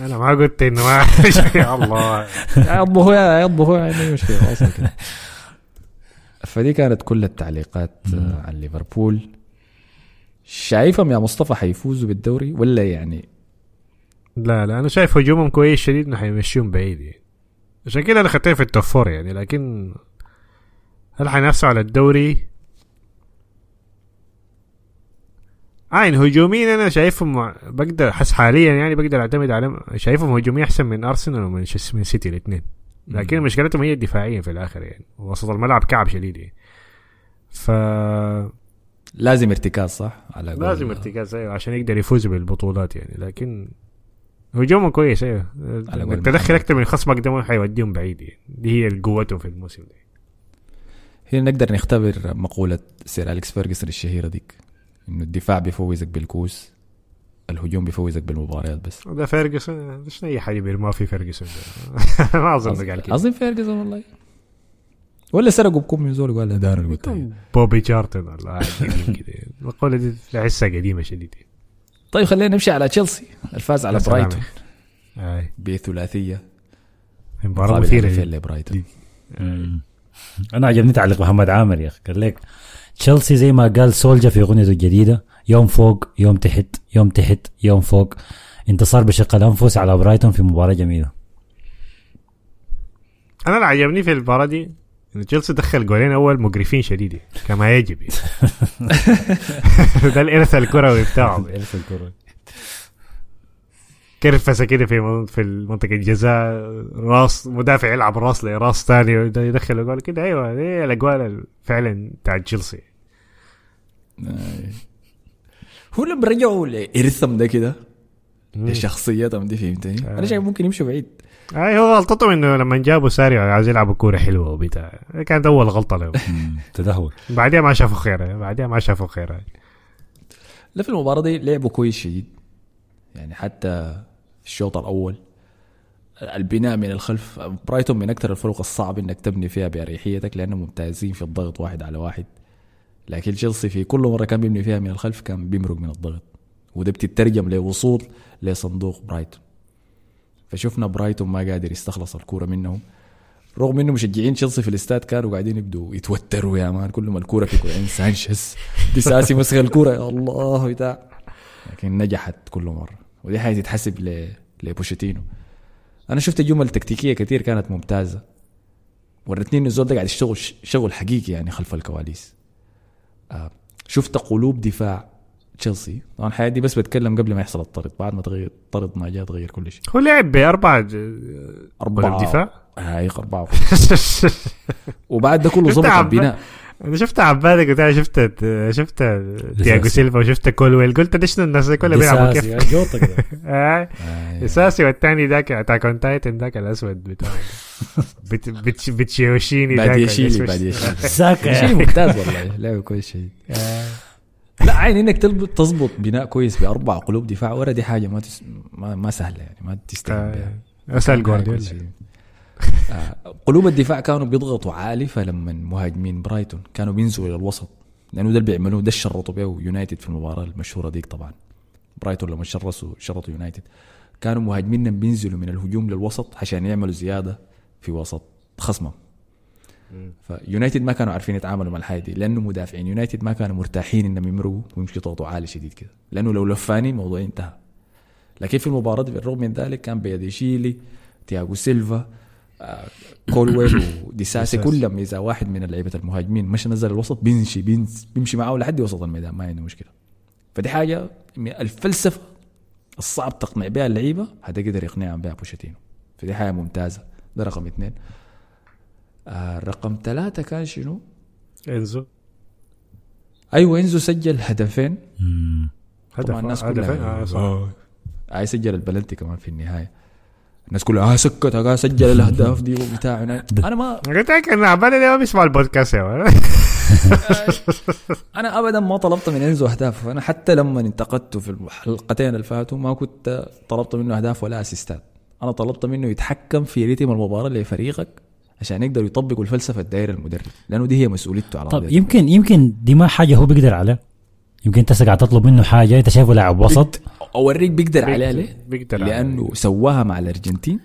Speaker 5: أنا ما قلت إنه ما يا الله.
Speaker 2: يضبه يا يضبه يعني مشكلة أصلا كده. فدي كانت كل التعليقات آه، عن ليفربول. شايفهم يا مصطفى حيفوزوا بالدوري ولا يعني؟
Speaker 5: لا لا أنا شايف هجومهم كويس شديد إنه حيمشيهم بعيد يعني. عشان كده أنا خدتهم في التوب فور يعني لكن هل حينافسوا على الدوري؟ عين هجوميا أنا شايفهم بقدر حس حاليا يعني بقدر أعتمد عليهم شايفهم هجوميا أحسن من أرسنال ومن سيتي الاثنين لكن مشكلتهم هي الدفاعية في الآخر يعني. وسط الملعب كعب شديد يعني. ف
Speaker 2: لازم ارتكاز صح؟ على قول-
Speaker 5: لازم ارتكاز أيوه عشان يقدر يفوز بالبطولات يعني. لكن هجومهم كويس
Speaker 2: أيوه.
Speaker 5: التدخل. أكثر من خصمك ده ما حيوديهم بعيد يعني. دي هي قوتهم في الموسم ده.
Speaker 2: هنا نقدر نختبر مقولة سير أليكس فيرجسون الشهيرة ديك؟ إنه الدفاع بيفوزك بالكؤوس الهجوم بيفوزك بالمباريات بس.
Speaker 5: ده فيرجسون مش أي حاجة بيرموها في فيرجسون. ما أظن قال كده.
Speaker 2: اظن فيرجسون والله. ولا سرقوا بكم من زول ده أنا اللي قلتها
Speaker 5: بوبي ولا واحد قديم كده. المقوله دي تحسها قديمة شديد
Speaker 2: طيب خلينا نمشي على تشيلسي. الفاز على. برايتون. أي.
Speaker 5: بثلاثية.
Speaker 2: مباراة
Speaker 5: مثيرة.
Speaker 2: لبرايتون.
Speaker 3: أنا عجبني تعليق محمد عامر يا أخي. قال لك تشيلسي زي ما قال سولجا في أغنيته الجديدة يوم فوق يوم تحت يوم تحت يوم فوق. انتصار بشق الأنفس على برايتون في مباراة جميلة.
Speaker 5: أنا اللي عجبني في المباراة دي انه تشيلسي دخل جولين أول مقرفين شديد كما يجب يعني. ده الإرث الكروي بتاعهم. كرفسه كده في في منطقة الجزاء؟ راس مدافع يلعب راس لراس ثاني يدخل جول كده. أيوه دي الاجوال فعلا بتاع تشيلسي.
Speaker 2: هو لما رجعوا لارثم ده كده؟ لشخصيتهم دي فهمتني؟ أنا شايف ممكن يمشوا بعيد.
Speaker 5: أي هو غلطتهم إنه لما جابوا ساري عايز يلعبوا كورة حلوة وبتاع. كانت أول غلطة له.
Speaker 3: تدهور.
Speaker 5: بعدها ما شافوا خير بعدها ما شافوا خير
Speaker 2: لا في المباراة دي لعبوا كويس شديد. يعني حتى الشوط الأول البناء من الخلف برايتون من أكثر الفرق الصعب إنك تبني فيها بأريحيتك لأنهم ممتازين في الضغط واحد على واحد. لكن تشيلسي في كل مرة كان بيبني فيها من الخلف كان بيمرق من الضغط. وده بتترجم لوصول لصندوق برايتون. فشفنا برايتون ما قادر يستخلص الكورة منهم. رغم إنه مشجعين تشيلسي في الاستاد كانوا قاعدين يبدوا يتوتروا يا man. كل ما الكورة في كرعين سانشيز ديساسي مسك الكورة. يا الله بتاع. لكن نجحت كل مرة. ودي حاجة تتحسب. لبوشيتينو. أنا شفت جمل تكتيكية كتير كانت ممتازة. ورتني انه الزول ده قاعد يشتغل شغل حقيقي يعني خلف الكواليس. شفت قلوب دفاع تشيلسي؟ طبعا الحياة دي بس بتكلم قبل ما يحصل الطرد بعد ما تغير الطرد ما جاء تغير كل شيء.
Speaker 5: هو لعب بأربعة
Speaker 2: أربعة.
Speaker 5: دفاع؟
Speaker 2: هاي أربعة. وبعد ده كله ظبط البناء.
Speaker 5: أنا شفت عبادك وبتاع شفت شفت تياجو سيلفا وشفت كولويل قلت شنو الناس كلها بيلعبوا كيف
Speaker 3: جوطة كده.
Speaker 5: آه.
Speaker 2: آه،
Speaker 5: اساسي والثاني ذاك اتاك اون تايتن ذاك الأسود بتاعه بت بت بتشيوشيني ذاك
Speaker 2: باديشيلي
Speaker 5: الأسود.
Speaker 2: باديشيلي
Speaker 3: ساكا
Speaker 2: شيء ممتاز والله لعبة كويس شيء لا عين إنك تلب- تظبط بناء كويس بأربع قلوب دفاع ورا دي حاجة ما. ما, ما سهلة يعني ما تستهين بها
Speaker 5: آه.
Speaker 2: أسأل
Speaker 5: جوارديولا.
Speaker 2: آه، قلوب الدفاع كانوا بيضغطوا عالي فلما مهاجمين برايتون كانوا بينزلوا إلى الوسط لأنه ده اللي بيعملوه ده شرطوا به يونايتد في المباراة المشهورة ديك طبعا. برايتون لما شرسوا شرطوا يونايتد. كانوا مهاجمين بينزلوا من الهجوم للوسط عشان يعملوا زيادة في وسط خصمهم فيونايتد ما كانوا عارفين يتعاملوا مع الحاجة دي لأنه مدافعين. يونايتد ما كانوا مرتاحين إنهم يمرقوا ويمشوا يضغطوا عالي شديد كده. لأنه لو لفاني الموضوع انتهى. لكن في المباراة بالرغم من ذلك كان باديشيلي تياغو سيلفا آه، كولويل وديساسي كلهم اذا واحد من لعيبه المهاجمين مشى نزل الوسط بيمشي بيمشي معاه لحد وسط الميدان ما عنده مشكله فدي حاجة من الفلسفه الصعب تقنع بها اللعيبه هذا قدر يقنعهم بها بوكيتينو فدي حاجة ممتازه ده رقم اثنين آه رقم ثلاثة كان شنو؟
Speaker 5: انزو
Speaker 2: أيوه انزو سجل هدفين.
Speaker 5: هدف
Speaker 2: طبعا الناس
Speaker 5: هدفين
Speaker 2: كلها
Speaker 5: آه، صح.
Speaker 2: آه سجل البلنتي كمان في النهايه الناس كلها آه سكت آه سجل الأهداف دي وبتاع أنا ما
Speaker 5: قلت لك ان عبادة ده ما بيسمع البودكاست.
Speaker 2: أنا ابدا ما طلبت من إنزو أهداف. أنا حتى لما انتقدته في الحلقتين اللي فاتوا ما كنت طلبت منه أهداف ولا أسيستات. أنا طلبت منه يتحكم في ريتم المباراة لفريقك عشان يقدروا يطبقوا الفلسفة الدايره المدرب لأنه دي هي مسؤوليته على
Speaker 3: طب. يمكن يمكن دي ما حاجة هو بيقدر عليها. يمكن أنت قاعد تطلب منه حاجة أنت شايفه لاعب وسط.
Speaker 2: أوريك بيقدر عليها ليه؟
Speaker 5: بيقدر
Speaker 2: لأنه سواها مع الأرجنتين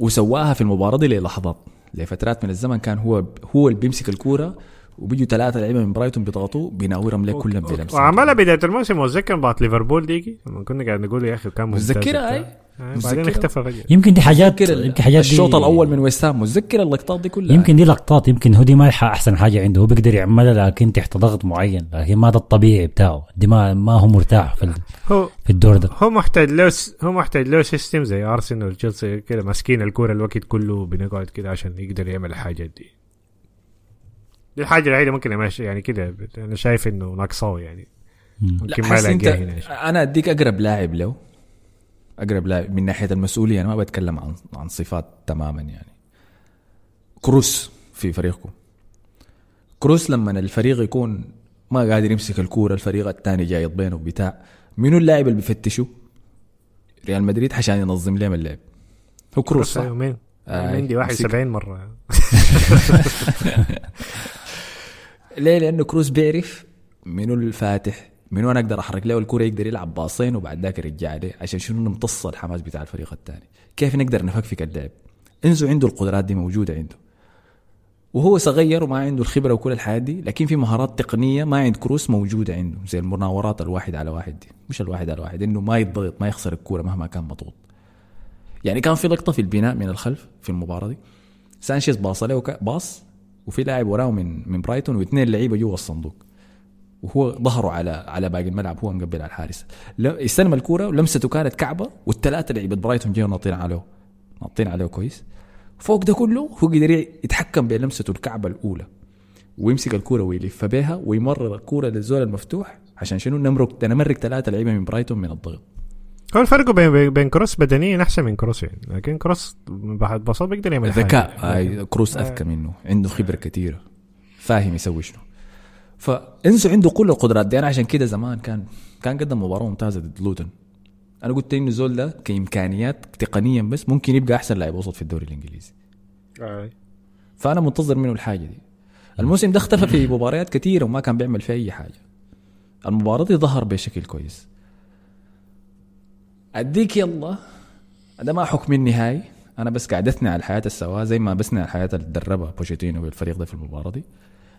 Speaker 2: وسواها في المباراة دي للحظات لفترات من الزمن كان هو هو اللي بيمسك الكورة وبيجوا ثلاثة لعيبة من برايتون بيضغطوا بيناورهم لك كلهم بلمسه
Speaker 5: وعملها بدايه الموسم واتذكر بعد ليفربول ديجي لما كنا قاعد نقول يا أخي كان ممتاز
Speaker 2: متذكرها. اي
Speaker 5: آه، بعدين. اختفى فجأة.
Speaker 3: يمكن دي حاجات
Speaker 2: متذكر
Speaker 3: يمكن حاجات
Speaker 2: الشوط الأول من ويست هام. متذكر اللقطات دي كلها؟
Speaker 3: يمكن دي لقطات يمكن هو دي ما أحسن حاجة عنده. هو بيقدر يعملها لكن تحت ضغط معين لكن ما ده الطبيعي بتاعه. دي ما ما هو مرتاح في
Speaker 5: هو
Speaker 3: في الدور ده.
Speaker 5: هو محتاج له س- هو محتاج له system زي ارسنال وتشيلسي كده ماسكين الكورة الوقت كله بنقعد كده عشان يقدر يعمل الحاجات دي. دي الحاجة الوحيدة ممكن امشي يعني كده أنا شايف إنه ناقصاه يعني.
Speaker 3: مم.
Speaker 5: ممكن ما الاقيها هنا
Speaker 2: أنا أديك أقرب لاعب له أقرب لاعب من ناحية المسؤولية أنا ما بتكلم عن عن صفات تماما يعني. كروس في فريقكم. كروس لما الفريق يكون ما قادر يمسك الكورة الفريق الثاني جاي بينه بتاع منو اللاعب اللي بيفتشوا ريال مدريد عشان ينظم لهم اللعب. هو كروس صح؟
Speaker 5: يومين
Speaker 2: آه،
Speaker 5: عندي 71 مرة.
Speaker 2: ليه؟ لأنه كروس بيعرف منو الفاتح منو أنا أقدر أحرك له الكوره يقدر يلعب باصين وبعد ذاك يرجع لي عشان شنو نمتص الحماس بتاع الفريق الثاني. كيف نقدر نفكفك اللعب انزو عنده القدرات دي موجودة عنده. وهو صغير وما عنده الخبرة وكل الحياة دي لكن في مهارات تقنية ما عند كروس موجودة عنده زي المناورات الواحد على واحد دي. مش الواحد على واحد إنه ما يتضغط ما يخسر الكورة مهما كان مضغوط يعني كان في لقطة في البناء من الخلف في المباراة دي. سانشيز باص له باص وفي لاعب وراه من من برايتون واثنين لعيبة جوا الصندوق. وهو ظهره على على باقي الملعب هو مقبل على الحارس. استلم الكورة ولمسته كانت كعبة والثلاثة لعيبة برايتون جاوا ناطين عليه. ناطين عليه كويس. فوق ده كله هو قدر يتحكم بلمسته الكعبة الأولى ويمسك الكورة ويلف بيها ويمرر الكورة للزول المفتوح عشان شنو؟ نمرق نمرق ثلاثة لعيبة من برايتون من الضغط.
Speaker 5: هو الفرق بين بين- كروس بدنيا أحسن من كروس يعني. لكن كروس بعد بساطه بيقدر يعمل.
Speaker 2: ذكاء آه كروس أذكى منه. عنده خبرة كثيره فاهم يسوي شنو. فإنسو عنده كل القدرات دي. أنا عشان كده زمان كان كان قدم مباراة ممتازة ضد لوتن أنا قلت إنه زول ده كإمكانيات تقنيا بس ممكن يبقى أحسن لاعب وسط في الدوري الإنجليزي.
Speaker 5: آه.
Speaker 2: فأنا منتظر منه الحاجة دي. الموسم ده اختفى في مباريات كثيره وما كان بيعمل فيها أي حاجة. المباراة دي ظهر بشكل كويس. أديك يلا. ده ما حكم النهائي أنا بس قاعد أثني على الحياة السوا زي ما بثني على الحياة اللي دربها بوشيتينو بالفريق ده في المباراة دي.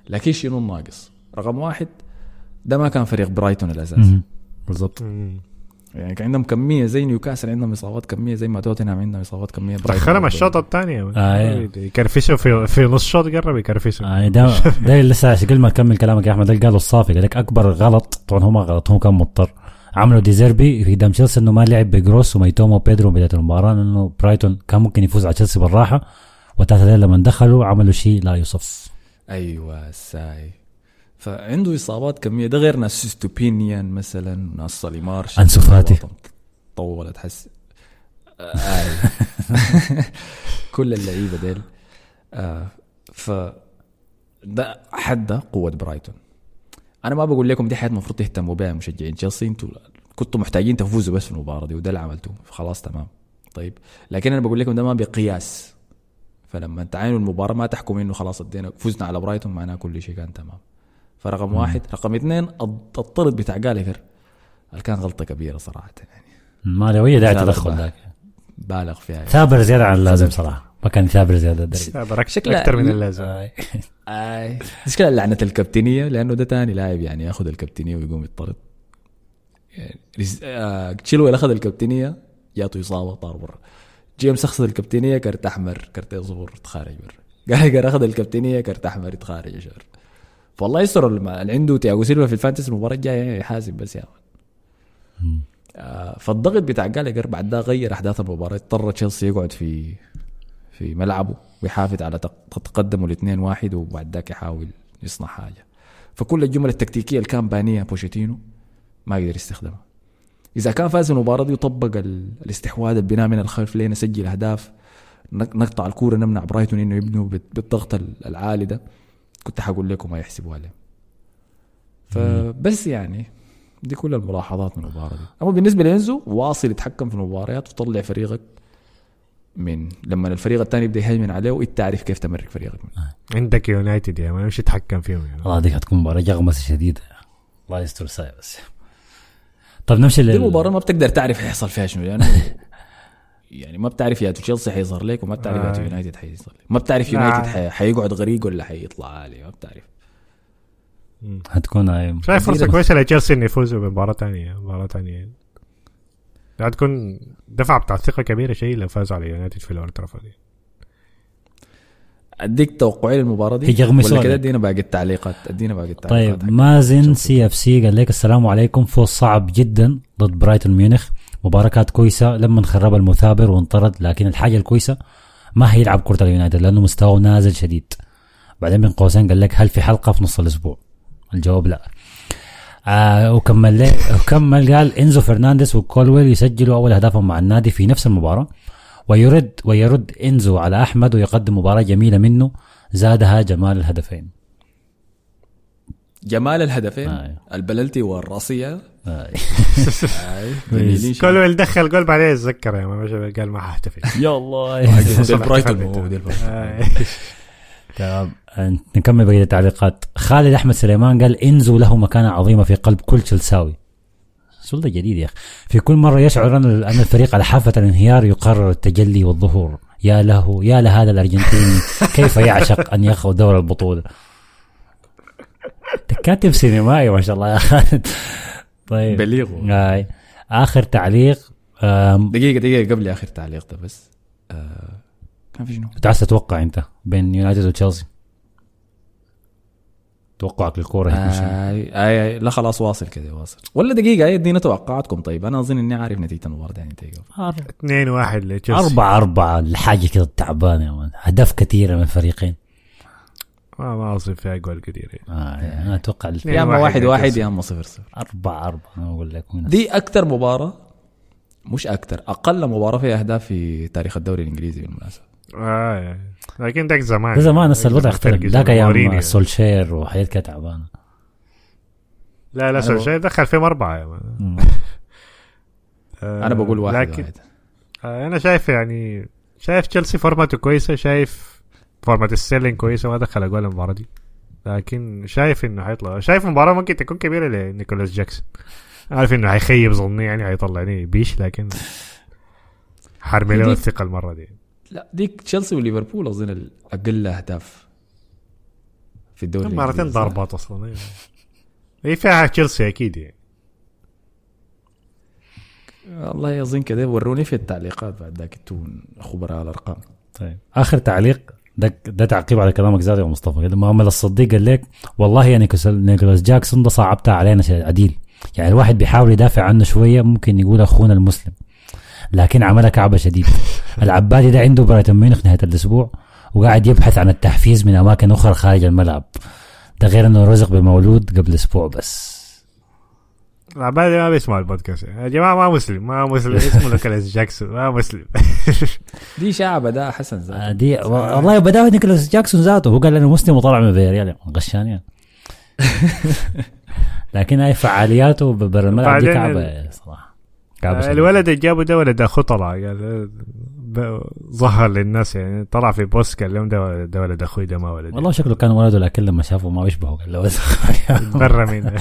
Speaker 2: لكن شنو الناقص؟ رقم واحد ده ما كان فريق برايتون الاساسي.
Speaker 3: بالضبط.
Speaker 2: يعني كان عندهم كمية زي نيوكاسل عندهم إصابات كمية زي ما توتنهام عندهم إصابات كمية برايتون.
Speaker 5: دخلهم الشوط الثاني.
Speaker 3: آه،.
Speaker 5: يكرفسوا في في نص شوط قرب يكرفسوا
Speaker 3: آه ده ده لسه عشان قبل ما اكمل كلامك يا أحمد ده قالوا الصافي قال لك أكبر غلط طبعا هو ما غلط هو كان مضطر. عملوا ديزيربي في قدام تشيلسي إنه ما لعب بجروس وميتوما وبيدرو بدايه المباراة لأنه برايتون كان ممكن يفوز على تشيلسي بالراحة وتاتا لما دخلوا عملوا شيء لا يوصف
Speaker 2: أيوه ساي فعنده إصابات كمية ده غير ناس إستوبينيان مثلا ناس سولي مارش
Speaker 3: أنسو فاتي.
Speaker 2: طولت حس آه. كل اللعيبة ديل آه. ف ده حد قوة برايتون أنا ما بقول لكم دي حاجات المفروض تهتموا بها مشجعين. تشيلسي أنتوا كنتوا محتاجين تفوزوا بس في المباراة دي وده اللي عملتوه. خلاص تمام. طيب. لكن أنا بقول لكم ده ما بقياس. فلما تعاينوا المباراة ما تحكم إنه خلاص ادينا فزنا على برايتون معناه كل شيء كان تمام. فرقم واحد. رقم اثنين الط- الطرد بتاع اللي كان غلطة كبيرة صراحة يعني.
Speaker 3: ما له اي داعي تدخل. ذاك.
Speaker 2: بالغ فيها يعني.
Speaker 3: ثابر زيادة عن اللازم صراحة. ما كان ثابر زياده الدرجة.
Speaker 5: برك
Speaker 2: شكلها-
Speaker 5: أكثر من اللازم
Speaker 3: آه.
Speaker 2: اي مشكلة لعنة الكابتنية لأنه ده تاني لاعب يعني ياخذ الكابتنية ويقوم يطرد. يعني آه، تشيلويل أخذ الكابتنية جاته إصابة طار برا. جيمس أخذ الكابتنية كرت أحمر كرت أصفر تخارج برا. جايجر أخذ الكابتنية كرت أحمر يتخارج شهر فالله يستر اللي عنده تياجو سيلفا في الفانتسي المباراة الجاية يحاسب بس يا man. آه، فالضغط بتاع جالجر بعد ده غير أحداث المباراة. اضطر تشيلسي يقعد في في ملعبه ويحافظ على تق- تقدمه الاثنين واحد وبعد ذاك يحاول يصنع حاجة. فكل الجمل التكتيكية اللي كان بانيها بوشيتينو ما قدر يستخدمها. إذا كان فاز المباراة دي وطبق ال- الاستحواذ البناء من الخلف لين نسجل أهداف نق- نقطع الكورة نمنع برايتون إنه يبنوا بال- بالضغط ال- العالي ده كنت حقول لكم ما يحسبوها عليه. فبس يعني دي كل الملاحظات من المباراة دي. أما بالنسبة لإنزو واصل يتحكم في المباريات وطلع فريقك من لما الفريق الثاني يبدأ يهيمن عليه وأنت تعرف كيف تمرك فريقك
Speaker 5: عندك يونايتد يا ما مش تتحكم فيهم يعني.
Speaker 3: والله دي هتكون مباراة جغمسه شديدة. الله يستر ساي بس. طيب نمشي
Speaker 2: دي
Speaker 3: لل
Speaker 2: المباراه ما بتقدر تعرف حيحصل فيها شنو لأنه يعني ما بتعرف يا تشيلسي حيظهر لك وما بتعرف يا
Speaker 5: آه.
Speaker 2: يونايتد حيظهر لك. ما بتعرف. يونايتد حي- حيقعد غريق ولا حيطلع عالي ما بتعرف.
Speaker 3: هتكون آه،
Speaker 5: شايف
Speaker 2: فرصة.
Speaker 5: كويسة لتشيلسي إنه يفوزوا بمباراة ثانية مباراة ثانية هتكون دفعه بتاع ثقة كبيرة شيء لو فازوا على يونايتد في الاولد ترافورد دي.
Speaker 2: أديك توقعي للمباراة دي؟
Speaker 3: هي
Speaker 2: ولا كده. أدينا باقي التعليقات أدينا باقي التعليقات.
Speaker 3: طيب مازن CFC قال لك السلام عليكم فوز صعب جدا ضد برايتون ميونخ. مباراة كانت كويسة لما خرب المثابر وانطرد لكن الحاجة الكويسة ما هيلعب كرة اليونايتد لأنه مستواه نازل شديد. بعدين بين قوسين قال لك هل في حلقة في نص الأسبوع؟ الجواب لا. آه وكمل لي وكمل قال إنزو فرنانديز وكولويل يسجلوا أول أهدافهم مع النادي في نفس المباراة. ويرد ويرد إنزو على أحمد ويقدم مباراة جميلة منه زادها جمال الهدفين.
Speaker 2: جمال الهدفين؟
Speaker 3: آه.
Speaker 2: البلنتي والرأسية؟
Speaker 3: آه.
Speaker 2: شديد.
Speaker 5: كل اللي دخل جول بعدين يا ما قال ما ححتفل
Speaker 3: يا الله.
Speaker 2: ديل برايتون
Speaker 3: تمام آه، نكمل بقية التعليقات. خالد أحمد سليمان قال انزو له مكانة عظيمة في قلب كل تشيلساوي السؤال ده جديد يا أخي. في كل مرة يشعر أن الفريق على حافه الانهيار يقرر التجلي والظهور. يا له يا لهذا الأرجنتيني كيف يعشق أن ياخذ دور البطولة؟ كاتب سينمائي ما شاء الله يا خالد. طيب.
Speaker 2: بليغ
Speaker 3: آي. آخر تعليق آم،
Speaker 2: دقيقة دقيقة قبل آخر تعليق ده بس. آه كان في شنو؟
Speaker 3: عايز تتوقع انت بين يونايتد وتشيلسي توقعك للكوره؟
Speaker 2: آي, آي, اي لا خلاص واصل كده واصل ولا دقيقة اي ادينا توقعاتكم طيب أنا أظن إني عارف نتيجة المباراة دي يعني قبل.
Speaker 5: اثنين واحد لتشيلسي
Speaker 3: أربعة أربعة الحاجة كده تعبانة يا man أهداف كثيرة من الفريقين
Speaker 5: ما ما اصيب فيها جول كثير يعني.
Speaker 3: آه يعني أنا أتوقع الف-
Speaker 2: يا اما
Speaker 5: واحد
Speaker 2: واحد واحد
Speaker 5: لتشيلسي.
Speaker 2: يا اما صفر صفر
Speaker 3: أربعة أربعة أنا أقول لك
Speaker 2: دي أكثر مباراة مش أكثر أقل مباراة فيها أهداف في تاريخ الدوري الإنجليزي بالمناسبة
Speaker 5: آه يعني. لكن ذاك زمان
Speaker 3: زمان هسه الوضع اختلف ذاك. أيام سولشير وحاجات كده تعبانة
Speaker 5: لا لا سولشاير دخل فيهم أربعة يا man.
Speaker 3: مم.
Speaker 5: آه،
Speaker 2: أنا بقول واحد
Speaker 5: لكن
Speaker 2: واحد
Speaker 5: آه، أنا شايف يعني شايف تشيلسي فورماته كويسة شايف فورمات الاثنين كويسة ما دخل أجوال المباراة دي لكن شايف إنه حيطلع شايف مباراة ممكن تكون كبيرة لنيكولاس جاكسون عارف إنه حيخيب ظني يعني حيطلعني بيش لكن حرمي له الثقة المرة دي
Speaker 2: لا ديك تشيلسي وليفربول أظن الاقل أهداف في الدوري
Speaker 5: مرتين. ضربات أصلا أيوة. هي فيها تشيلسي أكيد يعني
Speaker 2: والله اظن كده وروني في التعليقات بعد ذاك أنتم خبراء الأرقام.
Speaker 3: طيب. آخر تعليق ده ده تعقيب على كلامك زاد يا مصطفى. كده محمد الصديق قال لك والله يا نيكولاس نيكولاس جاكسون ده صعبتها علينا عديل. يعني الواحد بيحاول يدافع عنه شوية ممكن يقول أخونا المسلم. لكن عملها كعبة شديد. العبادي ده عنده برايتون ميونخ نهاية الأسبوع وقاعد يبحث عن التحفيز من أماكن أخرى خارج الملعب. ده غير أنه رزق بمولود قبل أسبوع بس.
Speaker 5: العبادي ما بيسمع البودكاست. يعني. يا جماعة ما مسلم ما مسلم. اسمه نيكولاس جاكسون. ما مسلم.
Speaker 2: دي شعبة ده حسن زاد
Speaker 3: آه، دي والله بدأ نيكولاس جاكسون ذاته. هو قال أنا مسلم وطلع من فياريال عشان يعني. لكن هاي فعالياته برا الملعب دي
Speaker 5: بعدين
Speaker 3: كعبة شديدة.
Speaker 5: الولد اللي جابه ده ولد اخوه طلع قال ظهر للناس يعني طلع في post قال لهم ده ده ولد أخوي ده ما ولد
Speaker 3: والله شكله كان ولده لكن لما شافه ما بيشبهه قال له.
Speaker 5: برا من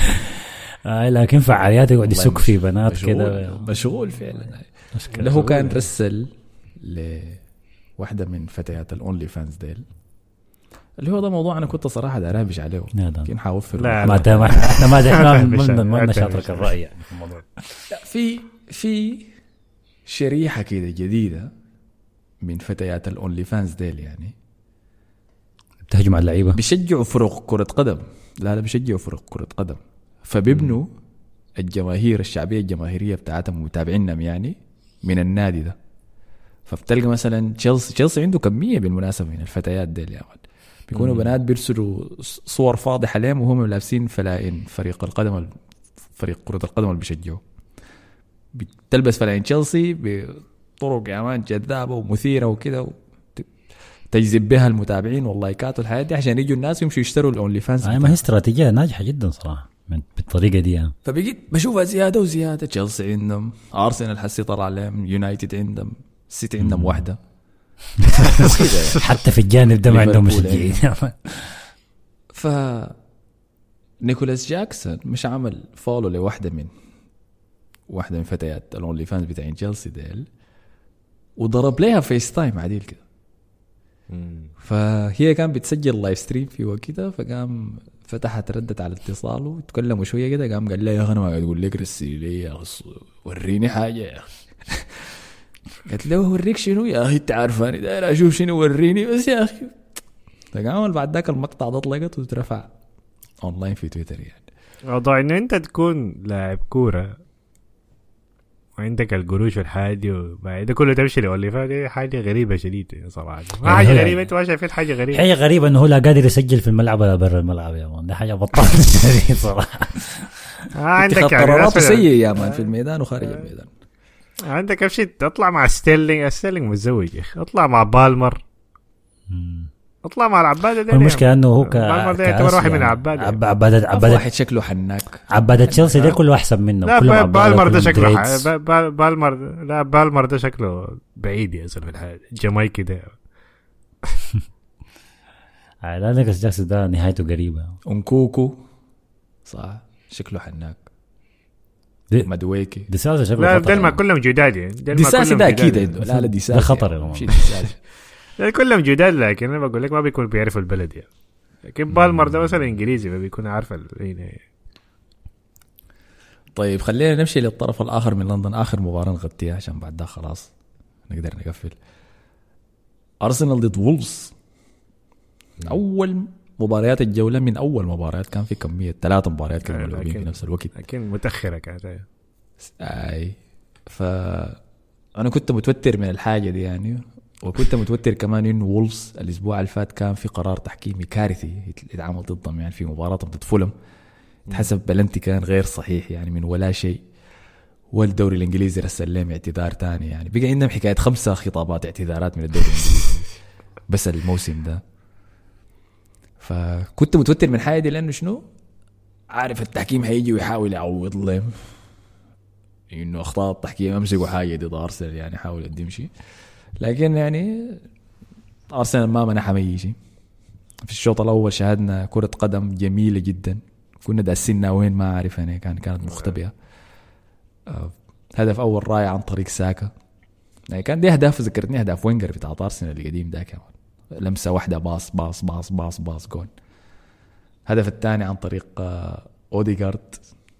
Speaker 3: آه، لكن فعالياته يقعد يسك في بنات كده.
Speaker 2: مشغول فعلا.
Speaker 3: مشكلة.
Speaker 2: هو كان رسل لواحدة من فتيات ال OnlyFans ديل. اللي هو ده موضوع أنا كنت صراحة دارابش عليه.
Speaker 3: لا، لا.
Speaker 2: يمكن حوفر
Speaker 5: لا،
Speaker 3: ما إحنا ما إحنا ما- نشاطرك الرأي يعني في الموضوع.
Speaker 2: لا في في شريحة كده جديدة من فتيات ال OnlyFans ديل يعني.
Speaker 3: بتهجم على اللعيبة؟
Speaker 2: بيشجعوا فرق كرة قدم. لا لا بيشجعوا فرق كرة قدم. فبيبنوا الجماهير الشعبية الجماهيرية بتاعتهم ومتابعينهم يعني من النادي ده. فبتلقى مثلا تشيلسي تشيلسي عنده كمية بالمناسبة من الفتيات دي يا ولد. بيكونوا بنات بيرسلوا صور فاضحة عليهم وهم لابسين فلائن فريق القدم فريق كرة القدم اللي بيشجعوا بتلبس فلائن تشيلسي بطرق يا man جذابة ومثيرة وكده. تجذب بها المتابعين واللايكات والحياة دي عشان يجوا الناس يمشوا يشتروا ال
Speaker 3: OnlyFans ما هي استراتيجية ناجحة جدا صراحة من- بالطريقة دي يعني.
Speaker 2: فبقيت بشوفها زيادة وزيادة تشيلسي عندهم أرسنال حسي طلع عليهم يونايتد عندهم سيتي عندهم واحدة يعني.
Speaker 3: حتى في الجانب ده ما عندهم مشجعين
Speaker 2: ف نيكولاس جاكسون مش عمل follow لواحدة من واحدة من فتيات ال OnlyFans بتاعين تشيلسي ديل وضرب لها FaceTime عديل كده. فهي كان بتسجل live stream في وقتها فقام فتحت ردت على اتصاله وتكلموا شوية كده قام قال لها يا أخي أنا ما أقول لك رسلي لي يا وريني حاجة يا أخي. قالت له اوريك شنو؟ يا أخي أنت عارفاني داير أشوف شنو وريني بس يا أخي. فقام بعد ذاك المقطع ده طلقت وترفع اونلاين في تويتر يعني.
Speaker 5: موضوع انه أنت تكون لاعب كورة وعندك القروش والحاجة دي وبعد ده كله تمشي لاولي دي حاجة غريبة شديده صراحة. ما
Speaker 3: يعني
Speaker 5: حاجة
Speaker 3: هي-
Speaker 5: غريبة أنت ما شايفين حاجة غريبة؟
Speaker 3: حاجة غريبة إنه هو لا قادر يسجل في الملعب ولا برا الملعب يا man. ده حاجة بطال شديد صراحة.
Speaker 5: آه عندك يعني
Speaker 2: قراراته سيء يا man في الميدان وخارج الميدان.
Speaker 5: عندك امشي اطلع مع ستيرلينج ستيرلينج متزوج يا أخي. اطلع مع بالمر. اطلع مع العبادة دي
Speaker 3: المشكلة إنه هو ك
Speaker 5: بالمر ده يعتبر واحد من. العبادة.
Speaker 3: عب- عبادة
Speaker 2: عبادة
Speaker 3: عبادة
Speaker 2: واحد شكله حناك.
Speaker 3: عبادة تشيلسي ده كله أحسن منه.
Speaker 5: لا
Speaker 3: كلهم
Speaker 5: بالمر ده شكله. ح- بالمر لا بالمر ده شكله بعيد يا زلمة. جامايكي ده.
Speaker 3: آه، لا نيكلاس جاكسون ده نهايته قريبه
Speaker 2: أنكوكو. صح. شكله حناك.
Speaker 3: دي-
Speaker 2: مدويكي
Speaker 3: ديساسا شكله
Speaker 5: لا
Speaker 3: يعني.
Speaker 5: كلهم جداد يعني.
Speaker 2: ديساسي ده أكيد
Speaker 5: يعني.
Speaker 2: عنده لا لا ديساسي.
Speaker 3: ده خطر يا
Speaker 5: كلهم جداد لكن أنا بقول لك ما بيكون بيعرفوا البلد يعني. لكن بالمر ده مثلا إنجليزي فبيكون عارف هنا
Speaker 2: طيب خلينا نمشي للطرف الآخر من لندن. آخر مباراة نغطيها عشان بعد ده خلاص نقدر نقفل. أرسنال ضد وولفز. أول مباريات الجولة من أول مباريات كان في كمية ثلاث مباريات كانوا ملعوبين في نفس الوقت.
Speaker 5: لكن متأخرة كانت
Speaker 2: أي. ف أنا كنت متوتر من الحاجة دي يعني. وكنت متوتر كمان إنه وولفز الأسبوع اللي فات كان في قرار تحكيمي كارثي يتعامل ضدهم يعني في مباراتهم ضد فولم. تحسب بلنتي كان غير صحيح يعني من ولا شيء. والدوري الإنجليزي رسل لهم اعتذار تاني يعني. بقى عندهم حكاية خمسة خطابات اعتذارات من الدوري الإنجليزي بس الموسم ده. فكنت متوتر من حاجة دي لأنه شنو؟ عارف التحكيم هيجي ويحاول يعوض لهم. إنه أخطاء التحكيم أمسكوا حاجة ضد ارسنال يعني حاول يقدم شيء لكن يعني أرسنال ما منحهم أي شيء. في الشوط الأول شاهدنا كرة قدم جميلة جدا. كنا داسينها وين ما اعرف يعني كان كانت مختبئة. آه، هدف أول رائع عن طريق ساكا. يعني كان دي أهداف ذكرتني أهداف وينجر بتاع أرسنال القديم ده كمان لمسة واحدة pass pass pass pass pass goal الهدف الثاني عن طريق آه، أوديجارد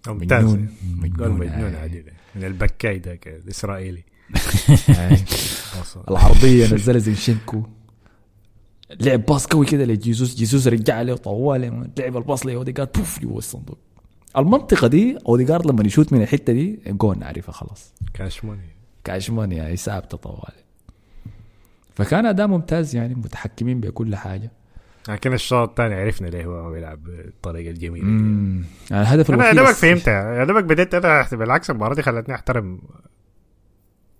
Speaker 5: ممتاز.
Speaker 2: مجنون. مجنون
Speaker 5: مجنون ده. من البكاي ده كده،
Speaker 2: الإسرائيلي. العرضيه نزلها زينشينكو. لعب pass قوي كده لجيسوس جيسوس رجع له طوال لعب ال pass لاوديجارد بوف جوا الصندوق المنطقة دي اوديجارد لما يشوت من الحتة دي جون نعرفها خلاص.
Speaker 5: cash
Speaker 2: money cash money يعني ثابته طوال. فكان أداء ممتاز يعني متحكمين بكل حاجة.
Speaker 5: لكن الشوط الثاني عرفنا ليه هو بيلعب بالطريقة
Speaker 2: الجميلة يعني الهدف
Speaker 5: أنا يا دوبك فهمتها. يا دوبك بديت أنا بالعكس المباراة دي خلتني أحترم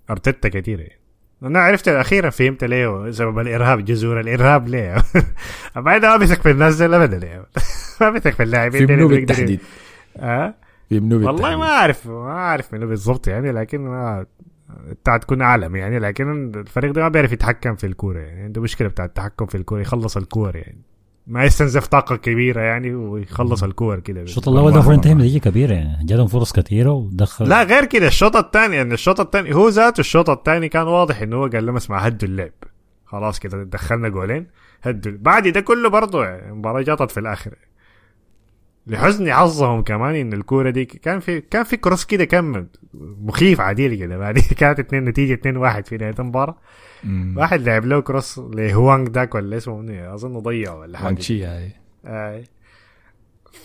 Speaker 5: أرتيتا كثير يعني أنا عرفت أخيرا فهمت ليه سبب الإرهاب جذور الإرهاب ليه. بعد ما بيثق في الناس ابدا يعني ما بيثق في اللاعبين
Speaker 2: في منو بالتحديد؟
Speaker 5: آه
Speaker 2: في منو
Speaker 5: والله
Speaker 2: بالتحديد
Speaker 5: ما أعرف ما أعرف منو بالضبط يعني لكن ما بتاع تكون اعلم يعني لكن الفريق ده ما بيعرف يتحكم في الكورة يعني. عنده مشكلة بتاع التحكم في الكورة يخلص الكور يعني. ما يستنزف طاقة كبيرة يعني ويخلص الكور كده.
Speaker 3: الشوط الأول ده المفروض ينتهي بنتيجه كبيرة يعني. جاتهم فرص كثيره ودخل.
Speaker 5: لا غير كده الشوط الثاني ان الشوط الثاني هو ذاته الشوط الثاني كان واضح إنه هو قال لهم اسمع هدوا اللعب. خلاص كده دخلنا جولين هدوا بعد ده كله برضه يعني المباراه جاطت في الآخر. لحسن حظهم كمان إن الكورة دي كان في كان في كروس كده كان مخيف عديل كده. بعدين كانت اتنين نتيجة 2 1 في نهاية
Speaker 2: المباراة.
Speaker 5: واحد لعب له كروس لهوانج داك ولا اسمه منو اظن ضيع ولا حاجة.
Speaker 2: وانشي هاي
Speaker 5: أي.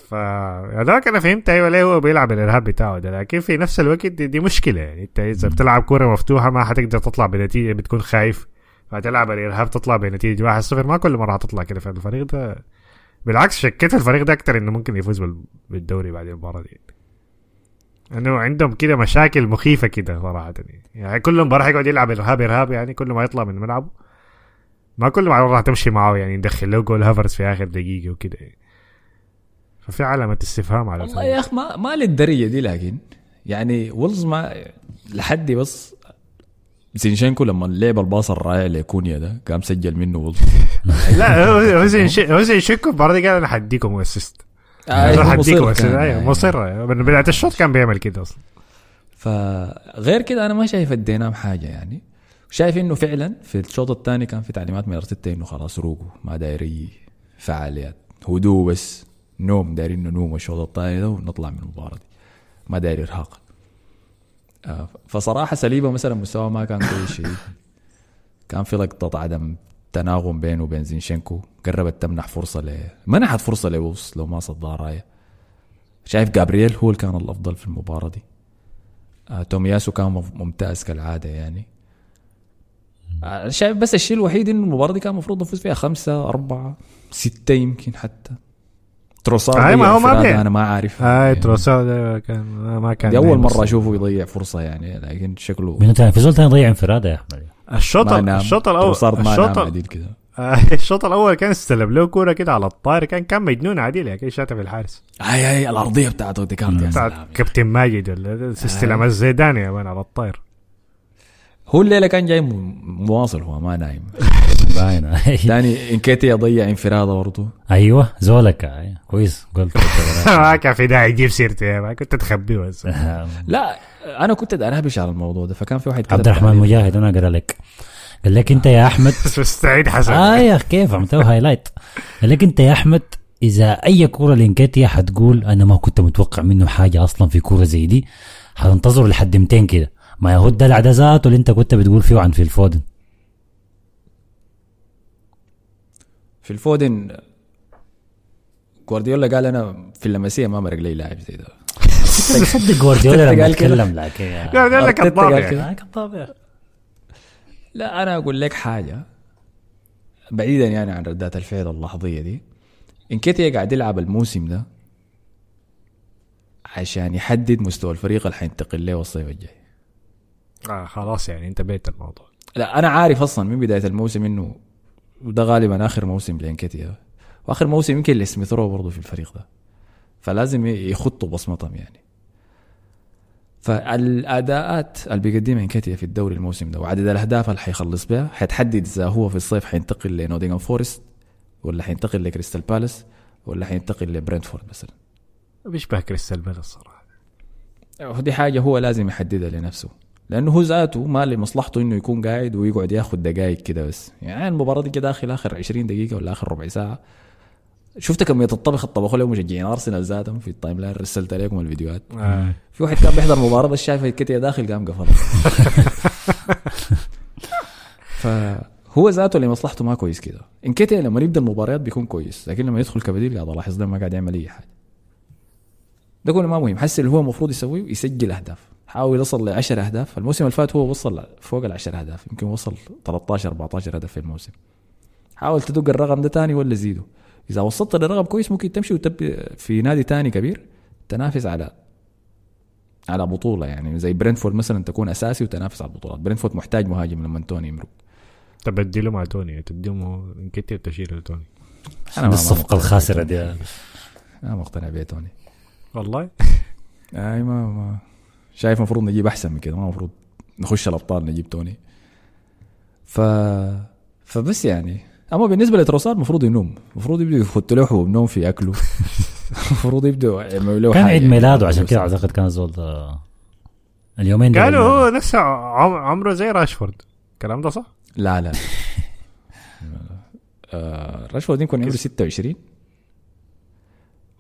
Speaker 5: ف هذاك أنا فهمت أيوه ليه هو بيلعب الإرهاب بتاعه ده لكن في نفس الوقت دي, دي مشكلة. يعني أنت إذا بتلعب كورة مفتوحة ما حتقدر تطلع بنتيجة بتكون خايف. فتلعب الإرهاب تطلع بنتيجة 1-0 ما كل مرة هتطلع كده. فالفريق ده بالعكس شكيت الفريق ده أكتر إنه ممكن يفوز بال- بالدوري بعد المباراة دي. إنه عندهم كده مشاكل مخيفة كده صراحة. يعني, يعني كل مباراه يقعد يلعب إرهاب إرهاب يعني كل ما يطلع من ملعبه. ما كل ما راح تمشي معه يعني ندخل له جول هافرز في آخر دقيقة وكده. يعني. ففي علامة استفهام على
Speaker 2: والله يا أخي ما ما للدرجه دي لكن يعني ويلز ما لحد بس زينشينكو لما لعب الباص الرائع لكونيا ده قام سجل منه ويلز.
Speaker 5: لا هو هو زي شي- هو زي شيكو المباراه دي قال أنا حديكم
Speaker 2: أسيست.
Speaker 5: راح
Speaker 2: هو
Speaker 5: اديكم
Speaker 2: مصر
Speaker 5: اسيست
Speaker 2: كان،
Speaker 5: أيوة،
Speaker 2: آه.
Speaker 5: مصر من بدايه الشوط كان بيعمل كده أصلا.
Speaker 2: فغير كده أنا ما شايف اديناه حاجة يعني. شايف إنه فعلا في الشوط الثاني كان في تعليمات من ارتيتا إنه خلاص روقوا ما داير اي فعاليات هدوء بس نوم دايرين ننوم الشوط الثاني ده ونطلع من المباراة دي. ما داير ارهاق آه، فصراحة ساليبا مثلا مستواه ما كان كويس شديد كان في لقطة عدم تناغم بينه وبين زينشينكو. قربت تمنح فرصة ل منحت فرصة لوولفز لو ما صد رايا. شايف جابرييل هو اللي كان الأفضل في المباراة دي. آه، تومياسو كان ممتاز كالعادة يعني. آه، شايف بس الشيء الوحيد إنه المباراة دي كان المفروض نفوز فيها خمسة أربعة ستة يمكن حتى. تروسار
Speaker 5: ما هو ما بي-
Speaker 2: أنا ما عارف
Speaker 5: هاي
Speaker 2: يعني
Speaker 5: تروسار ده كان ما كان
Speaker 2: دي أول
Speaker 5: مرة.
Speaker 2: أشوفه يضيع فرصة يعني لكن شكله
Speaker 3: من تاني في زول تاني ضيع انفراد يا أحمد.
Speaker 5: الشوط الشوط
Speaker 2: الأول
Speaker 5: الشوط
Speaker 2: عديل كده
Speaker 5: آه، الشوط الأول كان استلم له كورة كده على الطاير. كان كان مجنون عديل يا كي شاتها في الحارس؟
Speaker 2: هاي هاي الأرضية بتاعت اوديجارد يا
Speaker 5: بتاعت
Speaker 2: سلام
Speaker 5: كابتن ماجد ولا استلام الزيداني يا man على الطاير.
Speaker 2: هو الليلة كان جاي مواصل هو ما نايم.
Speaker 3: باينه
Speaker 2: ثاني انكيتيا ضيع انفرادة برضه
Speaker 3: أيوه زولك. أي. كويس. قلت.
Speaker 5: ما كان في داعي يجيب سيرتي كنت تخبيه بس.
Speaker 2: لا أنا كنت انهبش على الموضوع ده فكان في واحد
Speaker 3: عبد الرحمن. مجاهد أنا اقرا لك قال لك أنت يا احمد
Speaker 5: مستعيد حسن.
Speaker 3: آه يا أخي كيف؟ عملتها highlight قال لك أنت يا أحمد إذا أي كوره لينكيتيا حتقول أنا ما كنت متوقع منه حاجة أصلا في كوره زي دي حتنتظر لحد 200 كده. ما يهود دلع ده ذاته اللي أنت كنت بتقول فيه عن في الفودن
Speaker 2: في الفودن جوارديولا قال أنا في اللمسية ما مرق لي لاعب زي ده.
Speaker 3: صدق جوارديولا لما. يتكلم
Speaker 5: لك
Speaker 2: قال
Speaker 5: يعني.
Speaker 3: آه، كذاب.
Speaker 2: لا أنا أقول لك حاجة بعيدا يعني عن ردات الفعل اللحظية دي إنكيتيا قاعد يلعب الموسم ده عشان يحدد مستوى الفريق اللي حينتقل له الصيف الجاي
Speaker 5: آه خلاص يعني انت بيت الموضوع
Speaker 2: لا أنا عارف أصلا من بداية الموسم إنه ده غالبا آخر موسم لإنكيتيا وآخر موسم يمكن لسميثرو برضه في الفريق ده فلازم يخطوا بصمتهم يعني. فالأداءات اللي بيقدمها انكيتيا في الدوري الموسم ده وعدد الأهداف اللي حيخلص بها حتحدد إذا هو في الصيف حينتقل لنوتنغهام فورست ولا حينتقل لكريستال بالاس ولا حينتقل لبرنتفورد مثلا.
Speaker 5: بيشبه كريستال بالاس الصراحة.
Speaker 2: دي حاجة هو لازم يحددها لنفسه. لأنه هو ذاته ما لمصلحته إنه يكون قاعد ويقعد ياخد دقائق كده بس. يعني المباراة دي داخل آخر 20 دقيقة ولا آخر ربع ساعة. شفت كمية الطبخ الطبخوا له مشجعين أرسنال ذاتهم في ال timeline رسلت عليكم الفيديوهات.
Speaker 5: آه.
Speaker 2: في واحد كان بيحضر مباراة بس شايف إنكيتيا داخل قام قفل. فهو ذاته لمصلحته ما كويس كده. انكيتيا لما يبدأ المباريات بيكون كويس لكن لما يدخل كبديل قاعد الاحظ ده ما قاعد يعمل أي حاجة. ده كله ما مهم. هسه اللي هو المفروض يسويه يسجل أهداف. حاول يوصل ل 10 أهداف. الموسم اللي فات هو وصل فوق ال 10 أهداف. يمكن وصل 13 14 هدف في الموسم. حاول تدق الرقم ده تاني ولا زيده. إذا وصلت لرقم كويس ممكن تمشي وتبقى في نادي تاني كبير تنافس على على بطولة. يعني زي برينتفورد مثلا تكون أساسي وتنافس على البطولات برينتفورد محتاج مهاجم لما توني يمرق.
Speaker 5: تبدله مع توني تديهم انكيتي وتشيل لتوني.
Speaker 2: أنا
Speaker 3: الصفقه
Speaker 2: الخاسرة.
Speaker 3: دي.
Speaker 2: أنا مقتنع بيه توني.
Speaker 5: والله؟
Speaker 2: أي ما ما. شايف المفروض نجيب أحسن من كده. ما المفروض نخش الأبطال نجيب توني. ف فبس يعني. أما بالنسبة لتروسار المفروض ينوم. المفروض يبدوا يحطوا له حبوب نوم في أكله. المفروض يبدوا يعملوا له
Speaker 3: كان عيد
Speaker 2: يعني.
Speaker 3: ميلاده عشان كده أعتقد كان الزول ده اليومين دول
Speaker 5: قالوا هو نفسه عم- عمره زي راشفورد. الكلام ده صح؟
Speaker 2: لا لا. آه راشفورد يمكن عمره 26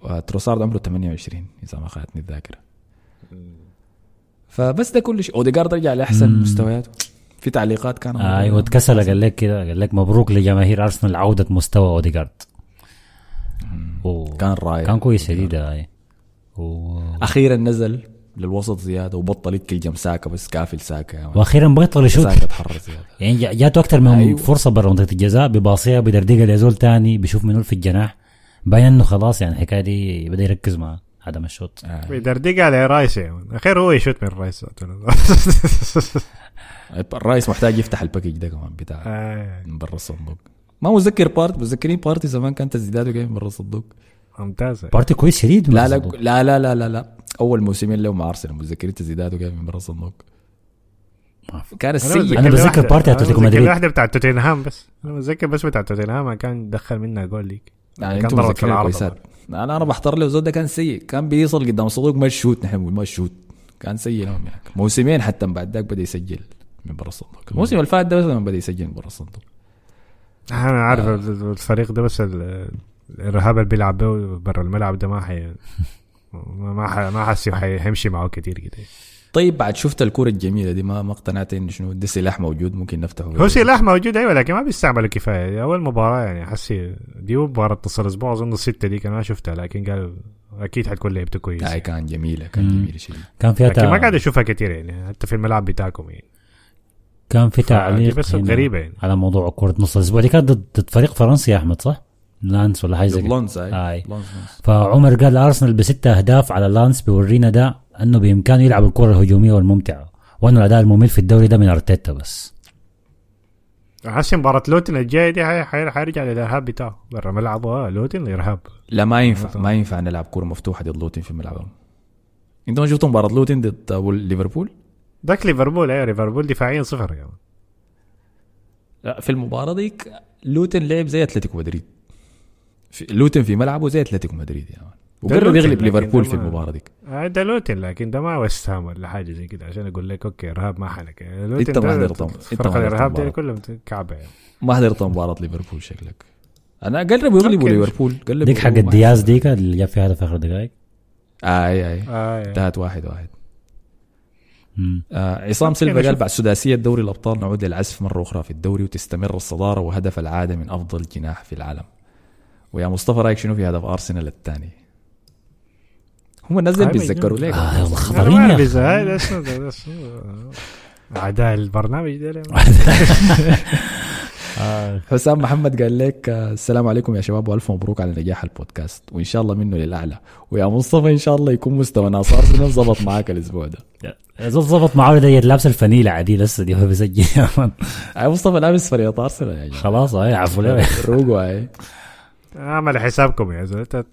Speaker 2: وتروسارد عمره 28 إذا ما خانتني الذاكرة. فبس ده كل شيء أوديجارد رجع
Speaker 3: لأحسن.
Speaker 2: مستوياته. في تعليقات كان
Speaker 3: أيوه اتكسل قال لك كده قال لك مبروك لجماهير أرسنال عودة مستوى اوديجارد.
Speaker 2: كان رائع
Speaker 3: كان كويس شديد و...
Speaker 2: أخيرا نزل للوسط زيادة وبطل يكل جم ساكا بس كافل ساكا مان.
Speaker 3: وأخيرا بطل يشوت
Speaker 2: ساكا تحرر زيادة
Speaker 3: يعني جا- جاته أكثر من
Speaker 2: أيوة.
Speaker 3: أيوه. فرصة برا منطقة الجزاء بباصيها بدردقها لزول تاني بيشوف منو في الجناح باين إنه خلاص يعني الحكاية دي بدأ يركز مع عدم الشوط
Speaker 2: آه.
Speaker 5: على رايس مان. اخير هو يشوت من رايس
Speaker 2: الرئيس محتاج يفتح الباكج ده كمان بتاع
Speaker 5: آه،
Speaker 2: من برا الصندوق. ما متذكر بارت متذكرين بارتي زمان كان تسديداته جاي من برا الصندوق.
Speaker 5: ممتاز
Speaker 3: بارتي كويس شديد
Speaker 2: لا لا. لا لا لا لا لا. أول موسمين له مع أرسنال متذكرين تسديداته جاي من برا الصندوق. كان السيء.
Speaker 3: أنا بتذكر بارتي أتلتيكو مدريد.
Speaker 5: واحدة بتاعت توتنهام بس. أنا بتذكر بس بتاعت توتنهام كان دخل منها جول ليك.
Speaker 2: يعني
Speaker 5: كان أنتم
Speaker 2: متذكرين كويسات. أنا أنا بحضر له الزول ده كان سيء. كان بيصل قدام الصندوق ما الشوت نحن بنقول ما الشوت كان سيء لهم يعني موسمين حتى بعد ذاك بدأ يسجل من برا الصندوق. الموسم اللي فات ده بدأ يسجل من برا الصندوق.
Speaker 5: أنا عارف الفريق ده بس ال- الارهاب اللي بيلعب به برا الملعب ده ما حي ما ما ح- ما حي- حيمشي معه كتير كده
Speaker 2: طيب بعد شفت الكرة الجميلة دي ما ما اقتنعت إنه شنو؟ ده سلاح موجود ممكن نفتحه
Speaker 5: هو سلاح موجود أيوه لكن ما بيستعملوا كفايه أول مباراة يعني حسي دي مباراة تصل أسبوع أظن الستة دي كان ما شفتها لكن قالوا أكيد حتكون لعبته كويس
Speaker 2: هاي كان جميلة كان
Speaker 3: مم.
Speaker 2: جميلة شديد
Speaker 3: كان فيها
Speaker 5: لكن ما قاعد. أشوفها كتير يعني حتى في الملعب بتاعكم يعني
Speaker 3: كان في تعليق
Speaker 5: بس غريبة يعني
Speaker 3: على موضوع كرة نص الأسبوع دي كانت ضد ضد فريق فرنسي يا أحمد صح؟ لانس ولا حاجة زي آي.
Speaker 2: لونز لونز.
Speaker 3: فعمر قال أرسنال بستة أهداف على لانس بيورينا ده أنه بإمكانه يلعب الكرة الهجومية والممتعة وأنه الأداء الممل في الدوري ده من أرتيتا بس
Speaker 5: حاسس مباراة لوتن الجاية دي حي- حي- حيرجع للإرهاب بتاعه برا ملعبه آه لوتن ارهاب
Speaker 2: لا ما ينفع ما ينفع نلعب كورة مفتوحة ضد لوتن في ملعبهم. أنتوا ما شفتوا مباراة لوتن ضد ليفربول؟
Speaker 5: ذاك ليفربول أيوه ليفربول دفاعيا صفر يعني.
Speaker 2: لا في المباراة ديك لوتن لعب زي أتلتيكو مدريد. في لوتن في ملعبه زي أتلتيكو مدريد يعني. وقرب يغلب ليفربول في المباراة ديك
Speaker 5: آه ده لوتن لكن ده ما وست هام ولا حاجة زي كده. عشان أقول لك أوكي إرهاب ما حنك
Speaker 2: أنت ما. أنت
Speaker 5: فرق
Speaker 2: ما حضرتهم
Speaker 5: الارهاب دي
Speaker 2: مباراة.
Speaker 5: كلهم كعبة يعني.
Speaker 2: ما حضرت مباراة ليفربول شكلك. أنا قربوا يغلبوا. ليفربول قربوا
Speaker 3: ديك حق الدياز ديك اللي جاب فيها هدف آخر دقائق.
Speaker 2: آه آي. آي
Speaker 5: آه
Speaker 2: انتهت واحد واحد.
Speaker 3: مم.
Speaker 2: آه عصام سيلفا قال. بعد سداسيه دوري الأبطال نعود للعزف مرة أخرى في الدوري وتستمر الصدارة وهدف العادة من أفضل جناح في العالم. ويا مصطفى رأيك شنو في هدف أرسنال الثاني؟ هم الناس دي
Speaker 5: هاي
Speaker 2: بيتذكروا. ليك
Speaker 3: آه
Speaker 5: ما
Speaker 3: يا
Speaker 5: اعداء البرنامج ده؟
Speaker 2: حسام محمد قال لك آه، السلام عليكم يا شباب وألف مبروك على نجاح البودكاست وإن شاء الله منه للأعلى. ويا مصطفى إن شاء الله يكون مستوى ارسنال ظبط معاك الأسبوع ده.
Speaker 3: زول ظبط معاه ده لابس الفنيله عادي لسه دي هو بيسجل. يا
Speaker 2: مصطفى لابس فريق ارسنال جماعة
Speaker 3: خلاص هاي عفوا له.
Speaker 2: روقوا هاي
Speaker 5: اعمل حسابكم يا زلمه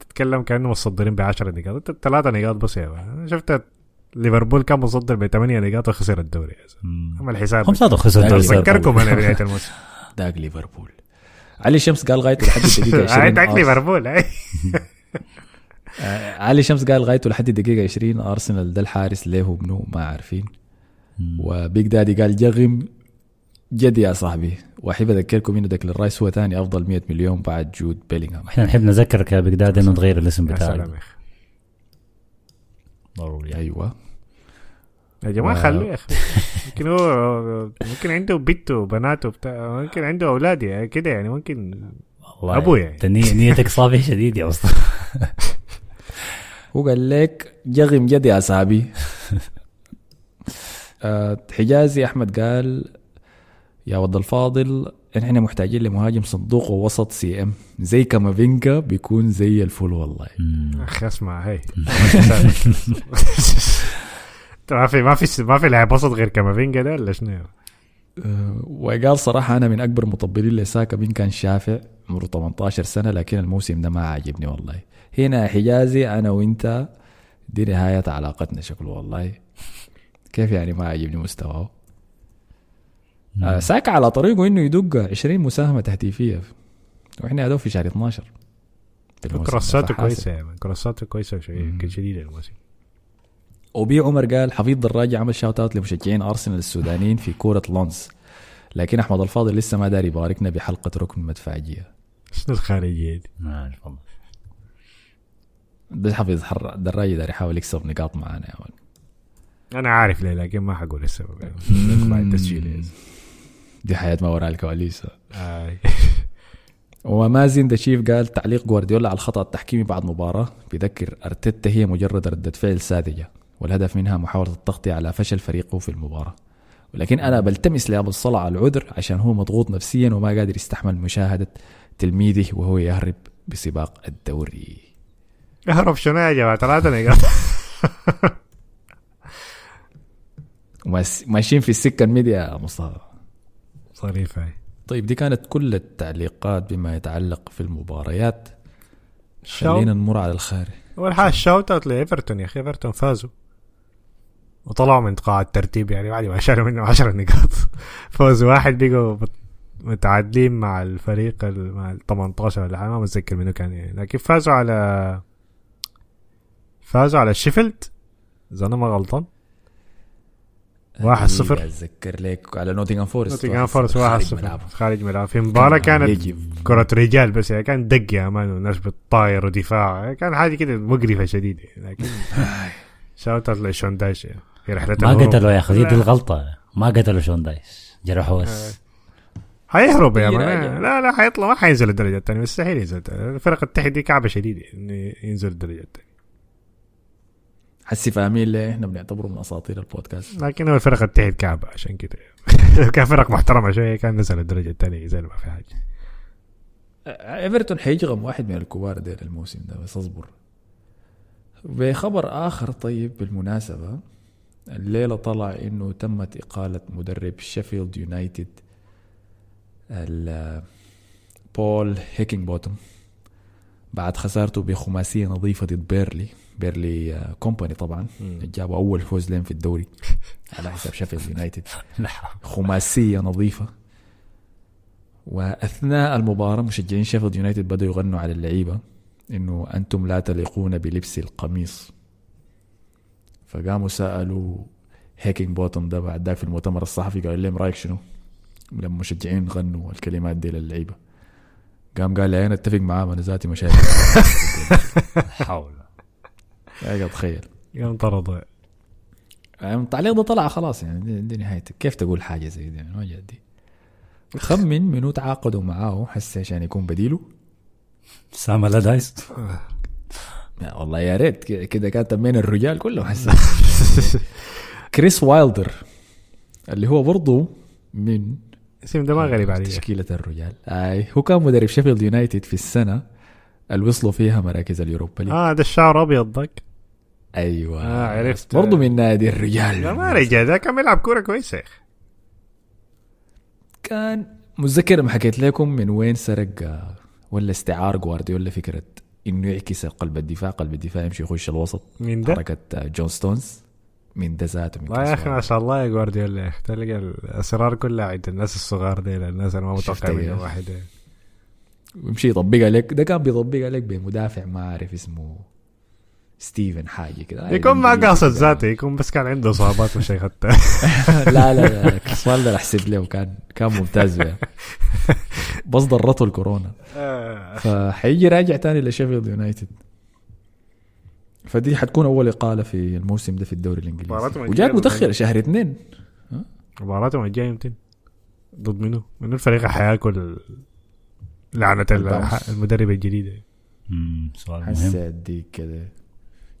Speaker 5: تتكلم كأنه متصدرين ب 10 نقاط. انت ثلاثة نقاط بس يا شفت ليفربول كان مصدر ب 8 نقاط وخسر الدوري.
Speaker 3: هم صادوا خسروا الدوري.
Speaker 5: اتذكركم أنا بدايه الموسم.
Speaker 2: داك ليفربول. علي شمس قال غايته لحد الدقيقه 20
Speaker 5: عندك
Speaker 2: أرس-
Speaker 5: ليفربول هاي
Speaker 2: آه، علي شمس قال غايته لحد الدقيقه 20 أرسنال ده الحارس ليه ومنو ما عارفين. وبيج دادي قال جغم جد يا صاحبي. وأحب أذكركم إنه ديكلان رايس هو ثاني أفضل 100 مليون بعد جود بيلينغهام.
Speaker 3: إحنا نحب نذكرك يا بقداد إنه تغير الاسم
Speaker 5: يا سلام
Speaker 3: بتاعك
Speaker 5: يا أخي.
Speaker 3: ضروري
Speaker 2: أيوه.
Speaker 5: يا جماعة
Speaker 2: و-
Speaker 5: خلوه يا أخي. ممكن هو ممكن عنده بنت وبنات وبتاع ممكن عنده أولاد يعني كده يعني ممكن
Speaker 3: والله
Speaker 5: أبوي يعني.
Speaker 3: نيتك صافية شديد يا مصطفى
Speaker 2: هو قال لك جغم جد يا صاحبي آه، حجازي أحمد قال يا ود الفاضل إحنا محتاجين لمهاجم صندوق ووسط سي إم. زي كامافينجا بيكون زي الفل والله.
Speaker 5: أخي اسمع هي ما في ما في ما في لاعب وسط غير كامافينجا ده ولا شنو؟
Speaker 2: آه، وقال صراحة أنا من أكبر مطبلين لساكا بين كان شافع عمره 18 سنة لكن الموسم ده ما عجبني والله. هنا حجازي أنا وأنت دي نهاية علاقتنا شكله والله. كيف يعني ما عجبني مستواه؟ آه ساكا على طريقه إنه يدق 20 مساهمة تهديفية. وإحنا هدول في شهر 12 في الموسم ده،
Speaker 5: كروساته
Speaker 2: فحاسب.
Speaker 5: كويسة يا man كروساته كويسة شديد الموسم.
Speaker 2: وبي عمر قال حفيظ دراجة عمل shout out لمشجعين أرسنال السودانيين في كورة لانس لكن أحمد الفاضل لسه ما داري يباركنا بحلقة ركن مدفعجية
Speaker 5: شنو المدفعجية دي؟
Speaker 3: ما أعرف والله.
Speaker 2: بس حفيظ حر دراجة داري يحاول يكسب نقاط معانا يا ولد
Speaker 5: أنا عارف ليه لكن ما حقول السبب. بعد التسجيل.
Speaker 2: دي حياة ما وراء الكواليس. ومازن ذا شيف قال تعليق جوارديولا على الخطأ التحكيمي بعد مباراة بيذكر أرتيتا هي مجرد ردة فعل ساذجة والهدف منها محاولة التغطية على فشل فريقه في المباراة. ولكن أنا بلتمس لأبو الصلاة على العذر عشان هو مضغوط نفسيا وما قادر يستحمل مشاهدة تلميذه وهو يهرب بسباق الدوري.
Speaker 5: اهرب شنو يا جماعة؟ ثلاثة نقاط
Speaker 2: ماشيين في السكة الميديا يا مصطفى.
Speaker 5: هاي
Speaker 2: طيب دي كانت كل التعليقات بما يتعلق في المباريات. خلينا نمر على الخارج
Speaker 5: اول حاجة shout out لإيفرتون يا أخي. إيفرتون فازوا. وطلعوا من قاع الترتيب يعني بعد ما شالوا منه 10 نقاط. فوز واحد بقوا مت- متعادلين مع الفريق ال- مع ال 18 ولا حاجة ما متذكر منه كان يعني. لكن فازوا على فازوا على شيفيلد. إذا أنا ما غلطان. واحد صفر.
Speaker 2: أتذكر لك على نوتنغهام فورست.
Speaker 5: نوتنغهام فورست
Speaker 2: خارج
Speaker 5: 1 0
Speaker 2: ملعبه.
Speaker 5: خارج ملعب. في مباراة كانت. كرة رجال بس يعني كان دق يا مان والناس بتطاير ودفاع. كان حاجة كده مقرفة شديدة لكن شاوت اوت لشون دايش يعني. في رحلة
Speaker 3: ما. قتلوا يا أخي دي
Speaker 5: لا.
Speaker 3: الغلطة. ما قتلوا شون دايس. جرحوا بس
Speaker 5: حيهرب يا مان. لا لا حيطلع. ما حينزل الدرجة الثانية مستحيل ينزل. الفرق التحت دي كعبة شديدة انه ينزل الدرجة الثانية.
Speaker 2: حسي فاهمين ليه إحنا بنعتبره من أساطير البودكاست.
Speaker 5: لكن هو الفرق التحت كعبة عشان كده. كان فرق محترمة شوية كان نزل الدرجة الثانية زي ما في حاجة.
Speaker 2: إيفرتون حيجغم واحد من الكبار ديل الموسم ده بس أصبر. بخبر آخر طيب بالمناسبة الليلة طلع إنه تمت إقالة مدرب شيفيلد يونايتد ال- بول هيكينج بوتوم بعد خسارته بخماسية نظيفة ضد بيرلي بيرلي كومباني طبعا. جابوا أول فوز لهم في الدوري على حساب شيفيلد يونايتد خماسية نظيفة. وأثناء المباراة مشجعين شيفيلد يونايتد بدأوا يغنوا على اللعيبة إنه أنتم لا تليقون بلبس القميص. فقاموا سألوا هيكينج بوتوم ده بعد ذاك في المؤتمر الصحفي قال لهم رأيك شنو؟ لما المشجعين غنوا الكلمات دي للعيبة. قام قال لي أنا أتفق معاه أنا ذاتي مشاكل.
Speaker 3: حول.
Speaker 2: يا تخيل.
Speaker 5: يوم طردوا
Speaker 2: يعني التعليق ده طلع خلاص يعني دي, دي نهايتك. كيف تقول حاجة زي دي؟ يعني ما جدي خمن منو تعاقدوا معاه حس عشان يكون بديله.
Speaker 3: سام دايس.
Speaker 2: يا والله يا ريت كده كان تمين الرجال كلهم. حس كريس وايلدر اللي هو برضه من
Speaker 5: اسم ده ما غريب علي
Speaker 2: تشكيلة الرجال. آي هو كان مدرب شيفيلد يونايتد في السنة اللي وصلوا فيها مراكز اليوروبا ليج.
Speaker 5: آه ده الشعر أبيض ذاك.
Speaker 2: أيوه.
Speaker 5: آه، عرفت.
Speaker 2: برضه من نادي الرجال.
Speaker 5: لا ما رجع. ده كان بيلعب كورة كويسة يا أخي.
Speaker 2: كان متذكر لما حكيت لكم من وين سرق آه، ولا استعار جوارديولا فكرة إنه يعكس قلب الدفاع قلب الدفاع يمشي يخش الوسط.
Speaker 5: مين ده؟
Speaker 2: حركة آه، جون ستونز. من ده ذاته؟ من
Speaker 5: يا أخي ما. شاء الله يا جوارديولا يا أخي. تلقى الأسرار كلها عند الناس الصغار دي الناس اللي ما متوقع؟ منهم واحد.
Speaker 2: ويمشي يطبقها لك ده كان بيطبقها لك بمدافع ما أعرف اسمه. ستيفن حاجة كده.
Speaker 5: يكون ما قاصد. ذاته يكون بس كان عنده اصابات مش
Speaker 2: لا لا لا كريس وايلدر احسب له كان كان ممتاز بها بس ضرته الكورونا. فحيجي راجع تاني لشيفيلد يونايتد. فدي حتكون أول إقالة في الموسم ده في الدوري
Speaker 5: الإنجليزي.
Speaker 2: وجات متاخره شهر اثنين.
Speaker 5: مباراتهم الجايه يمكن. ضد منو؟ منو الفريق حياكل ال
Speaker 2: bounce.
Speaker 5: المدرب الجديد.
Speaker 3: سؤال مهم.
Speaker 2: حسيت ديك كده.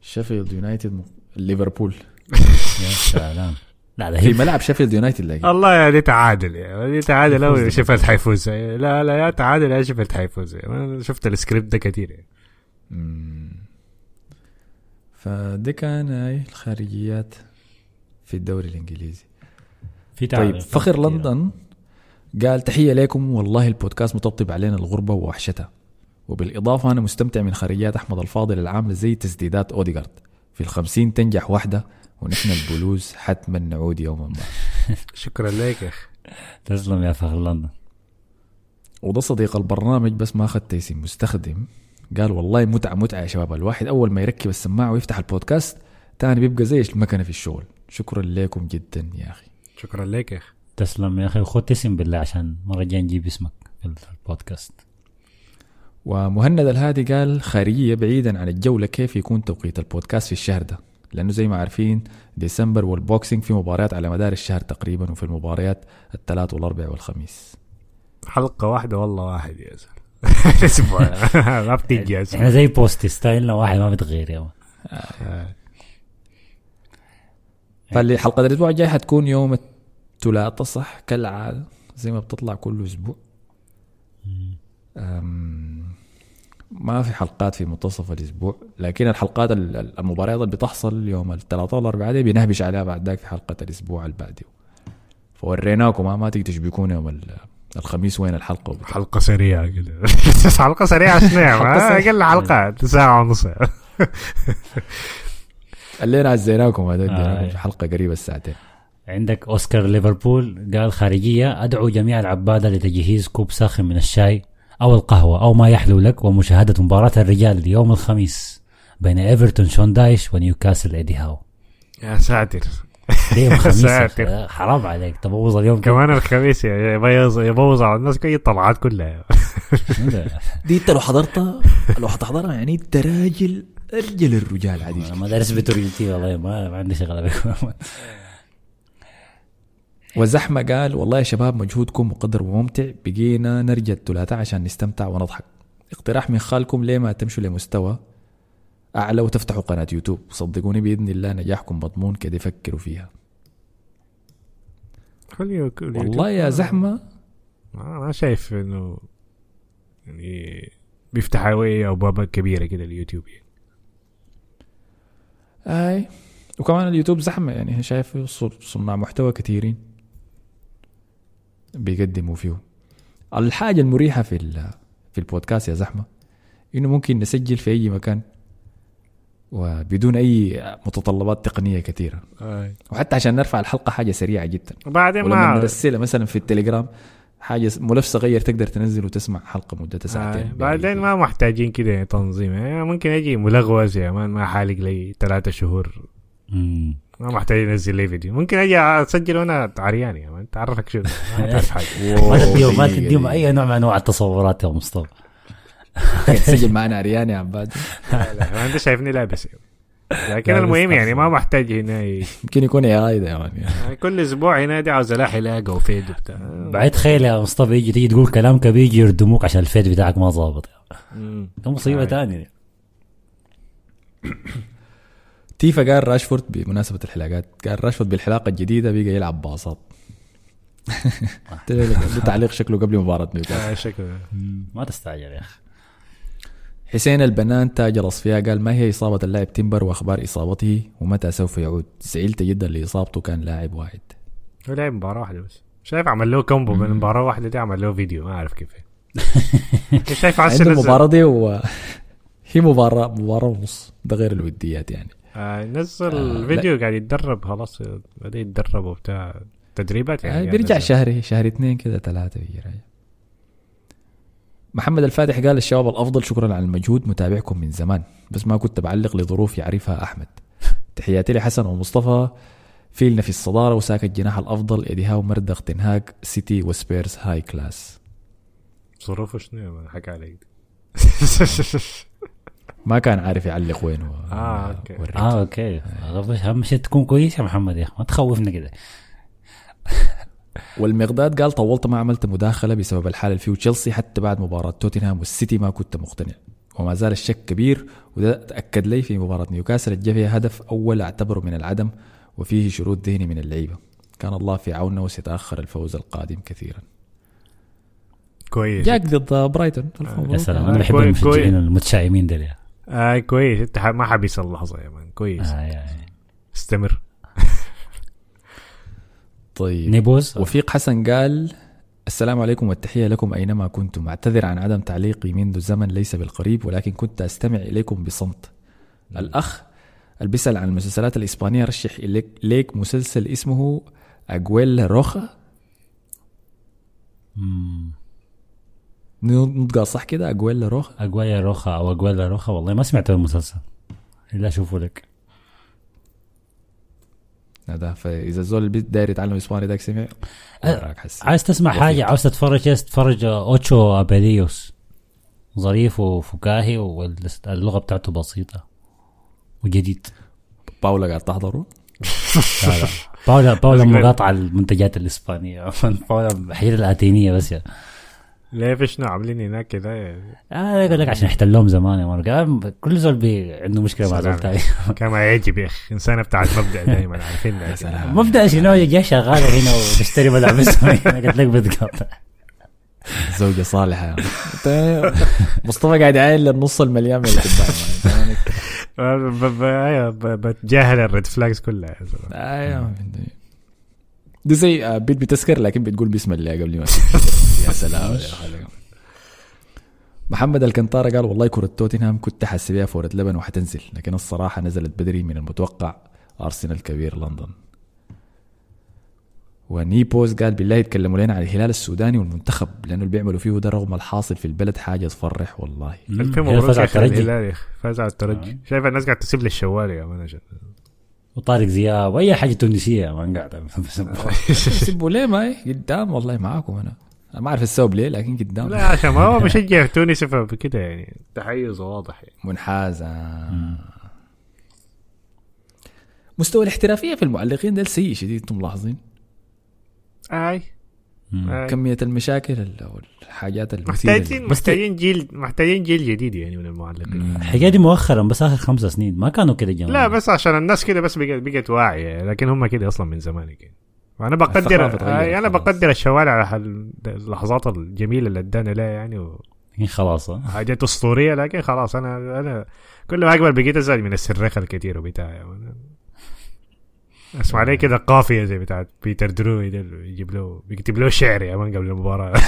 Speaker 2: شيفيلد يونايتد م- ليفربول.
Speaker 3: يا سلام. لا ده
Speaker 2: في
Speaker 3: هي
Speaker 2: ملعب شيفيلد يونايتد لكن.
Speaker 5: الله يا دي تعادل يا دي تعادل أو شفت حيفوز. لا لا يا تعادل يا شفت حيفوز. أنا شفت السكريبت ده كثير يعني.
Speaker 2: فدي كان هاي الخارجيات في الدوري الإنجليزي.
Speaker 3: في
Speaker 2: طيب فخر. لندن. قال تحية لكم والله البودكاست مطبطب علينا الغربة ووحشتها. وبالإضافة أنا مستمتع من خارجيات أحمد الفاضل العاملة زي تسديدات أوديغارد. في الخمسين تنجح واحدة ونحن البلوز حتما نعود يوما ما.
Speaker 5: شكرا لك يا أخي.
Speaker 3: تسلم يا فخر لندن.
Speaker 2: وده صديق البرنامج بس ما أخذت اسم مستخدم. قال والله متعة متعة يا شباب. الواحد أول ما يركب السماعة ويفتح البودكاست تاني بيبقى زي المكنة في الشغل. شكرا لكم جدا يا أخي.
Speaker 5: شكرا لك يا أخي.
Speaker 3: تسلم يا أخي. وخد اسم بالله عشان مرة جاي نجيب اسمك في البودكاست.
Speaker 2: ومهند الهادي قال خارجية بعيدا عن الجولة كيف يكون توقيت البودكاست في الشهر ده؟ لأنه زي ما عارفين ديسمبر وال Boxing في مباريات على مدار الشهر تقريبا وفي المباريات الثلاث والأربع والخميس.
Speaker 5: حلقة واحدة والله واحد يا زلمة. ما بتيجي يا
Speaker 3: إحنا
Speaker 5: زلمة.
Speaker 3: زي بوستي style نا واحد ما بيتغير يا man.
Speaker 2: فاللي حلقة الأسبوع الجاي حتكون يوم الثلاثاء صح؟ كالعادة زي ما بتطلع كل أسبوع. ما في حلقات في منتصف الأسبوع لكن الحلقات ال- ال- المباريات اللي بتحصل يوم الثلاثاء والأربعاء دي بنهبش عليها بعد ذاك في حلقة الأسبوع اللي بعده فوريناكم ما تيجي تشبكونا يوم ال- الخميس وين الحلقة وبتاع.
Speaker 5: حلقة سريعة كده حلقة سريعة شنو. أقل حلقات ساعة ونص
Speaker 2: اللي عزيناكم هذا
Speaker 3: آه.
Speaker 2: في حلقة قريبة الساعتين
Speaker 3: عندك أوسكار ليفربول قال خارجية أدعو جميع العباده لتجهيز كوب ساخن من الشاي أو القهوة أو ما يحلو لك ومشاهدة مباراة الرجال يوم الخميس بين إيفرتون شون دايش ونيوكاسل إيدي هاو.
Speaker 5: يا ساتر.
Speaker 3: ليه يوم
Speaker 5: ساتر.
Speaker 3: حرام عليك. تبوظ اليوم.
Speaker 5: كمان الخميس يبوظ يبوظ على الناس كل الطلعات كلها؟
Speaker 2: دي انت لو حضرتها لو حتحضرها يعني انت راجل أرجل الرجال عادي.
Speaker 3: أنا ما دارس بتورينتي والله ما, ما عندي شغله بكم
Speaker 2: وزحمة قال والله يا شباب مجهودكم مقدر وممتع بقينا نرجع الثلاثاء عشان نستمتع ونضحك. اقتراح من خالكم ليه ما تمشوا لمستوى أعلى وتفتحوا قناة يوتيوب؟ صدقوني بإذن الله نجاحكم مضمون كده فكروا فيها. والله يا زحمة.
Speaker 5: ما شايف إنه يعني بيفتح هواية ابواب كبيرة كده اليوتيوب يعني.
Speaker 2: أي. وكمان اليوتيوب زحمة يعني شايف صناع محتوى كثيرين. بيقدموا فيه. الحاجة المريحة في في البودكاست يا زحمة إنه ممكن نسجل في أي مكان وبدون أي متطلبات تقنية كثيرة. وحتى عشان نرفع الحلقة حاجة سريعة جدا.
Speaker 5: وبعدين
Speaker 2: ولما
Speaker 5: ما
Speaker 2: نرسلها مثلا في التليجرام حاجة ملف صغير تقدر تنزل وتسمع حلقة مدتها ساعتين.
Speaker 5: آه. بعدين ما محتاجين كده تنظيم. يعني ممكن أجي ملغوز يا مان ما حالق لي ثلاثة شهور. ما محتاج انزل لي فيديو. ممكن أجي أسجل وأنا عريان يا مان. تعرفك شو. ما تعرف حاجة.
Speaker 3: ما تديهم ما تديهم. أي نوع من أنواع التصورات يا مصطفى.
Speaker 2: تسجل معنا عريان يا عباد
Speaker 5: لا، لا، ما أنت شايفني لابس. لكن المهم يعني. ما محتاج هنا
Speaker 2: يمكن يكون عراي ده يعني
Speaker 5: يعني كل أسبوع هنا دي عاوز الاقي لاقه وفيد وبتاع.
Speaker 3: بعد تخيل يا مصطفى يجي تيجي تقول كلام كبير يجي يردموك عشان الفيد بتاعك ما ظابط. ده
Speaker 5: مصيبة.
Speaker 3: ثانية
Speaker 2: تيفا قال راشفورد بمناسبة الحلاقات قال راشفورد بالحلاقة الجديدة بقى يلعب باصات. ده تعليق شكله قبل مباراة نيوكاسل.
Speaker 5: آه، شكله.
Speaker 3: ما تستعجل يا أخي.
Speaker 2: حسين البنان تاج الأصفياء قال ما هي إصابة اللاعب تيمبر وأخبار إصابته ومتى سوف يعود؟ زعلت جدا لإصابته كان لاعب واحد.
Speaker 5: هو لعب مباراة واحدة بس. شايف عمل له combo من مباراة واحدة دي عمل له فيديو ما أعرف كيف. شايف نزل-
Speaker 2: المباراة دي و... هي مباراة مباراة ونص ده غير الوديات يعني.
Speaker 5: آه، نزل
Speaker 2: آه،
Speaker 5: فيديو قاعد يتدرب خلاص بدأ يتدرب وبتاع تدريبات يعني
Speaker 2: يعني
Speaker 5: قاعد
Speaker 2: بيرجع. شهري شهر اثنين كده ثلاثة بيجي محمد الفاتح قال الشباب الأفضل شكرا على المجهود متابعكم من زمان بس ما كنت بعلق لظروف يعرفها أحمد. تحياتي لحسن ومصطفى فيلنا في الصدارة وساكا الجناح الأفضل إيدي هاو مردغ تنهاك سيتي وسبيرز high class
Speaker 5: ظروفه شنو حكى عليك.
Speaker 2: ما كان عارف يعلق وين و...
Speaker 5: آه، okay.
Speaker 2: وريت.
Speaker 3: آه okay. اهم شيء تكون كويس يا محمد يا أخي. ما تخوفنا كده.
Speaker 2: والمقداد قال طولت ما عملت مداخلة بسبب الحالة اللي فيه. تشيلسي حتى بعد مباراة توتنهام والسيتي ما كنت مقتنع. وما زال الشك كبير. وده تأكد لي في مباراة نيوكاسل اللي فيها هدف أول أعتبره من العدم. وفيه شرود ذهني من اللعيبة. كان الله في عوننا وسيتأخر الفوز القادم كثيرا.
Speaker 5: كويس.
Speaker 2: جاك ضد برايتون
Speaker 3: يا. سلام أنا بحب
Speaker 5: كوي-
Speaker 3: المشجعين. المتشائمين دول
Speaker 5: آه كويس. انت ح- ما حبيس اللحظه يا مان. كويس.
Speaker 3: آه يا-
Speaker 5: استمر.
Speaker 2: طيب.
Speaker 3: نيبوز؟
Speaker 2: وفيق حسن قال السلام عليكم والتحية لكم أينما كنتم. أعتذر عن عدم تعليقي منذ زمن ليس بالقريب ولكن كنت أستمع إليكم بصمت. الأخ اللي بيسأل عن المسلسلات الإسبانية رشح إليك ليك مسلسل اسمه أجويل روخا. نطقها صح كده؟ أجويل روخا
Speaker 3: اجوايا روخا أو اجوايا روخا والله ما سمعت المسلسل. الا أشوفه لك.
Speaker 2: هذا فإذا الزول اللي داير يتعلم إسباني داك سمع حسي.
Speaker 3: عايز تسمع
Speaker 2: وفيق.
Speaker 3: حاجة؟ عاوز تتفرج عايز تتفرج أوتشو ابيليوس ظريف وفكاهي واللغة بتاعته بسيطة وجديد.
Speaker 2: باولا قاعد تحضره؟
Speaker 3: لا لا. باولا باولا مقاطعه المنتجات الإسبانية. باولا حيل اللاتينيه بس يا.
Speaker 5: ليه في شنو عاملين هناك كده؟ يعني
Speaker 3: آه يقول لك عشان احتلوهم زمان يا man قال كل زول بي عنده مشكلة مع زول
Speaker 5: كما يجب يا أخي. إنسانة بتاعت مبدأ دائما عارفين
Speaker 2: يا
Speaker 3: مبدأ شنو؟ جاي شغال هنا وتشتري ملابس قلت لك بتقاطع
Speaker 2: زوجة صالحة. مصطفى قاعد يعاين للنص المليان من
Speaker 5: ب- بتجاهل ال red flags كلها يا.
Speaker 2: أيوه دي زي آه، بيت بتسكر لكن بتقول بسم الله قبل ما. يا سلام يا. محمد الكنطارة قال والله كرة توتنهام كنت حاسس بيها فورة لبن وحتنزل لكن الصراحة نزلت بدري من المتوقع أرسنال كبير لندن ونيبوز قال بالله يتكلموا لنا عن الهلال السوداني والمنتخب لأنه اللي بيعملوا فيه ده رغم الحاصل في البلد حاجة تفرح والله
Speaker 5: الف مبروك
Speaker 3: فاز على الترجي.
Speaker 5: فاز على الترجي شايف الناس قاعد تسيب لي الشوال يا مان
Speaker 3: وطارق زياب وأي حاجة تونسية ما قاعد
Speaker 2: سيبوا ليه ما هي؟ قدام والله معاكم أنا. أنا ما أعرف السبب ليه لكن قدام.
Speaker 5: لا عشان ما هو بشجع تونس فكده يعني تحيز واضح يعني.
Speaker 2: منحازة. مستوى الاحترافية في المعلقين ده سيء شديد أنتم ملاحظين؟
Speaker 5: أي. آي.
Speaker 2: كمية المشاكل ال- والحاجات
Speaker 5: محتاجين
Speaker 2: اللي-
Speaker 5: محتاجين جيل محتاجين جيل جديد يعني من المعلقين.
Speaker 3: الحكاية دي مؤخرا بس آخر خمسة سنين. ما كانوا كده جماعة.
Speaker 5: لا بس عشان الناس كده بس بقت بقت واعية لكن هم كده أصلا من زمان كده. وأنا بقدر آه،
Speaker 2: أنا.
Speaker 5: بقدر الشوارع اللحظات الجميلة اللي ادانا لها يعني
Speaker 3: خلاص ها.
Speaker 5: وحاجات أسطورية لكن خلاص أنا أنا كل ما أكبر بقيت ازعج من السرخه الكثير وبتاع اسمع عليه كده قافية زي بتاعت بيتر اللي يجيب له بيكتب له شعر يا مان قبل المباراة.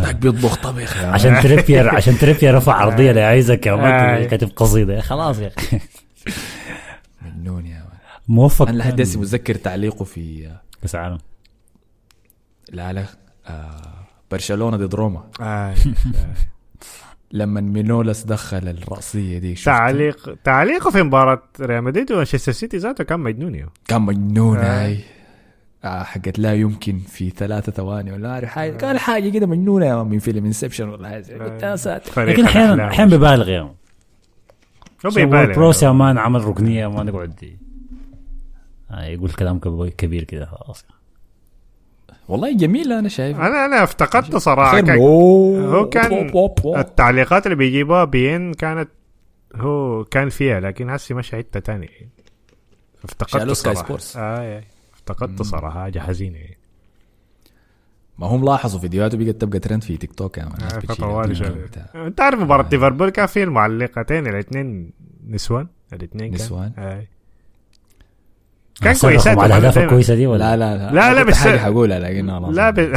Speaker 2: ذاك بيطبخ طبخ يا.
Speaker 3: عشان تريبير عشان تريبير رفع عرضيه لايزاك يا
Speaker 5: آه.
Speaker 3: مان كاتب قصيدة. خلاص يا أخي.
Speaker 2: مجنون يا مان
Speaker 3: موفق.
Speaker 2: أنا لحد هسه متذكر تعليقه في
Speaker 3: كأس العالم.
Speaker 2: لا لا آه برشلونة ضد روما.
Speaker 5: آه.
Speaker 2: لما مينولاس دخل الرأسية دي شفت؟
Speaker 5: تعليق تعليقه في مباراة ريال مدريد ومانشستر سيتي ذاته كان مجنون يا
Speaker 2: كان مجنون
Speaker 5: آه.
Speaker 2: هاي آه حقت لا يمكن في ثلاثة ثواني ولا عارف حاجة كان حاجة كده مجنونة من فيلم Inception ولا حاجة زي- قلت يا ساتر
Speaker 3: لكن
Speaker 5: أحيانا.
Speaker 3: أحيانا ببالغ يا
Speaker 5: بيبالغ.
Speaker 3: بروس يا مان عمل ركنية ما نقعد آه، يقول كلام كب- كبير كده خلاص
Speaker 2: والله جميلة أنا شايف
Speaker 5: أنا أنا افتقدت
Speaker 2: صراحة
Speaker 5: كان. هو كان. التعليقات اللي بيجيبوها بين كانت هو كان فيها لكن هسي مشى حتة ثانية افتقدت
Speaker 2: شالوا سكاي صراحة.
Speaker 5: آه افتقدت صراحة حاجة حزينة
Speaker 2: ما هم لاحظوا فيديوهاته بقت تبقى ترند في تيك توك يا مان
Speaker 5: آه،. أنت عارف مباراة ليفربول كان فيه المعلقتين الاثنين نسوان الاثنين
Speaker 2: نسوان.
Speaker 5: آه. كان كويسات
Speaker 3: على الاهداف. الكويسه دي ولا؟
Speaker 2: لا لا لا.
Speaker 5: لا، بس-
Speaker 2: حاجة حقولها لكن
Speaker 5: لا ب...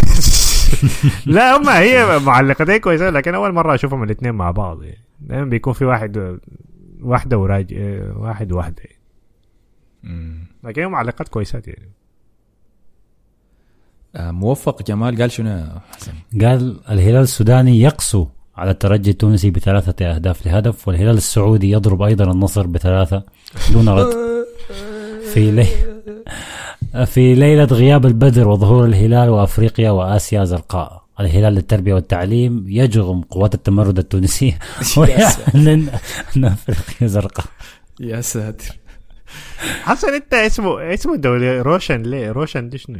Speaker 5: لا هم هي معلقتين كويسه لكن أول مرة أشوفهم الاثنين مع بعض. يعني. دائما بيكون في واحد واحدة وراجع واحد وواحدة. لكن هم معلقات كويسات يعني.
Speaker 2: آه، موفق جمال. قال شنو يا حسن؟
Speaker 3: قال الهلال السوداني يقسو على الترجي التونسي بثلاثة أهداف لهدف والهلال السعودي يضرب أيضا النصر بثلاثة دون رد. في لي في ليلة غياب البدر وظهور الهلال وأفريقيا وآسيا زرقاء الهلال للتربية والتعليم يجغم قوات التمرد التونسية ويعلن أن أفريقيا زرقاء
Speaker 2: يا ساتر.
Speaker 5: حسن أنت اسمه اسمه دولي روشن ليه؟ روشن دي شنو؟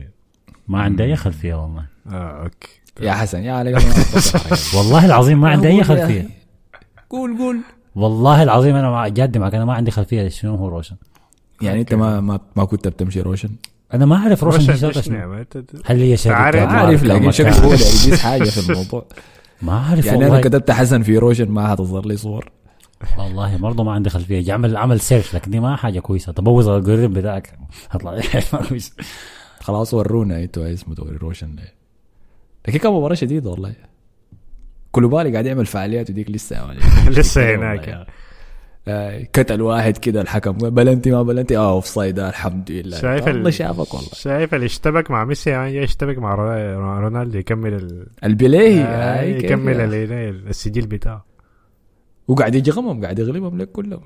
Speaker 3: ما عندي أي خلفية والله.
Speaker 5: آه أوكي.
Speaker 2: يا حسن يا علي
Speaker 3: والله العظيم ما عندي أي خلفية.
Speaker 2: قول قول.
Speaker 3: والله العظيم أنا مع جادي معك أنا ما عندي خلفية شنو هو روشن.
Speaker 2: يعني انت ما ما ما كنت بتمشي روشن؟
Speaker 3: أنا ما أعرف روشن,
Speaker 5: روشن
Speaker 3: هل هي شركة؟
Speaker 5: عارف-
Speaker 2: لكن؟ شكله هو اللي حاجة في الموضوع.
Speaker 3: ما أعرف
Speaker 2: يعني أنا كتبت حسن في روشن ما حتظهر لي صور.
Speaker 3: والله برضه ما عندي خلفية. عمل عمل search لكن دي ما حاجة كويسة. تبوظ ال algorithm بتاعك. هطلع. لي ما كويسه
Speaker 2: خلاص ورونا أنتوا اسمه دوري روشن ليه لكن كان مباراة شديدة والله. كلوبالي قاعد يعمل فعاليات وديك لسه يعني.
Speaker 5: لسه هناك.
Speaker 2: آه، كتل واحد كده الحكم بلنتي ما بلنتي. آه offside آه، الحمد لله.
Speaker 5: شايف ال-
Speaker 2: والله شافك والله.
Speaker 5: شايف اللي اشتبك مع ميسي؟ يعني جاي يشتبك مع رو- رونالدو يكمل ال...
Speaker 2: البليه
Speaker 5: آه،
Speaker 2: آه،
Speaker 5: يكمل السجل بتاعه.
Speaker 2: وقاعد يجغمهم قاعد يغلبهم لك كلهم.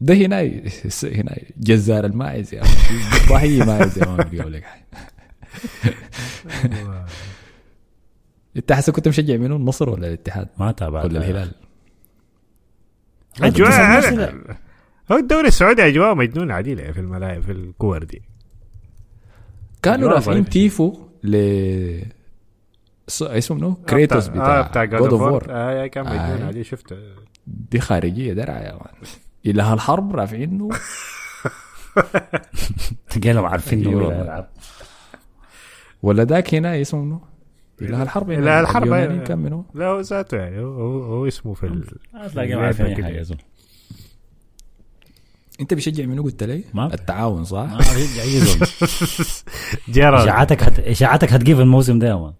Speaker 2: ده هنا هنا جزار الماعز يا. ضحية ماعز يا مان بيقول لك. انت حسب كنت مشجع منو النصر ولا الاتحاد؟
Speaker 3: ما تابعت.
Speaker 2: ولا الهلال؟
Speaker 5: أجواء هو الدوري السعودي اجواء مجنونه عديله في الملاعب في الكور دي
Speaker 2: كانوا رافعين. تيفو ل اسمه منو كريتوس
Speaker 5: بتاع
Speaker 2: بتاع
Speaker 5: بتاع
Speaker 2: جود اوف
Speaker 5: وور آه كان مجنون
Speaker 2: آه.
Speaker 5: عادي شفته
Speaker 2: دي خارجية درع يا مان اله الحرب رافعينه
Speaker 3: قالوا عارفين
Speaker 2: أيوة.
Speaker 3: انه يلعب.
Speaker 2: ولا ذاك هنا اسمه منو اله الحرب هنا.
Speaker 5: إله الحرب، أيوة.
Speaker 2: كان منو
Speaker 5: لا هو ذاته يعني هو, هو, اسمه في ال...
Speaker 3: هتلاقيهم عارفين أي حاجة زلمه
Speaker 2: أنت بيشجع منو قلت لي؟
Speaker 3: ما-
Speaker 2: التعاون صح؟
Speaker 3: ما في اي زول
Speaker 5: جرى
Speaker 3: إشاعاتك هت... إشاعاتك هتجيب الموسم ده يا مان.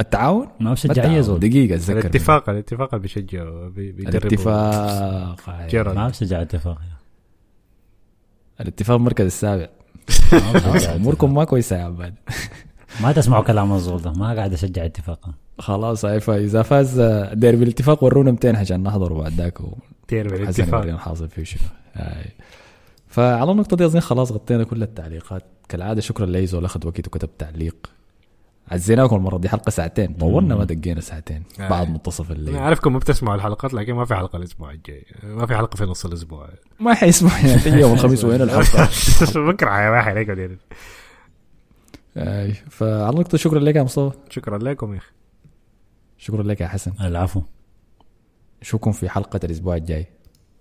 Speaker 2: التعاون؟
Speaker 3: ما بشجع. أي زول.
Speaker 2: دقيقة أتذكر
Speaker 5: الاتفاق الاتفاق اللي بيشجعوا بي- بيدربوا
Speaker 2: الاتفاق.
Speaker 3: ما بشجع اتفاق
Speaker 2: الاتفاق المركز السابع.
Speaker 3: ما بشجع
Speaker 2: أموركم ما كويسة يا عباد.
Speaker 3: ما تسمعوا كلام الزول ده ما قاعد اشجع اتفاقا
Speaker 2: خلاص هاي فاذا فاز ديربي الاتفاق ورونا 200 عشان نحضره بعد ذاك
Speaker 5: بالاتفاق
Speaker 2: يورينا حاصل فيه شنو. هاي. فعلى النقطة دي أظن خلاص غطينا كل التعليقات. كالعادة شكرا لأي اللي أخذ وقت وكتب تعليق. عزيناكم المرة دي حلقة ساعتين. طولنا ما دقينا ساعتين.
Speaker 5: آه.
Speaker 2: بعد منتصف
Speaker 5: أنا
Speaker 2: الليل
Speaker 5: عارفكم ما بتسمعوا الحلقات لكن ما في حلقة الأسبوع الجاي. ما في حلقة في نص الأسبوع.
Speaker 2: ما حيسمع. يعني يوم الخميس وين الحلقة؟
Speaker 5: بكره يا واحد
Speaker 2: هاي فعلى النقطة شكرا لك يا مصطفى.
Speaker 5: شكرا لكم يا أخي.
Speaker 2: شكرا لك يا حسن.
Speaker 3: العفو.
Speaker 2: نشوفكم في حلقة الأسبوع الجاي.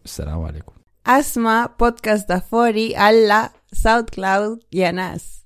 Speaker 2: السلام عليكم.
Speaker 4: Asma Podcast Dafori alla SoundCloud y a Nas.